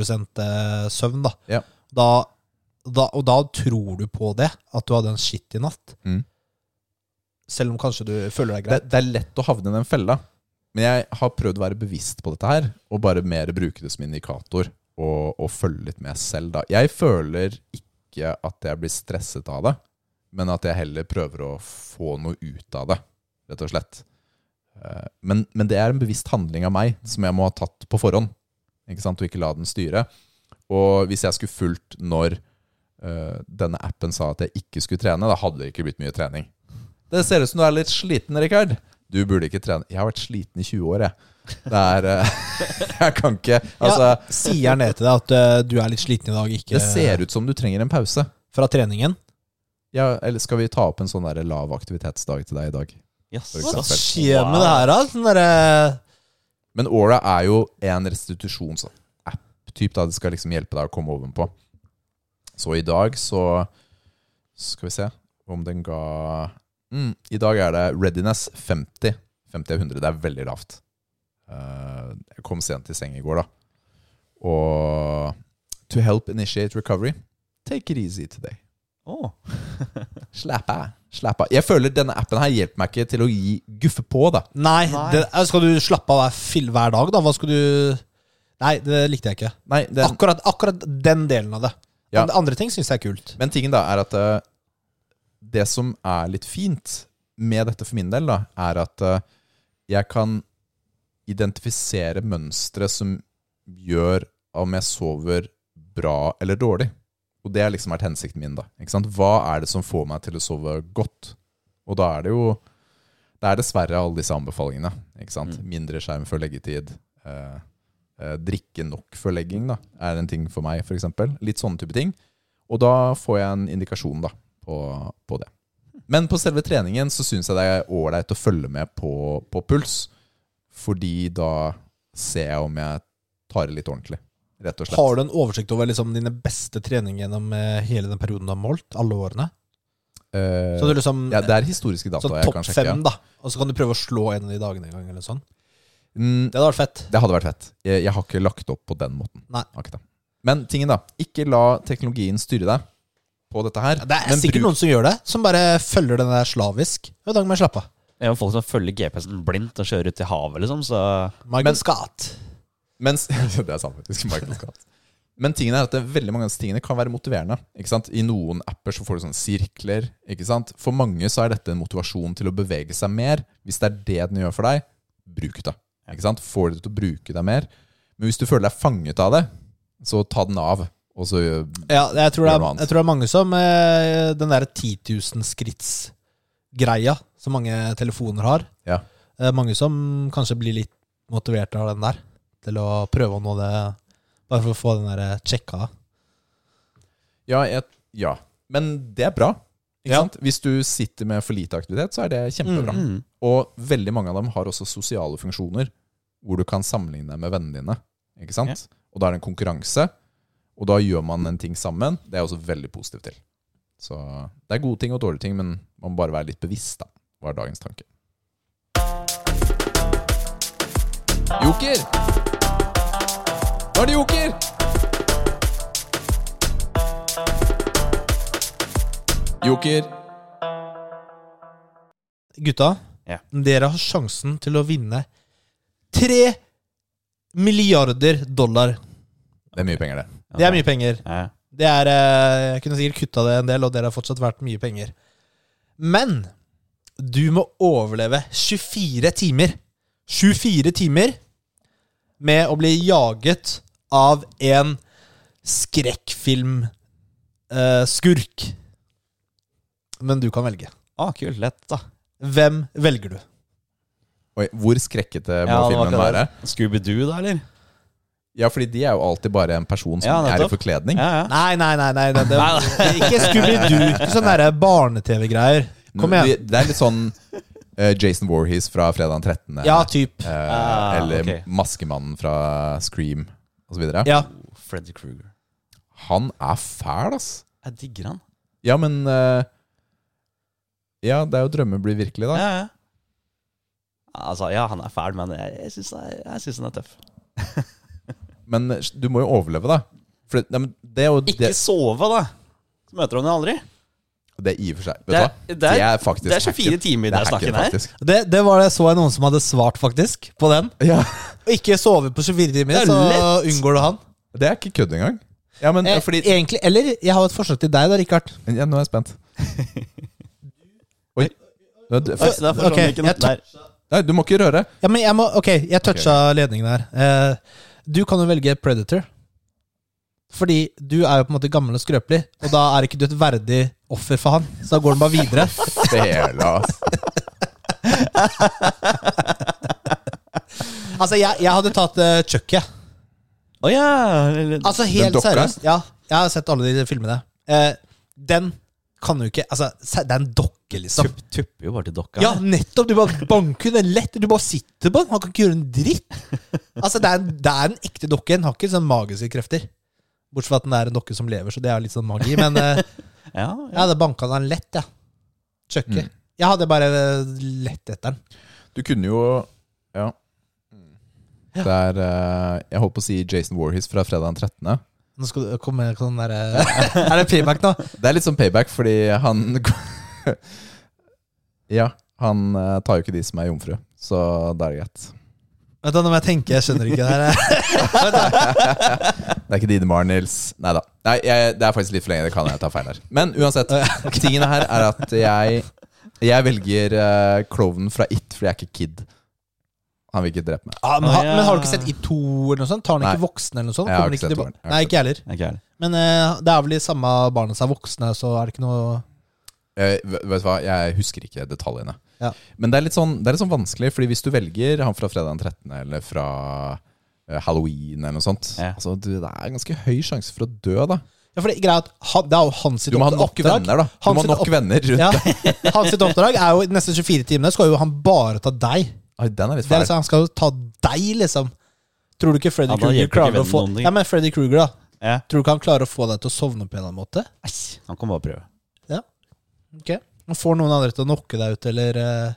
eh, søvn. da. Ja. Da, da. Og da tror du på det, at du hadde en shitty natt. Mm. Selv om kanskje du føler deg det, greit. det er lett å havne i den fella. Men jeg har prøvd å være bevisst på dette her, og bare mer bruke det som indikator. Og, og følge litt med selv, da. Jeg føler ikke at jeg blir stresset av det, men at jeg heller prøver å få noe ut av det, rett og slett. Eh, Men, men det er en bevisst handling av meg som jeg må ha tatt på forhånd, ikke sant? og ikke la den styre. Og hvis jeg skulle fulgt når eh, denne appen sa at jeg ikke skulle trene, da hadde det ikke blitt mye trening. Det ser ut som du er litt sliten, Rikard. Du burde ikke trene. Jeg har vært sliten i 20 år, jeg. Det er eh, *laughs* Jeg kan ikke Altså, ja, sier han det til deg at uh, du er litt sliten i dag, ikke det ser ut som du trenger en pause. fra treningen? Ja, eller skal vi ta opp en sånn der lav aktivitetsdag til deg i dag? Yes. Hva skjer med det her, da? Sånn derre Men Aura er jo en restitusjonsapp-typ. da Det skal liksom hjelpe deg å komme ovenpå. Så i dag så Skal vi se om den ga mm, I dag er det readiness 50. 50 av 100. Det er veldig lavt. Eh, jeg kom sent i seng i går, da. Og To help initiate recovery, take it easy today. Oh. *laughs* Slapp av. Slapp av. Jeg føler denne appen her hjelper meg ikke til å gi guffe på, da. Nei. Det, eh, skal du slappe av hver, hver dag, da? Hva skal du Nei, det likte jeg ikke. Nei, den, Akkurat, akkurat den delen av det. Ja. Andre- Andre ting syns jeg er kult. Men tingen da er at uh, det som er litt fint med dette for min del, da, er at uh, jeg kan identifisere mønstre som gjør om jeg sover bra eller dårlig. Og det har liksom vært hensikten min. da. Hva er det som får meg til å sove godt? Og da er det jo Det er dessverre alle disse anbefalingene. ikke sant? Mindre skjerm før leggetid. Eh, eh, drikke nok før legging da, er en ting for meg, f.eks. Litt sånne type ting. Og da får jeg en indikasjon da, på, på det. Men på selve treningen så syns jeg det er ålreit å følge med på, på puls. Fordi da ser jeg om jeg tar det litt ordentlig. Rett og slett. Har du en oversikt over liksom dine beste treninger gjennom eh, hele den perioden du har målt? Alle årene? Uh, Så du liksom ja, det er historiske data Sånn topp fem, da. Og så kan du prøve å slå en av de dagene en gang, eller sånn. Mm, Det hadde vært fett. det hadde vært fett. Jeg, jeg har ikke lagt opp på den måten. Nei. Akkurat. Men tingen da, ikke la teknologien styre deg på dette her. Det er sikkert bruk- noen som gjør det, som bare følger den der slavisk. I dag må jeg slappe av. Det er jo folk som følger GPS-en blindt og kjører ut i havet, liksom, så Michael Men- Scott. Mens, *laughs* det er sant faktisk. Michael Scott. Men tingen er at det, veldig mange av disse tingene kan være motiverende. Ikke sant? I noen apper så får du sånne sirkler. Ikke sant? For mange så er dette en motivasjon til å bevege seg mer. Hvis det er det den gjør for deg, bruk det. Ikke sant? Får det til å bruke deg mer. Men hvis du føler deg fanget av det, så ta den av. Og så Ja, jeg tror, det Gjør er, noe annet. jeg tror det er mange som eh, Den der 10 000 skritts-greia som mange telefoner har. Ja. Det er mange som kanskje blir litt motiverte av den der. Til å prøve å nå det, bare for å få den der eh, sjekka. Ja, jeg, ja. Men det er bra. Ikke Ja. sant? Hvis du sitter med for lite aktivitet, så er det kjempebra. Mm. Og veldig mange av dem har også sosiale funksjoner. hvor du kan sammenligne deg med vennene dine. Ikke sant? Og da er det en konkurranse, og da gjør man en ting sammen. Det er jeg også veldig positiv til. Så det er gode ting og dårlige ting, men man må bare være litt bevisst, da, var dagens tanke. Joker! Nå er det joker! Joker. Gutta, Ja. dere har sjansen til å vinne tre milliarder dollar. Det er mye penger, det. Det er mye penger. Ja. Det er, eh, Jeg kunne sikkert kutta det en del, og dere har fortsatt vært mye penger. Men du må overleve 24 timer. 24 timer med å bli jaget av en skrekkfilmskurk. Men du kan velge. Ah, kult. Lett, da. Hvem velger du? Oi, hvor skrekkete må Ja, filmen være? Scooby-Doo, da, eller? Ja, fordi de er jo alltid bare en person som Ja, er i forkledning. Ja, ja. Nei, nei, nei. nei det, det, *laughs* Nei, ikke Scooby-Doo. Ikke sånne der barne-TV-greier. Kom igjen. De- Det er litt sånn eh, Jason Voorhees fra fredag den 13. Ja, typ. Uh, Ah, eller okay. Maskemannen fra Scream osv. Ja. Oh, Freddy Krueger. Han er fæl, ass. Jeg digger han. Ja, men uh, Ja, det er jo drømmer blir virkelig, da. Ja, ja. Altså, ja, han er fæl, men jeg, jeg syns jeg syns han er tøff. *laughs* Men du må jo overleve, da. For det, men det er jo Ikke sove, da. Så møter han jo aldri. Det er i og for seg Vet Det er, det er, er faktisk det er 24 hacken. timer i det er er snakken her. Det, det var det så jeg noen som hadde svart, faktisk, på den. Ja, Og ikke sove på 24 timer, er så lett. unngår du han. Det er ikke kødd engang. Ja, men Eh, fordi Egentlig, Eller jeg har et forslag til deg, da, Rikard. ja, Nå er jeg spent. *laughs* Oi. Nå- du- Oi, der forsvant Ok, ikke noe. jeg Der. Nei, du må ikke røre. Ja, men jeg må, Ok, jeg toucha ledningen her. Eh, du kan jo velge Predator. Fordi du er jo på en måte gammel og skrøpelig, og da er ikke du et verdig offer for han. Så da går han bare videre. Fela. *laughs* Altså, jeg, jeg hadde tatt uh, Chucky. jeg. Å ja! Altså, helt dokka? seriøst. Ja, jeg har sett alle de filmene. Eh, den kan jo ikke Altså, se- det er en dokke, liksom. Tupp, tupper jo bare til dokka. Ja, nettopp! Du bare banker den lett. Du bare sitter på den. Han kan ikke gjøre en dritt. *laughs* Altså, det er, en- det er en ekte dokke. Den har ikke sånn magiske krefter. Bortsett fra at den er en dokke som lever, så det er litt sånn magi. Men eh, ja, jeg hadde banka den lett, jeg. Ja. Chucky. Mm. Jeg hadde bare eh, lett etter den. Du kunne jo Ja. Det er eh, Jeg holdt på å si Jason Warhees fra fredag den 13. Nå skal du komme med sånn derre *laughs* Er det payback nå? Det er litt sånn payback, fordi han *laughs* Ja, han eh, tar jo ikke de som er jomfru, så da er det greit. Vet du, Nå må jeg tenke, jeg skjønner ikke det her. *laughs* Det er ikke Dine Nils Nei da. Nei, jeg, det er faktisk litt for lenge. Det kan jeg ta feil her. Men uansett, *laughs* tingene her er at jeg Jeg velger uh, klovnen fra It, fordi jeg er ikke kid. Han vil ikke drepe meg. Ah, men, ha, men har du ikke sett It 2 eller noe sånt? Tar han ikke voksen eller noe sånt? Jeg har ikke sett har Nei, ikke jeg heller. Men uh, det er vel de samme barna som er voksne, så er det ikke noe Eh, vet vet du hva, jeg husker ikke detaljene. Ja. Men det er, litt sånn, det er litt sånn vanskelig, Fordi hvis du velger han fra fredag den 13. eller fra eh, Halloween eller noe sånt Ja. altså, du, Det er ganske høy sjanse for å dø, da. Ja, for det, greia at han, det er jo hans sitt Du må ha nok oppdrag. venner, da. Du Han må ha nok opp- venner rundt Ja, deg. *laughs* hans sitt oppdrag er jo de neste 24 timene skal jo han bare ta deg. Oi, den er litt Det er fæl. liksom, han skal jo ta deg, liksom. Tror du ikke Freddy Ja, Kruger Krueger klarer å få. Ja, men Freddy Kruger, da. Ja. Tror du ikke han klarer å få deg til å sovne på en eller annen måte? Eish. han kan bare prøve. Ok Han får noen andre til å knocke deg ut, eller eh,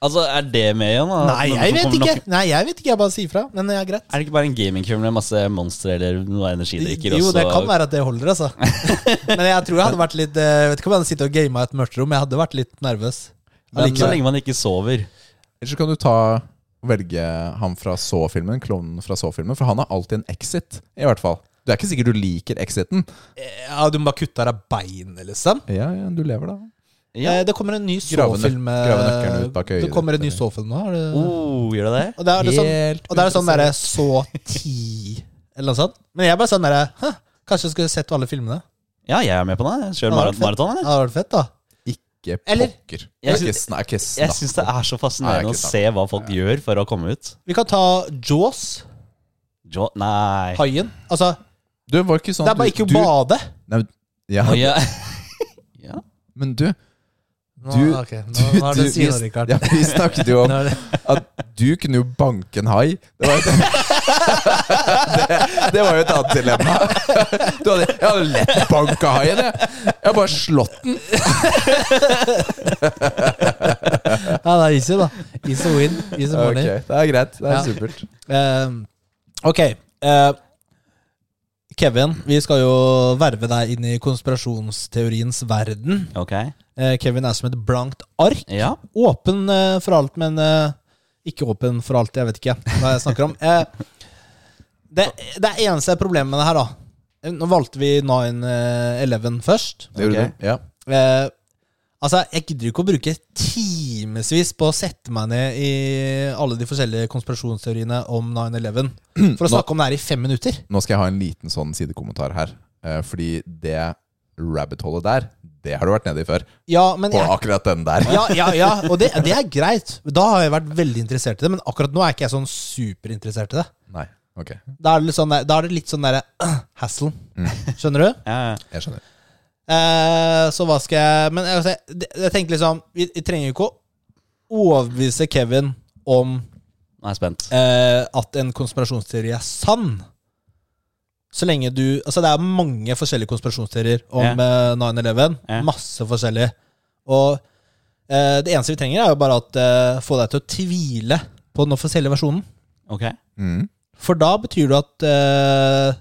Altså, er det med igjen? da? Nei, Noen jeg som vet kommer ikke. nok- Nei, jeg vet ikke, jeg bare sier fra. Men det er greit. Er det ikke bare en gamingkveld med masse monstre eller noe energidrikker? Jo, og det så- kan være at det holder, altså. *laughs* Men jeg tror jeg hadde vært litt eh, Jeg vet ikke om jeg hadde sittet og gama et mørkt rom, men jeg hadde vært litt nervøs. Men så lenge man ikke sover. Eller så kan du ta velge han fra Saw-filmen, klovnen fra Saw-filmen, for han har alltid en exit, i hvert fall. Det er ikke sikkert du liker exiten. Ja, Du må bare kutte av deg beinet, liksom. Ja, ja, du lever, da. Ja. Eh, Det kommer en ny så-film eh, Det kommer en ny så-film nå. har du- Oh, gjør det det? Og det er det sånn, og det er sånn derre så ti Eller noe sånt. Men jeg er bare sånn derre Kanskje jeg skulle sett alle filmene? Ja, jeg er med på det. Kjør maraton, det maraton, Ja, eller? Det hadde vært fett, da. Ikke pokker. Jeg Jeg syns- Jeg syns det er så Nei, fascinerende å se hva folk gjør for å komme ut. Vi kan ta Jaws, Jo, nei haien. Altså, Du, var ikke sånn det er bare du- ikke å du- bade. Nei, ja, Oh, ja. *laughs* ja. men du Nå, okay. nå, nå er det du- vi- Rikard. Ja, vi snakket jo om *laughs* at du kunne jo banke en hai. Det var, *laughs* det, det var jo et annet dilemma. *laughs* Du hadde, jeg hadde lett banka haien, jeg. Jeg har bare slått den. Ja, det er easy, da. Easy win. Easy Ok, Okay, det er greit. Det er Ja. supert. Uh, ok. Uh, Kevin, vi skal jo verve deg inn i konspirasjonsteoriens verden. Ok. Eh, Kevin er som et blankt ark. Ja. Åpen eh, for alt, men eh, ikke åpen for alt. Jeg vet ikke hva jeg snakker om. Eh, det, det eneste problemet med det her, da Nå valgte vi 9-11 først. Det gjorde okay. du. Ja. Eh, altså, jeg gidder ikke å bruke timevis på å sette meg ned i alle de forskjellige konspirasjonsteoriene om 9-11 for å Nå- snakke om det her i fem minutter. Nå skal jeg ha en liten sånn sidekommentar her. Fordi det rabbit-hullet der, det har du vært nedi før. Ja, men På jeg, akkurat den der. ja, ja, ja, *laughs* og det, det er greit. Da har jeg vært veldig interessert i det, men akkurat nå er ikke jeg sånn superinteressert i det. Nei, ok. Da er det litt sånn, der- da er det litt sånn derre *clears throat* uh, hassle. Skjønner du? Ja, ja. Jeg skjønner. Eh, så hva skal jeg Men jeg, jeg, jeg tenker liksom Vi, vi trenger jo ikke å overbevise Kevin om Nå er spent. eh, at en konspirasjonsteori er sann. Så lenge du Altså, det er mange forskjellige konspirasjonsteorier om eh, 9-11. Ja. Masse forskjellige. Og eh, det eneste vi trenger, er jo bare at eh, få deg til å tvile på den offisielle versjonen. Ok. Mm. For da betyr det at eh,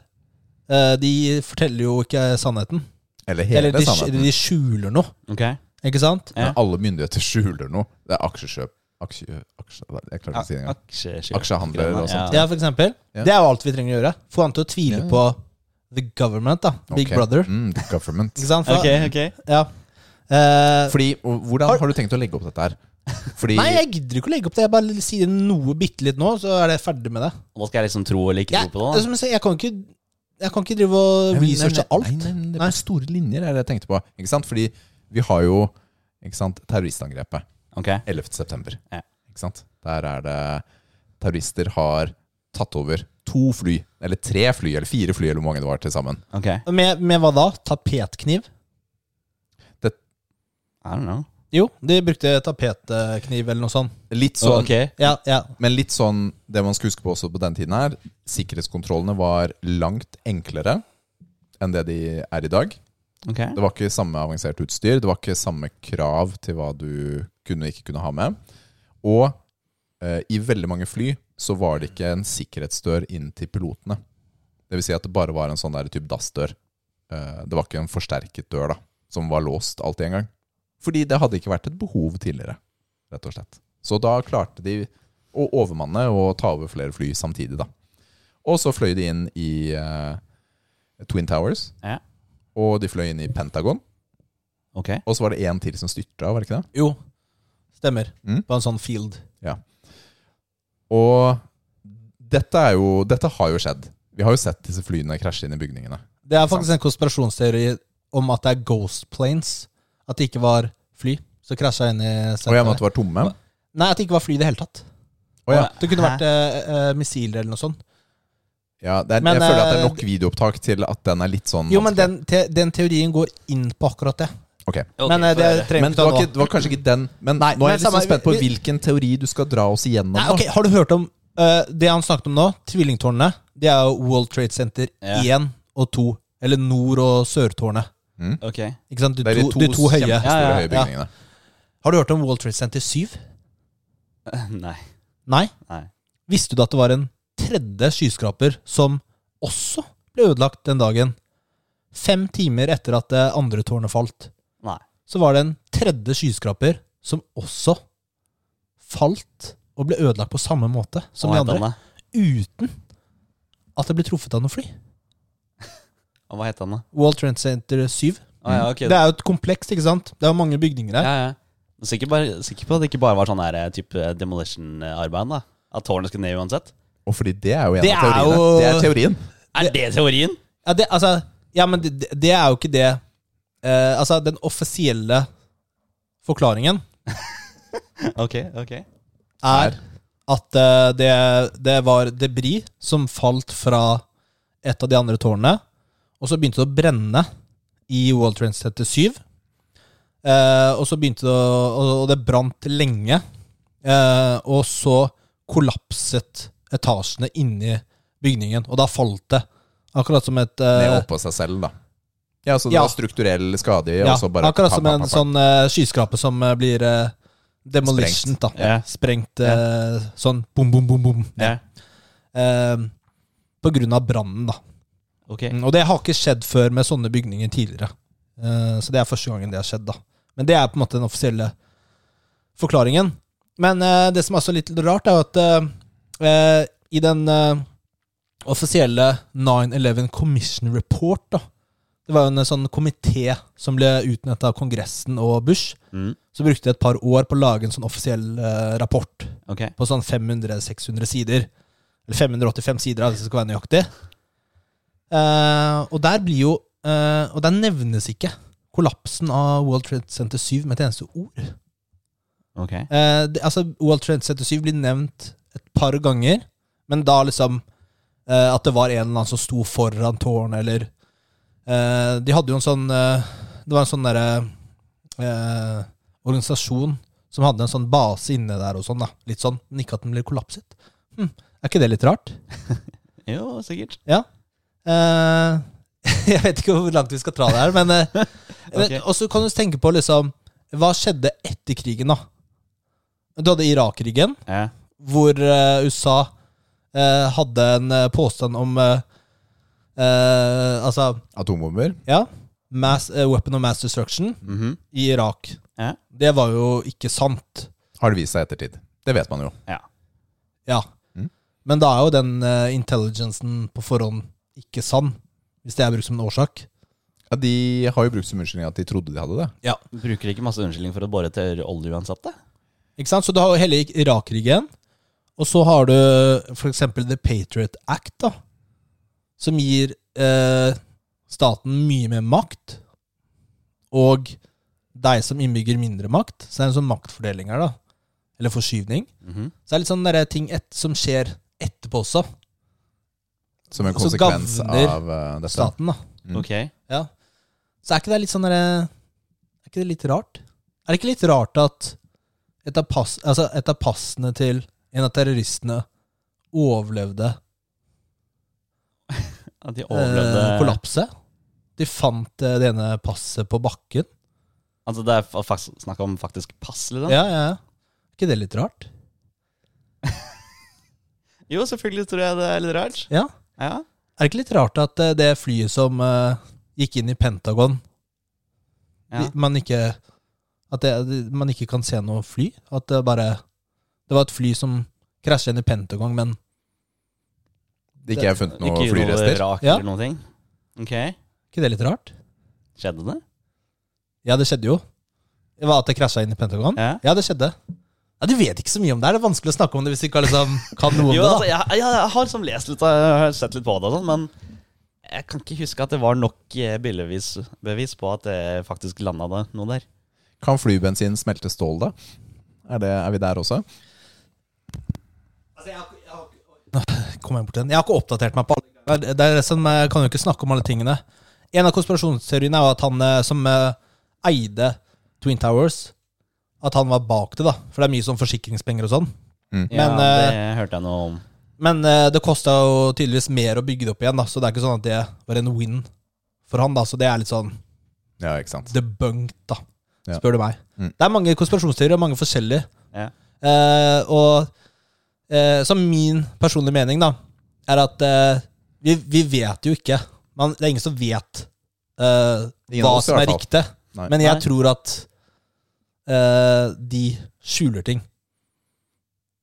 eh, de forteller jo ikke sannheten. Eller hele Eller de, sannheten. de skjuler noe. Okay. Ikke sant? Ja. Men alle myndigheter skjuler noe. Det er aksjekjøp aksje, aksje, Jeg klarer ikke å si det engang. Aksjekjøp. Aksjehandler og sånt. Ja, for eksempel. Ja. Det er jo alt vi trenger å gjøre. Få han til å tvile på the government, da. Big okay. brother. Mm, the government. Ikke sant? For, Ok, ok. Ja. Uh, Fordi, Hvordan Har- har du tenkt å legge opp dette her? Fordi nei, jeg gidder ikke å legge opp det. Jeg bare sier noe bitte litt nå, så er det ferdig med det. Hva skal jeg liksom tro eller ikke tro på det som jeg, sier, jeg kan ikke Jeg kan ikke drive og researche alt. Nei, nei, nei, det er på store linjer er det jeg tenkte på. Ikke sant? Fordi vi har jo ikke sant, terroristangrepet da? Ok. 11. september. Ja. Ikke sant? Der er det Terrorister har tatt over to fly, eller tre fly, eller fire fly, eller hvor mange det var til sammen. Okay. Med, med hva da? Tapetkniv? I don't know. Jo, de brukte tapetkniv eller noe sånt. Litt sånn, okay. Ja, ja. Men litt sånn, det man skal huske på også på den tiden her, sikkerhetskontrollene var langt enklere enn det de er i dag. Okay. Det var ikke samme avansert utstyr, det var ikke samme krav til hva du kunne og ikke kunne ha med. Og eh, i veldig mange fly så var det ikke en sikkerhetsdør inn til pilotene. Det vil si at det bare var en sånn der type dassdør. Eh, det var ikke en forsterket dør da, som var låst alltid en gang. Fordi det hadde ikke vært et behov tidligere, rett og slett. Så da klarte de å overmanne og ta over flere fly samtidig, da. Og så fløy de inn i eh, Twin Towers. Ja. Og de fløy inn i Pentagon. Ok. Og så var det én til som styrta, var det ikke det? Jo. Stemmer. Mm. På en sånn field. Og dette, er jo, dette har jo skjedd. Vi har jo sett disse flyene krasje inn i bygningene. Det er faktisk en konspirasjonsteori om at det er ghost planes. At det ikke var fly som krasja inn i Og jeg at det var tomme. Nei, at det ikke var fly i det hele tatt. Oh, ja. Det kunne vært eh, eh, missiler eller noe sånt. ja det er, Men, jeg føler at det er eh, nok videoopptak til at den er litt sånn Jo, men den, te, den teorien går inn på akkurat det. Ok. men eh, det trenger Men det ikke var, ta ikke, nå. det var kanskje ikke den. Men Nei, nå er jeg sånn spent på hvilken teori du skal dra oss igjennom. Nei, okay, Har du hørt om uh, det han snakket om nå? Tvillingtårnene. Det er jo World Trade Center Ja. 1 og 2. Eller Nord- og Sørtårnet. Ok. Ikke sant? De Det er to, de de to, høye. Ja, ja, høye ja. bygningene. Har du hørt om World Trade Center 7? *laughs* Nei. Nei? Nei. Visste du at det var en tredje skyskraper som også ble ødelagt den dagen? Fem timer etter at det andre tårnet falt. Så var det en tredje skyskraper som også falt og ble ødelagt på samme måte som de andre. han? Uten at det ble truffet av noe fly. Og Hva heter han da? World Trade Center 7. Å ja, okay. Det er jo et komplekst, ikke sant? Det er jo mange bygninger her. Ja, ja. Sikker, bare, sikker på at det ikke bare var sånn her eh, type demolition-arbeid? da At tårnet skulle ned uansett? Og fordi det er jo en Det av er teoriene. jo- Det er teorien. Er det teorien? Ja, det, altså, ja men det, det- det er jo ikke det eh, Altså, den offisielle forklaringen *laughs* Ok, ok. er at eh, det, det var debris som falt fra et av de andre tårnene, og så begynte det å brenne i World Trade Center 7. Eh, og så begynte det å Og, det brant lenge. Eh, og så kollapset etasjene inni bygningen, og da falt det. Akkurat som et eh, Ned oppå seg selv, da. Ja, så det Ja. var strukturell skade i, ja, og så bare Akkurat som en sånn uh, skyskrape som uh, blir uh, demolition, da. Ja. Sprengt eh, sånn bom, bom, bom, bom. Ja. Uh, på grunn av brannen, da. Okay. Mm, Og det har ikke skjedd før med sånne bygninger tidligere. Eh, så det er første gangen det har skjedd, da. Men det er på en måte den offisielle forklaringen. Men eh, det som er så litt rart, er jo at eh, eh, i den eh, offisielle 9-11 Commission Report, da Det var jo en sånn komité som ble utnevnt av Kongressen og Bush. Mm. Så brukte de et par år på å lage en sånn offisiell eh, rapport Okay. på sånn 500-600 sider. Eller 585 sider, da, hvis det skal være nøyaktig. Eh, og der blir jo eh, Og der nevnes ikke kollapsen av World Trade Center 7 med et eneste ord. Ok. Eh, det, altså, World Trade Center 7 blir nevnt et par ganger, men da liksom eh, At det var en eller annen som sto foran tårnet, eller De hadde jo en sånn eh, Det var en sånn derre eh, organisasjon som hadde en sånn base inne der og sånn, da. Litt sånn, men ikke at den ble kollapset. Hm, er ikke det litt rart? *laughs* Jo, sikkert. Ja. Eh, *laughs* jeg vet ikke hvor langt vi skal tra det her, men eh, *laughs* Og så kan du tenke på liksom Hva skjedde etter krigen, da? Du hadde Irak-krigen, Ja. hvor eh, USA eh, hadde en eh, påstand om eh, eh, Altså, Atombomber. ja mass, uh, Weapon of mass destruction Mhm. i Irak. Ja. Det var jo ikke sant. Har det vist seg i ettertid. Det vet man jo. Ja. Mm. Men da er jo den uh, intelligensen på forhånd ikke sann, hvis det er brukt som en årsak. Ja, De har jo brukt som unnskyldning at de trodde de hadde det. Bruker ikke masse unnskyldning for å bore etter olje uansett, det? Ikke sant? Så du har jo hele Irak-krigen, og så har du f.eks. The Patriot Act, da, som gir eh, staten mye mer makt, og deg som innbygger mindre makt. Så det er en sånn maktfordeling her, da. Eller forskyvning. Mhm. Så det er litt sånn der, ting et, som skjer etterpå også. Som en konsekvens av eh, dette. Staten, da. Mm. Ok. Ja. Så er ikke det litt sånn derre Er ikke det litt rart? Er det ikke litt rart at et av, pass, altså et av passene til en av terroristene overlevde At de eh, overlevde kollapset? De fant eh, det ene passet på bakken. Altså det er fa- faktisk snakk om faktisk pass, liksom? Ja, ja. Er ikke det litt rart? *laughs* Jo, selvfølgelig tror jeg det er litt rart. Ja. Ja. Er det ikke litt rart at eh, det flyet som eh, gikk inn i Pentagon ja. de- man, ikke, at det, de- man ikke kan se noe fly? At det bare Det var et fly som krasja inn i Pentagon, men Det ikke er funnet noen Ikke noe flyrester. Ja. eller noen ting? Ok. ikke det litt rart? Skjedde det? Ja, det skjedde jo. Det var At det krasja inn i Pentagon? Ja. Ja, det skjedde. Ja, Du vet ikke så mye om det. Det er vanskelig å snakke om det hvis du ikke har liksom, kan noe om *laughs* Jo, det. altså, da jeg, jeg, jeg har liksom lest litt, og sett litt på det, og sånt, men jeg kan ikke huske at det var nok eh, bevis på at det faktisk landa noe der. Kan flybensin smelte stål, da? Er, det, er vi der også? Kom jeg bort den. Jeg har ikke oppdatert meg på alle det er som, Jeg kan jo ikke snakke om alle tingene. En av konspirasjonsteoriene er jo at han eh, som eh, eide Twin Towers, at han var bak det, da. For det er mye sånn forsikringspenger og sånn. Mm. Ja, Men, eh, det hørte jeg noe om. Men det kosta jo tydeligvis mer å bygge det opp igjen, da. Så det er ikke sånn at det var en win for han, da. Så det er litt sånn Ja, ikke sant. debunked, da. Ja. Spør du meg. Mm. Det er mange konspirasjonsteorier, og mange forskjellige. Ja. Eh, og eh, så min personlige mening, da, er at eh, vi, vi vet jo ikke man, Det er ingen som vet eh, Ingen hva som er riktig. Nei. Men jeg Nei. tror at eh, de skjuler ting.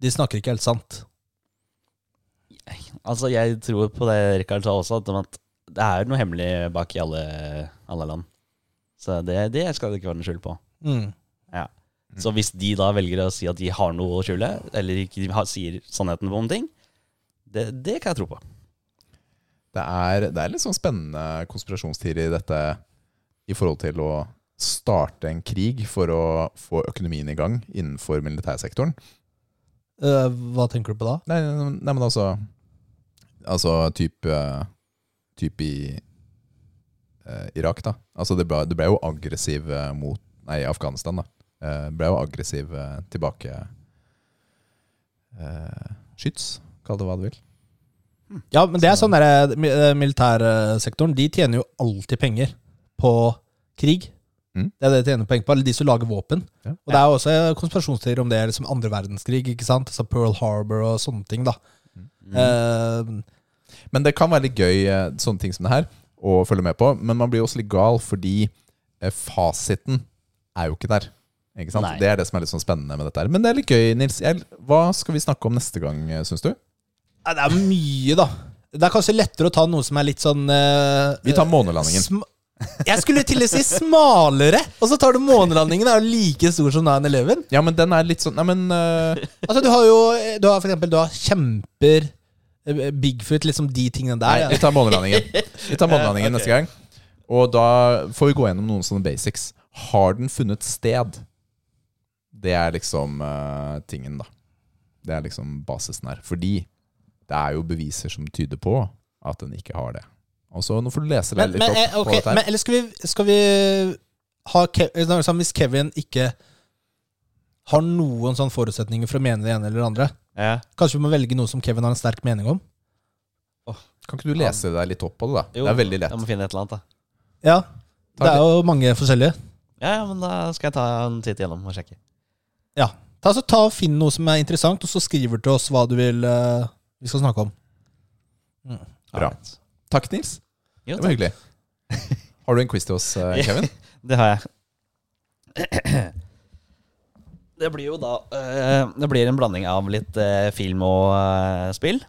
De snakker ikke helt sant. Altså, jeg tror på det Rikard sa også, at, det er noe hemmelig bak i alle, alle land. Så det, det skal det ikke være noe skjul på. Mm. Så hvis de da velger å si at de har noe å skjule, eller ikke de har, sier sannheten på noen ting, det, det kan jeg tro på. Det er, det er litt sånn spennende konspirasjonsteori i dette i forhold til å starte en krig for å få økonomien i gang innenfor militærsektoren. Uh, hva tenker du på da? Nei, nei men altså Altså type Type i uh, Irak, da. Altså det ble, det ble jo aggressiv eh, mot Nei, Afghanistan, da. Eh, ble jo aggressiv eh, tilbake eh, Skyts, kall det hva du vil. Ja, men det er sånn der, Militærsektoren de tjener jo alltid penger på krig. Mm. Det er det de tjener penger på, eller de som lager våpen. Ja. Og det er jo også konspirasjonsteorier om det, liksom andre verdenskrig, ikke sant? Altså Pearl Harbor og sånne ting, da. Eh, Men det kan være litt gøy, sånne ting som det her, å følge med på. Men man blir også litt gal fordi fasiten er jo ikke der. Ikke sant? Nei. Det er det som er litt sånn spennende med dette her. Men det er litt gøy, Nils. Hva skal vi snakke om neste gang, syns du? Nei, Det er mye, da. Det er kanskje lettere å ta noe som er litt sånn uh, Vi tar månelandingen. jeg skulle til å si smalere, og så tar du månelandingen. Er jo like stor som 9-11. Ja, men den er litt sånn Nei, men uh... Altså, du har jo Du har for eksempel Du har kjemper, eh, Bigfoot, liksom de tingene Nei, der. vi tar månelandingen. Vi tar månelandingen *laughs* neste gang. Og da får vi gå gjennom noen sånne basics. Har den funnet sted? Det er liksom uh, tingen, da. Det er liksom basisen her. Fordi det er jo beviser som tyder på at den ikke har det. Og så Nå får du lese deg Men, litt men, opp okay, på dette. her. men eller skal vi, skal vi ha Kev, sånn, Hvis Kevin ikke har noen sånne forutsetninger for å mene det ene eller det andre, Ja. kanskje vi må velge noe som Kevin har en sterk mening om? Kan ikke du lese deg litt opp på det, da? Jo, det er veldig lett. Jeg må finne et eller annet, da. Ja. Det er jo mange forskjellige. Ja, ja, men da skal jeg ta en titt gjennom og sjekke. Ja. Ta, så ta og Finn noe som er interessant, og så skriver til oss hva du vil eh, vi skal snakke om. Bra. Takk, Nils. Jo, Det var takk. hyggelig. Har du en quiz til oss, eh, *laughs* Kevin? *laughs* Det har jeg. *clears throat* Det blir jo da eh, Det blir en blanding av litt eh, film og eh, spill.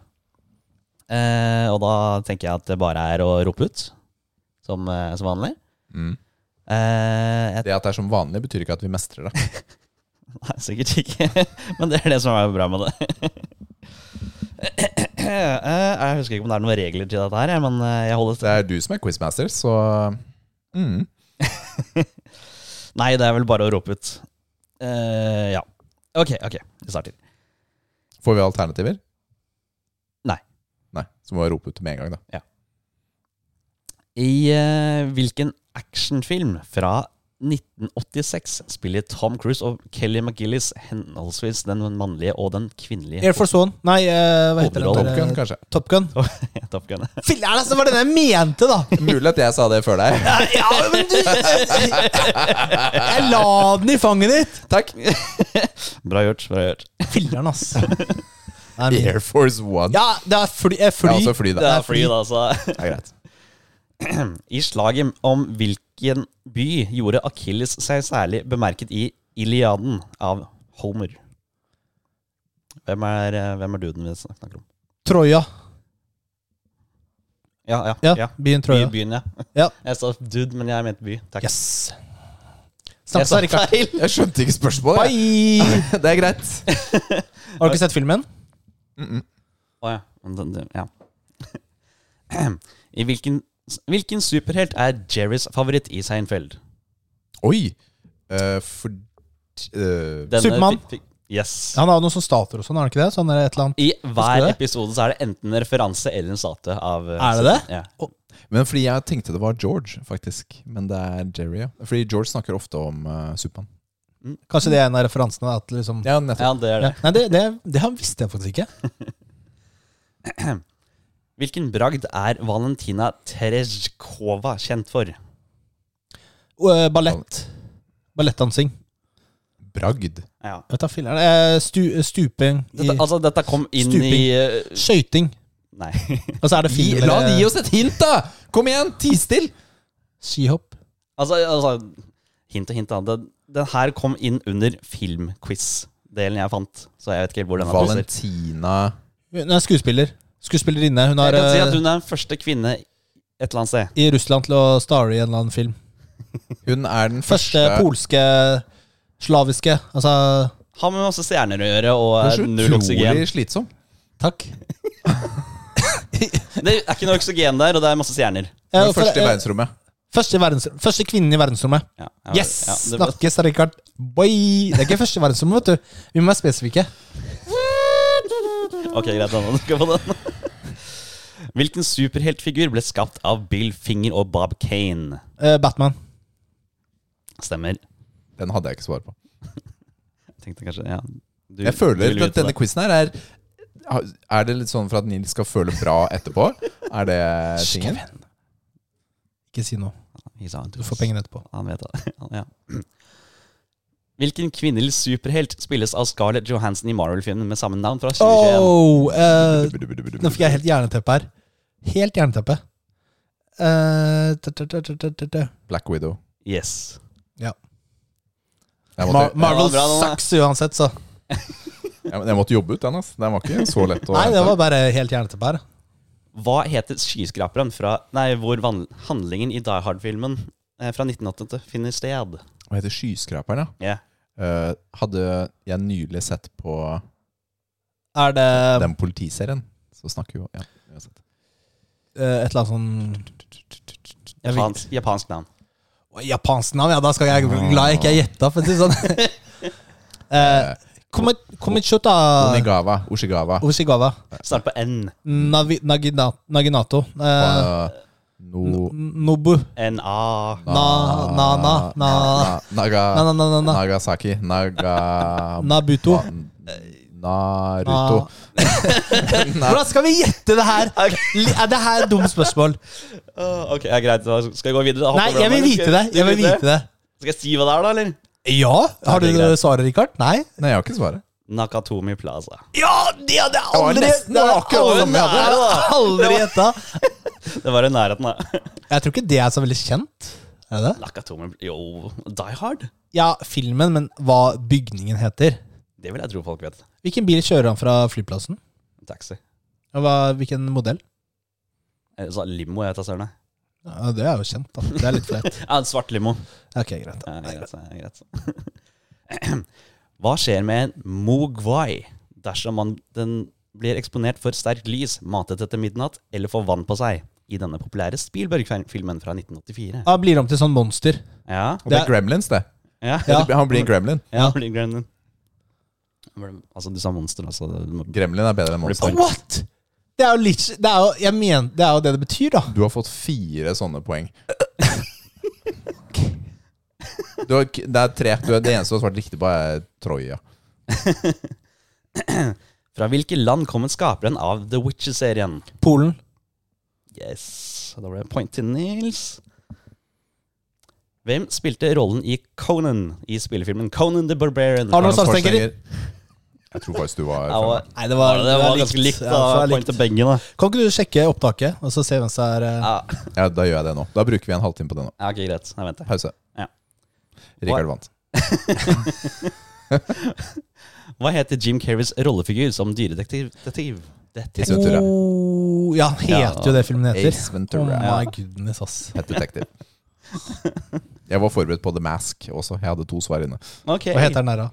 Eh, og da tenker jeg at det bare er å rope ut, som, eh, som vanlig. Mm. Eh, jeg, Det at det er som vanlig, betyr ikke at vi mestrer det. *laughs* nei, sikkert ikke, *laughs* men det er det som er bra med det. Eh, jeg husker ikke om det er noen regler til dette her, men eh, jeg holder Det er du som er quizmaster, så mm. *laughs* Nei, det er vel bare å rope ut. Uh, ja. Ok, ok. Vi starter. Får vi alternativer? Nei. Nei, Så må vi rope ut med en gang, da. Ja. I uh, hvilken actionfilm fra 1986 spiller Tom Cruise og Kelly McGillis henholdsvis den mannlige og den kvinnelige Air Force One. Nei, eh, hva heter Overall. den? Top Gun, kanskje. Top Gun. Top Gun? Filler'n, altså! Det var den jeg mente, da! *laughs* Mulig at jeg sa det før deg. Ja, men du Jeg la den i fanget ditt! Takk. *laughs* Bra gjort. bra gjort Filler'n, ass. *laughs* Air Force One. Ja, det er fly. eh, fly. Ja, også fly, Det er fly, da, så Det er greit. *clears throat* I slaget om hvilken by gjorde Achilles seg særlig bemerket i Iliaden av Homer? Hvem er, eh, hvem er duden vi snakker om? Troja. Ja, ja. Ja, ja. byen By, Troja. byen, ja. Ja. *laughs* Jeg sa dude, men jeg mente by. Takk. Yes. Jeg sa feil. Jeg skjønte ikke spørsmålet. Bye! *laughs* Det er greit. *laughs* Har du ikke sett filmen? Å -mm. Men oh, ja. *clears throat* I hvilken, hvilken superhelt er Jerrys favoritt i Seinfeld? Oi. Uh, for uh, Supermann. fikk- fikk- Yes. Han har noen sånne stater og sånn, har han ikke det? Sånn et eller annet. I hver episode så er det enten en referanse eller en statue av eh, Er det det? Ja. Men fordi jeg tenkte det var George, faktisk. Men det er Jerry, ja. Fordi George snakker ofte om uh, Supermann. Kanskje det er en av referansene? At liksom, Ja, ja, det er det. Ja. Nei, det, det, det har- visste jeg faktisk ikke. *laughs* Hvilken bragd er Valentina Terezjkova kjent for? Eh, ballett. Ballettdansing. Bragd. Ja. Dette filler'n. Eh, stu, stuping i Dette, altså, dette kom inn Stuping. i uh, Skøyting. Nei. *laughs* Og så er det Gi, la han gi oss et hint, da! Kom igjen, tis til! skihopp. altså, altså Hint og hint. da Den, den her kom inn under filmquiz-delen jeg fant. Så jeg vet ikke hvor den er. Valentina Hun er skuespiller. Skuespillerinne. Hun Jeg kan si at eh, hun er den første kvinne et eller annet sted. i Russland til å stare i en eller annen film. *laughs* Hun er den Første første polske slaviske. Altså Har med masse stjerner å gjøre og Hun er så null oksygen. utrolig slitsom. Takk. *laughs* Det er ikke noe oksygen der, og det er masse stjerner. Ja, er for- første i verdensrommet. Første, verdens, første kvinnen i verdensrommet. Ja, ja, Yes! ja, det var- Snakkes, Rikard. Boy! Det er ikke første i verdensrommet, vet du. Vi må være spesifikke. Ok, greit. Da du skal få den. Hvilken superheltfigur ble skapt av Bill Finger og Bob Kane? Eh, Batman. Stemmer. Den hadde jeg ikke svar på. Tenkte kanskje, ja du, Jeg føler at denne quizen her er Er det litt sånn for at Nils skal føle bra etterpå? Er det tingen? Ikke si noe. Du får pengene etterpå. Han vet det. *laughs* Ja. Hvilken kvinnelig superhelt spilles av Scarlett Johansson i Marvel-filmen med samme navn fra 2021? Oh, uh, nå fikk jeg helt jerneteppe her. Helt jerneteppe. Eh, t- t- Black Widow. Yes. Ja. Mar Marvel Ja, bra sucks uansett, så. *laughs* jeg, måtte jobbe ut den. ass. Den var ikke så lett å Nei, det var bare helt jerneteppe her. Hva heter skyskraperen fra Nei, hvor van, handlingen i Die Hard-filmen eh, fra 1988 finner sted? Hva heter Skyskraperen, ja? Ja. Eh, hadde jeg nylig sett på Er det den politiserien, så snakker jo ja, eh, et eller annet sånn Japansk, japansk navn. Japansk navn, ja. Da skal jeg bli glad jeg ikke er gjetta, for å si det sånn. uh, *laughs* Komi- Komichuta Onigawa. Oshigawa. Oshigawa. Start på N. Navi, Nagina, Naginato. Eh, Uh, no, Nobu. N-A. Na- na- na- na- Naga, Na, na, na, na, na. Nagasaki. Naga... Nabuto. Na- Naruto. *laughs* Na- Hvordan skal vi gjette det her? Er det her et dumt spørsmål? Åh, ok, ja, greit. Da skal jeg gå videre? Hoppe Nei, jeg vil vite det. Jeg vil vite det. Skal jeg si hva det er, da, eller? Ja? Har du svaret, Rikard? Nei? Nei, jeg har ikke svaret. Nakatomi Plaza. Ja, det hadde jeg aldri det var akkurat det samme jeg hadde. aldri- gjetta. *laughs* Det var i nærheten, da. Jeg tror ikke det er så veldig kjent. Er det? Nakatomi Jo, Die Hard? Ja, filmen, men hva bygningen heter. Det vil jeg tro folk vet. Hvilken bil kjører han fra flyplassen? Taxi. Og hva, hvilken modell? Så limo, jeg tar søren. Ja, det er jo kjent, da. Det er litt flaut. *laughs* Ja, en svart limo. Ok, greit. Ja, greit, greit. *clears throat* Hva skjer med en mogwai dersom man, den blir eksponert for sterkt lys, matet etter midnatt eller får vann på seg? I denne populære Spielberg-filmen fra 1984. Han blir om til sånn monster. Ja, Og det er Gremlins, det. ja. Ja. Han blir en gremlin. ja. blir Gremlin. Altså, du sa monster, altså. Gremlin er bedre enn monster. What?! Det er jo litt Det er jo, jeg mener, det er jo det det betyr, da. Du har fått fire sånne poeng. *laughs* Du har, det er tre. Du er, det eneste du har svart riktig på, er Troja. *clears throat* Fra hvilke land kommer skaperen av The Witcher-serien? Polen. Yes. Da ble det point til Nils. Hvem spilte rollen i Conan i spillefilmen Conan the Barbarian? Arnold Arnold Schwarzenegger. Jeg tror faktisk du var Ja, Nei, det var, var, det var ganske likt. Da, ja, likt. begge, da. Kan ikke du sjekke opptaket, og så se hvem som er eh, Ja, Ja, da gjør jeg det nå. Da bruker vi en halvtime på det nå. ja, ok, greit. Jeg venter. Pause. Ja. Rikard vant. *laughs* Hva heter Jim Carreys rollefigur som dyredetektiv? Detektiv? Ace Ventura. Oh, ja, heter Ja. jo det filmen heter. Ace Ventura. Oh my goodness, ass. *laughs* Het detektiv. Jeg var forberedt på The Mask også. Jeg hadde to svar inne. Okay. Hva heter den der, da?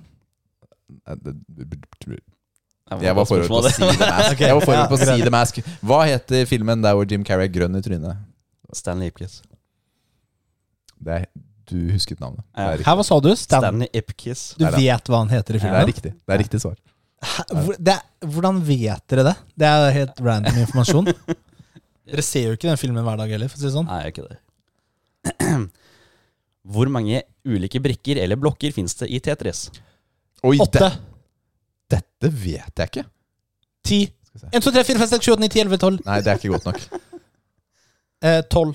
Jeg var forberedt på å si The Mask. *laughs* Jeg var forberedt på å si The Mask Hva heter filmen der hvor Jim Carrey er grønn i trynet? Stanley Ipkiss. Det er, du husket navnet. Ja. er. Her, hva sa du? Stan Stanley Ipkiss. du vet hva han heter i filmen? Det er riktig. Det er riktig svar. Hvor- det er, hvordan vet dere det? Det er helt random informasjon. *laughs* Dere ser jo ikke den filmen hver dag heller, for å si det sånn. Nei, ikke det. *clears throat* Hvor mange ulike brikker eller blokker fins det i Tetris? Oi, Åtte, det, dette vet jeg ikke. ti, Skal vi se. 1, 2, 3, 4, 5, 6, 7, 8, 9, 10, 11, 12. Nei, det er ikke godt nok. Eh, 12.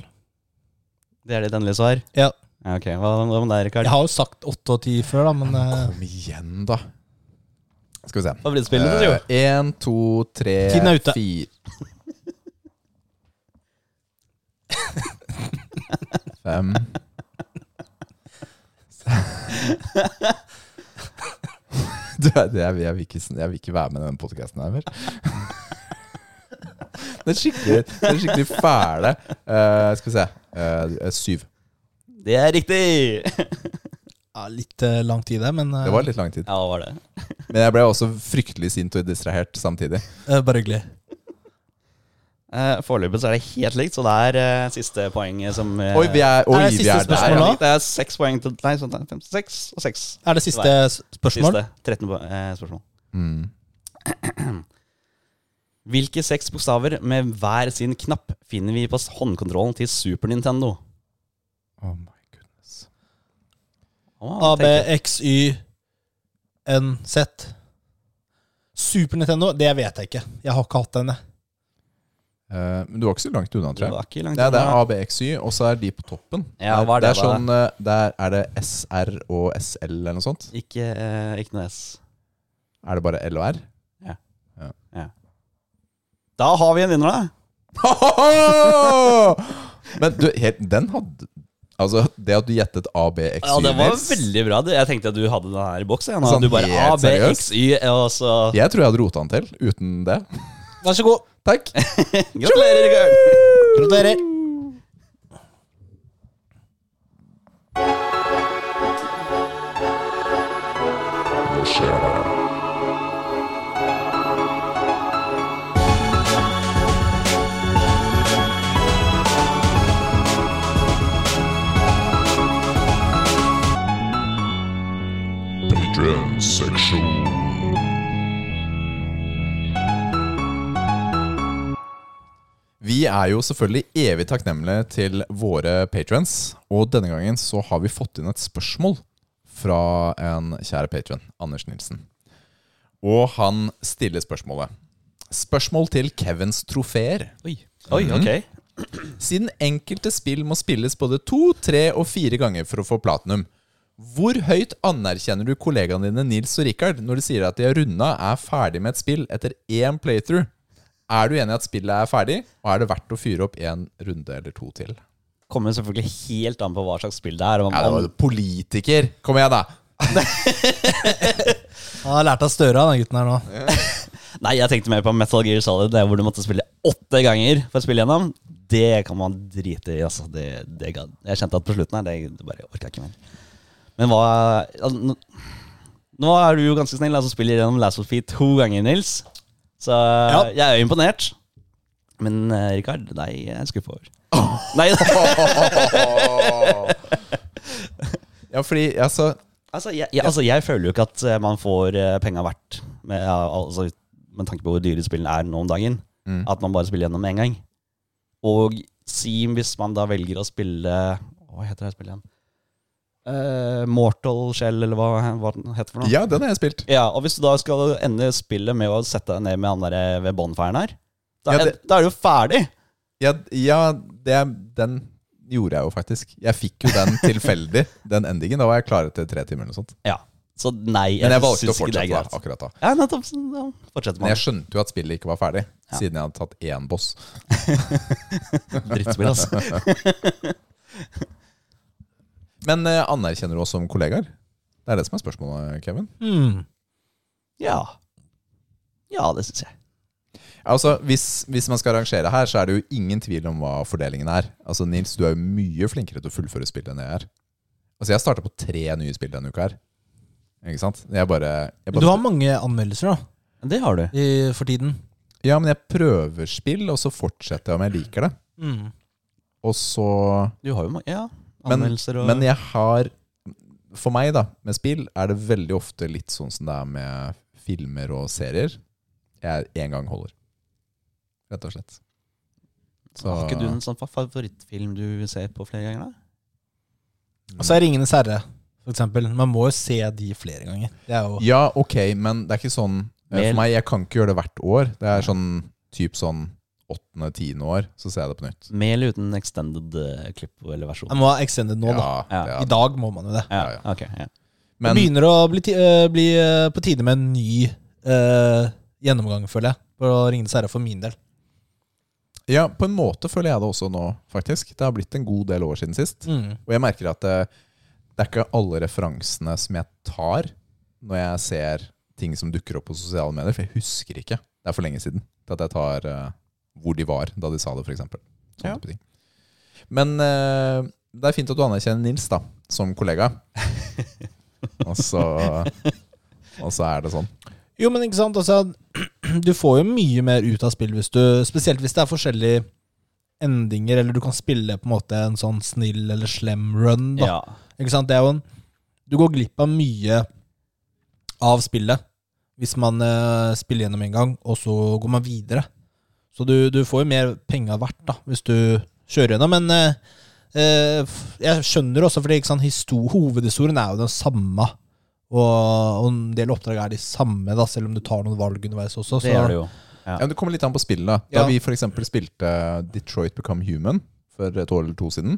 Det er ditt endelige svar? Ja. Ja, ok, Hva, hva med deg, Rikard? Jeg har jo sagt 8 og 10 før, da, men eh, Kom igjen, da. Skal vi se. Favorittspillet ditt, jo. Én, to, tre, Tiden er ute. fire *laughs* Fem du, det er, jeg, vil ikke, jeg vil ikke være med i denne podkasten her mer. Det er skikkelig, det er skikkelig fæle. Eh, skal vi se. Eh, syv. Det er riktig! *laughs* ja, litt eh, lang tid, det. Men eh, Det var litt lang tid. Ja, det var det? *laughs* Men jeg ble også fryktelig sint og distrahert samtidig. eh, bare hyggelig. Eh, Foreløpig så er det helt likt, så det er eh, siste poenget som eh, Oi, vi er, oi, Er det vi siste er spørsmål der. nå? Det er seks poeng til Nei, sånn, fem, seks og seks. Er det siste s- spørsmål? Siste. 13 po- eh, spørsmål. Mm. *clears throat* Hvilke seks bokstaver med hver sin knapp finner vi på håndkontrollen til Super Nintendo? Oh my goodness. Å, AB, tenker jeg. XY, NZ. Super Nintendo, det vet jeg ikke. Jeg har ikke hatt den, jeg. Eh, men du var ikke så langt unna, Det tror jeg. var ikke langt Det er, det er. ABXY, og så er de på toppen. Ja, hva er det det er da? sånn der det er, det SR og SL eller noe sånt? Ikke, uh, ikke noe S. Er det bare L og R? Ja Da har vi en vinner, da. *laughs* Men du, helt, den hadde Altså, det at du gjettet ABXY Ja, det var veldig bra. Jeg tenkte at du hadde den her i boks. Sånn du bare A, B, seriøst? X, Y, og så Jeg tror jeg hadde rota den til uten det. Vær så god. Takk. *laughs* Gratulerer, Rikard! Gratulerer. Vi er jo selvfølgelig evig takknemlige til våre patrons, og denne gangen så har vi fått inn et spørsmål fra en kjære patron, Anders Nilsen. Og han stiller spørsmålet. Spørsmål til Kevins trofeer. Oi, Oi ok. Siden enkelte spill må spilles både to, tre og fire ganger for å få platinum, hvor høyt anerkjenner du kollegaene dine Nils og Rikard når de sier at de har runda er ferdig med et spill etter én playthrough? Er du enig i at spillet er ferdig, og er det verdt å fyre opp en runde eller to til? Kommer selvfølgelig helt an på hva slags spill det er. Om, Ja, det var politiker! Kom igjen, da! *laughs* Han har lært av Støre, den gutten her nå. *laughs* Nei, jeg tenkte mer på Metal Gear Solid, det hvor du måtte spille åtte ganger for å spille gjennom. Det kan man drite i, altså. Det, det, ga- jeg kjente at på slutten her, det, det bare orka jeg ikke mer. Men hva altså, nå, nå er du jo ganske snill, altså spiller gjennom Last of Feet to ganger, Nils. Så jeg er jo imponert. Men uh, Rikard, jeg er skuffa over. *laughs* Nei, *laughs* Ja, fordi altså altså, jeg, jeg, altså, jeg føler jo ikke at eh, man får penga verdt, med, ja, altså, med tanke på hvor dyre spillene er nå om dagen. Mm. At man bare spiller gjennom med en gang. Og si hvis man da velger å spille Hva heter det spillet igjen? Eh, Mortal Shell, eller hva, hva den heter for noe? Ja, den har jeg spilt. Ja, og hvis du da skal ende spillet med å sette deg ned med han der ved bonfiren her, da, Ja, er, det- da er du jo ferdig! Ja, ja det, den gjorde jeg jo faktisk. Jeg fikk jo den *laughs* tilfeldig, den endingen. Da var jeg klar etter tre timer eller noe sånt. Ja. Så nei, Men jeg valgte å er fortsette da, akkurat da. Ja, nettopp. Da fortsetter Men jeg skjønte jo at spillet ikke var ferdig, Ja. siden jeg hadde tatt én boss. *laughs* Drittspill, altså. *laughs* Men eh, anerkjenner du oss som kollegaer? Det er det som er spørsmålet, Kevin. Mm. Ja. Ja, det syns jeg. Altså, hvis, hvis man skal rangere her, så er det jo ingen tvil om hva fordelingen er. Altså, Nils, du er jo mye flinkere til å fullføre spill enn jeg er. Altså, jeg starta på tre nye spill denne uka her. Ikke sant? Jeg bare, jeg bare Du har mange anmeldelser da, Det har du. i, for tiden. Ja, men jeg prøver spill, og så fortsetter jeg om jeg liker det. Mm. Og så Du har jo mange, ja, Men, anmeldelser og men jeg har For meg, da, med spill, er det veldig ofte litt sånn som det er med filmer og serier. Jeg én gang holder. Rett og slett. Så Har ikke du en sånn favorittfilm du ser på flere ganger? da? Og så er Ringenes herre, for eksempel. Man må jo se de flere ganger. Det er jo Ja, ok, men det er ikke sånn eh, Mer- For meg, jeg kan ikke gjøre det hvert år. Det er sånn typ sånn åttende-tiende år, så ser jeg det på nytt. Med eller uten extended eh, klipp eller versjon? Jeg må ha extended nå, da. Ja, I dag må man jo det. Ja, ja, ja. ok. Ja. det begynner å bli, ti eh, bli eh, på tide med en ny eh, gjennomgang, føler jeg, på Ringenes herre for min del. ja, på en måte føler jeg det også nå, faktisk. Det har blitt en god del år siden sist. Mm. Og jeg merker at det, det er ikke alle referansene som jeg tar når jeg ser ting som dukker opp på sosiale medier, for jeg husker ikke. Det er for lenge siden til at jeg tar eh, hvor de var da de sa det, f.eks. Sånne Ja. type ting. Men eh, det er fint at du anerkjenner Nils da, som kollega. *laughs* og, så, og så er det sånn. Jo, men ikke sant, altså *clears throat* Du får jo mye mer ut av spill hvis du Spesielt hvis det er forskjellige endinger, eller du kan spille på en måte en sånn snill eller slem run. da Ja. Ikke sant? Det er jo en Du går glipp av mye av spillet hvis man uh, spiller gjennom en gang, og så går man videre. Så du, du får jo mer penger verdt da hvis du kjører gjennom. Men eh, eh, Jeg skjønner også, fordi sant, hovedhistorien er jo den samme. Og, og en del oppdrag er de samme, da, selv om du tar noen valg underveis også. Det gjør det jo. Ja, men Det kommer litt an på spillet. Da Da Ja. vi f.eks. spilte Detroit Become Human for et år eller to siden,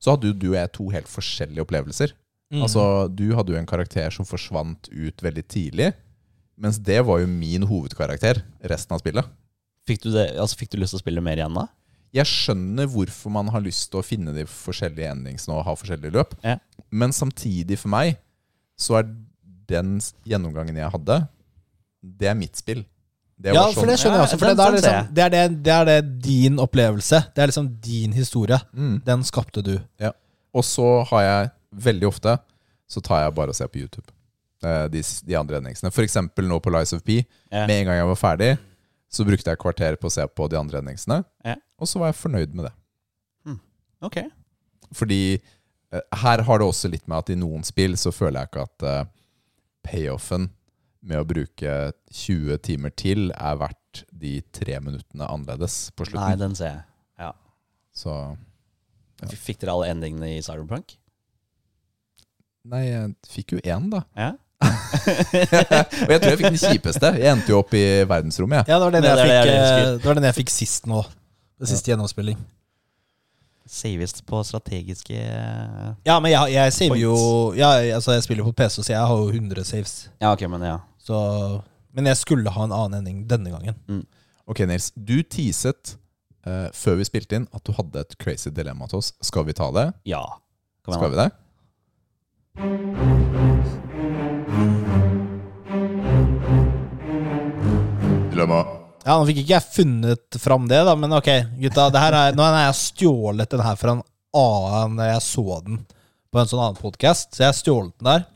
så hadde jo du og jeg to helt forskjellige opplevelser. Mm. Altså, Du hadde jo en karakter som forsvant ut veldig tidlig, mens det var jo min hovedkarakter resten av spillet. Fikk du, det, altså, fikk du lyst til å spille mer igjen da? Jeg skjønner hvorfor man har lyst til å finne de forskjellige endingsene og ha forskjellige løp, Ja. men samtidig for meg så er den gjennomgangen jeg hadde, det er mitt spill. Det ja, sånn. for det sånn- skjønner jeg også. For det, er ser liksom, det, er det, det er det din opplevelse. Det er liksom din historie. Mm. Den skapte du. Og så har jeg veldig ofte Så tar jeg bare og ser på YouTube. eh, De, de andre endingsene. For eksempel nå på Lies of P. Ja. Med en gang jeg var ferdig, så brukte jeg et kvarter på å se på de andre endingsene. Ja. Og så var jeg fornøyd med det. Ok. Fordi eh, her har det også litt med at i noen spill så føler jeg ikke at uh, payoffen med å bruke 20 timer til er verdt de tre minuttene annerledes på slutten. Nei, den ser jeg. Ja. Så Ja. Fikk dere alle endingene i Cyberpunk? Nei, jeg fikk jo én, da. Ja. Og jeg tror jeg fikk den kjipeste. Jeg endte jo opp i verdensrommet, jeg. Ja, det var den, jeg, det fikk, jeg eh, det var den jeg fikk sist nå. Det siste gjennomspilling. Saves på strategiske Ja, men jeg, jeg saver jo ja, altså Jeg spiller på PC, så jeg har jo 100 saves. Ja, ok, men ja. Så, men jeg skulle ha en annen ending denne gangen. Ok, Nils. Du teaset uh, før vi spilte inn at du hadde et crazy dilemma til oss. Skal vi ta det? Ja. Skal vi det? Dilemma. Ja, Nå fikk ikke jeg funnet fram det, da, men ok, gutta. Er, nå har jeg stjålet den her fra en annen Jeg så den på en sånn annen podkast, så jeg har stjålet den der.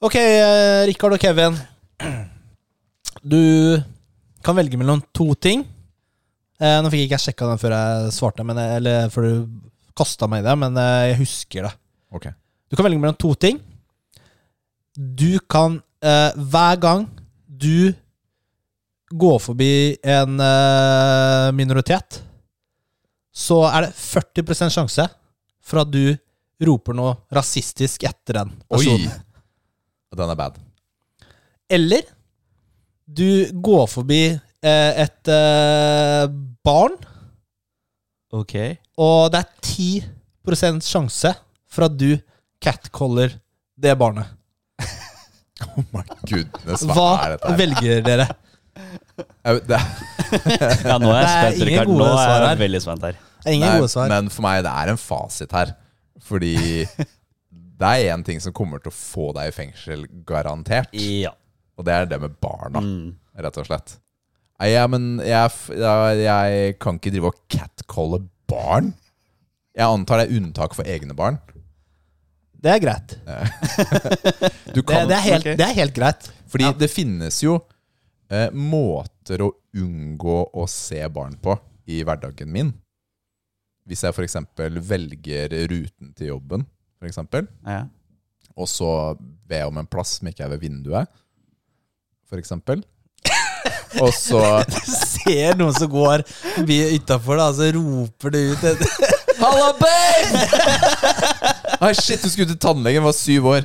Ok, eh, Rikard og Kevin. Du kan velge mellom to ting. Eh, nå fikk ikke jeg sjekka den før jeg svarte, men, eller før du kasta meg i det, men eh, jeg husker det. Ok. Du kan velge mellom to ting. Du kan eh, Hver gang du går forbi en eh, minoritet, så er det 40% sjanse for at du roper noe rasistisk etter den Oi! Den er bad. Eller du går forbi eh, et eh, barn, Ok. og det er 10% sjanse for at du catcaller det barnet. *laughs* Oh my goodness, hva, Hva er dette her? velger dere? *laughs* Det, *laughs* Ja, nå er jeg er spent, Rikard. gode Nå er jeg veldig spent her. Er ingen nei, gode svar. men for meg det er en fasit her. Fordi det er én ting som kommer til å få deg i fengsel, garantert. Ja. Og det er det med barna, Mm. rett og slett. Nei, ja, men jeg, jeg, jeg kan ikke drive og catcalle barn. Jeg antar det er unntak for egne barn. Det er greit. *laughs* Det, det, er, helt, okay. det er helt greit. Fordi det finnes jo eh, måter å unngå å se barn på i hverdagen min. Hvis jeg f.eks. velger ruten til jobben, for eksempel, ja. og så ber jeg om en plass som ikke er ved vinduet, f.eks. *laughs* Og så Du ser noen som går utafor, og så roper du ut Halla, babe! *laughs* Shit, du skulle til tannlegen, var syv år.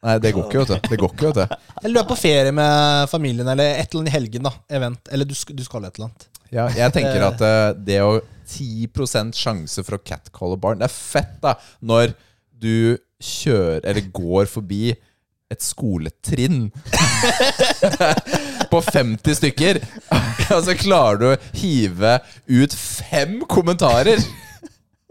Nei, det går ikke, vet du. Det går ikke, vet du. Eller du er på ferie med familien, eller et eller annet i helgen. da Event. Eller du, du skal et eller annet. Ja, jeg tenker at uh, det å 10 sjanse for å catcalle barn Det er fett, da, når du kjører eller går forbi et skoletrinn *laughs* på 50 stykker, *laughs* og så klarer du å hive ut fem kommentarer eh,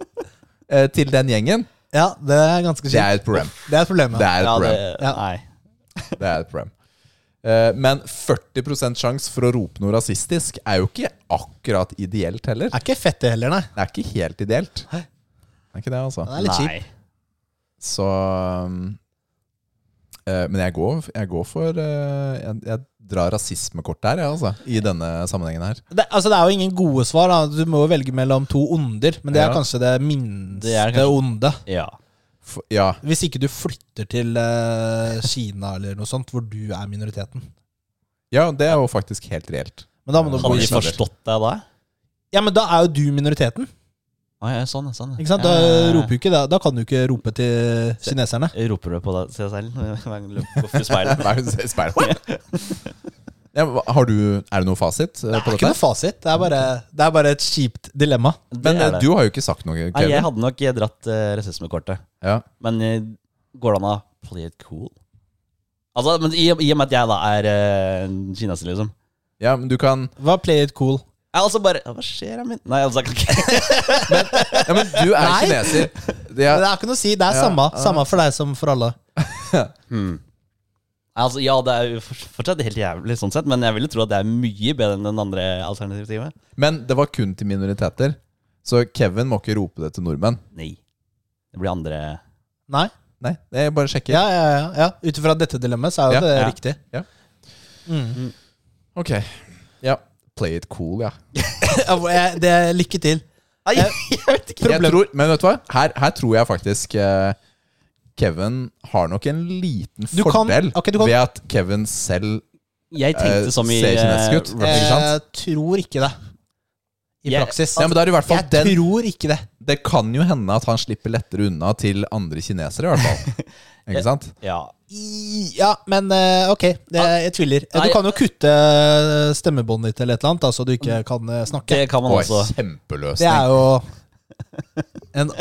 *laughs* til den gjengen. Ja, det er ganske kjipt. Det er et problem. Det er et problem. Det er et ja, det, problem. Ja. Nei. Det er et problem. Eh, Men 40% sjanse for å rope noe rasistisk er jo ikke akkurat ideelt heller. Det er ikke fett, det heller, nei. Det er ikke helt ideelt. Det er ikke det, altså. Det er litt kjipt. Så um, eh, Men jeg går, jeg går for eh, jeg, jeg drar rasismekort der, jeg, altså. I denne sammenhengen her. Det, altså, det er jo ingen gode svar. da Du må jo velge mellom to onder, men det er Ja. kanskje det minste Det kanskje- onde. Ja. For, ja. Hvis ikke du flytter til uh, Kina eller noe sånt, hvor du er minoriteten. ja, det er jo faktisk helt reelt. Men da må du Hadde de forstått deg da? Ja, men da er jo du minoriteten. Ja, sånn, sånn. Ikke sant? Da roper jo ikke da, da kan du ikke rope til kineserne. Roper du på deg til deg selv hver gang du går i speilet? Hver gang du ser i speilet. *laughs* Ja, har du, er det noe fasit eh, Det på er ikke noe fasit. Det er bare, det er bare et kjipt dilemma. Men eh, det. du har jo ikke sagt noe, Nei, jeg hadde nok dratt uh, rasismekortet. Ja. Men eh, går det an å play it cool? Altså, men i, I og med at jeg da er uh, kineser, liksom. ja, men du kan Hva play it cool? Jeg altså bare Hva skjer, min? Nei, altså, jeg kan ikke *laughs* Ja, men du er Nei. kineser. Det Det er, er ikke noe å si. Det er Ja, samme. Samme for deg som for alle. *laughs* hmm. Altså, Ja, det er jo fortsatt helt jævlig, sånn sett, men jeg ville tro at det er mye bedre enn den andre alternativet. men det var kun til minoriteter. Så Kevin må ikke rope det til nordmenn. Nei. Det blir andre Nei? Nei, jeg bare sjekker. Ja, ja, ja. ja. Ut ifra dette dilemmaet så er jo Ja, det ja. riktig. Ja. Mm. Ok. Ja. Play it cool, ja. *laughs* Det er Lykke til. Nei, Jeg- *laughs* jeg vet ikke. Jeg tror, men vet du hva? Her, her tror jeg faktisk eh, Kevin har nok en liten Du kan- fordel ok, du kan- ved at Kevin selv Jeg tenkte Eh, som i ser kinesisk ut. eh, Ikke sant? Jeg tror ikke det. I Jeg- praksis. Ja, men da er det i hvert fall jeg den tror ikke det. Det kan jo hende at han slipper lettere unna til andre kinesere, i hvert fall. *laughs* Ikke sant? Ja. Ja, men eh, ok. Jeg tviler. Eh, Du kan jo kutte stemmebåndet ditt eller et eller annet, så du ikke kan eh, snakke. Det kan man Oi, også. kjempeløsning. Det er jo en *laughs*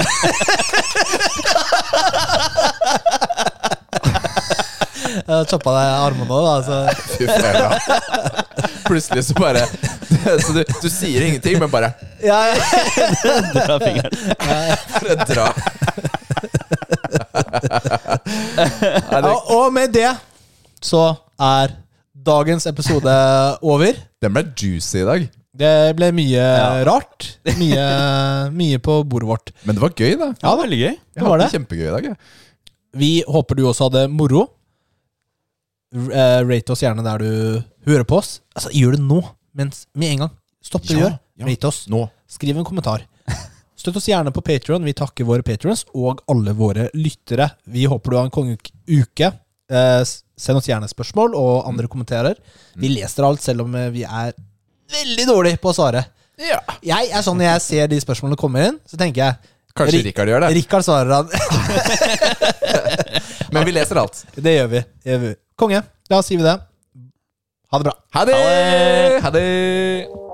Jeg choppa deg i armene nå, da. Så. Fy fela. Plutselig så bare Så du, du sier ingenting, men bare Ja, ja. Dra fingeren. bare dra. *laughs* Det, Og med det så er dagens episode over. den ble juicy i dag. Det ble mye Ja. rart. Mye, mye på bordet vårt. Men det var gøy, da. Ja, veldig gøy. Jeg det var hadde det. det kjempegøy i dag. Jeg. Vi håper du også hadde moro. Eh, rate oss gjerne der du hører på oss. Altså, gjør det nå. Mens, med en gang. Stopp det du Ja, gjør. ja. Rate oss. Nå. Skriv en kommentar. Støtt oss gjerne på Patreon Vi takker våre patrions og alle våre lyttere. Vi håper du har en kongeuke. Eh, send oss gjerne spørsmål og andre kommentarer. Vi leser alt, selv om eh, vi er veldig dårlige på å svare. Ja. Jeg er sånn Når jeg ser de spørsmålene komme inn, så tenker jeg Kanskje Rik Rikard gjør det. Rikard svarer han. *laughs* Men vi leser alt. *laughs* Det gjør vi. Konge. Da sier vi det. Ha det bra. Ha det! Ha det!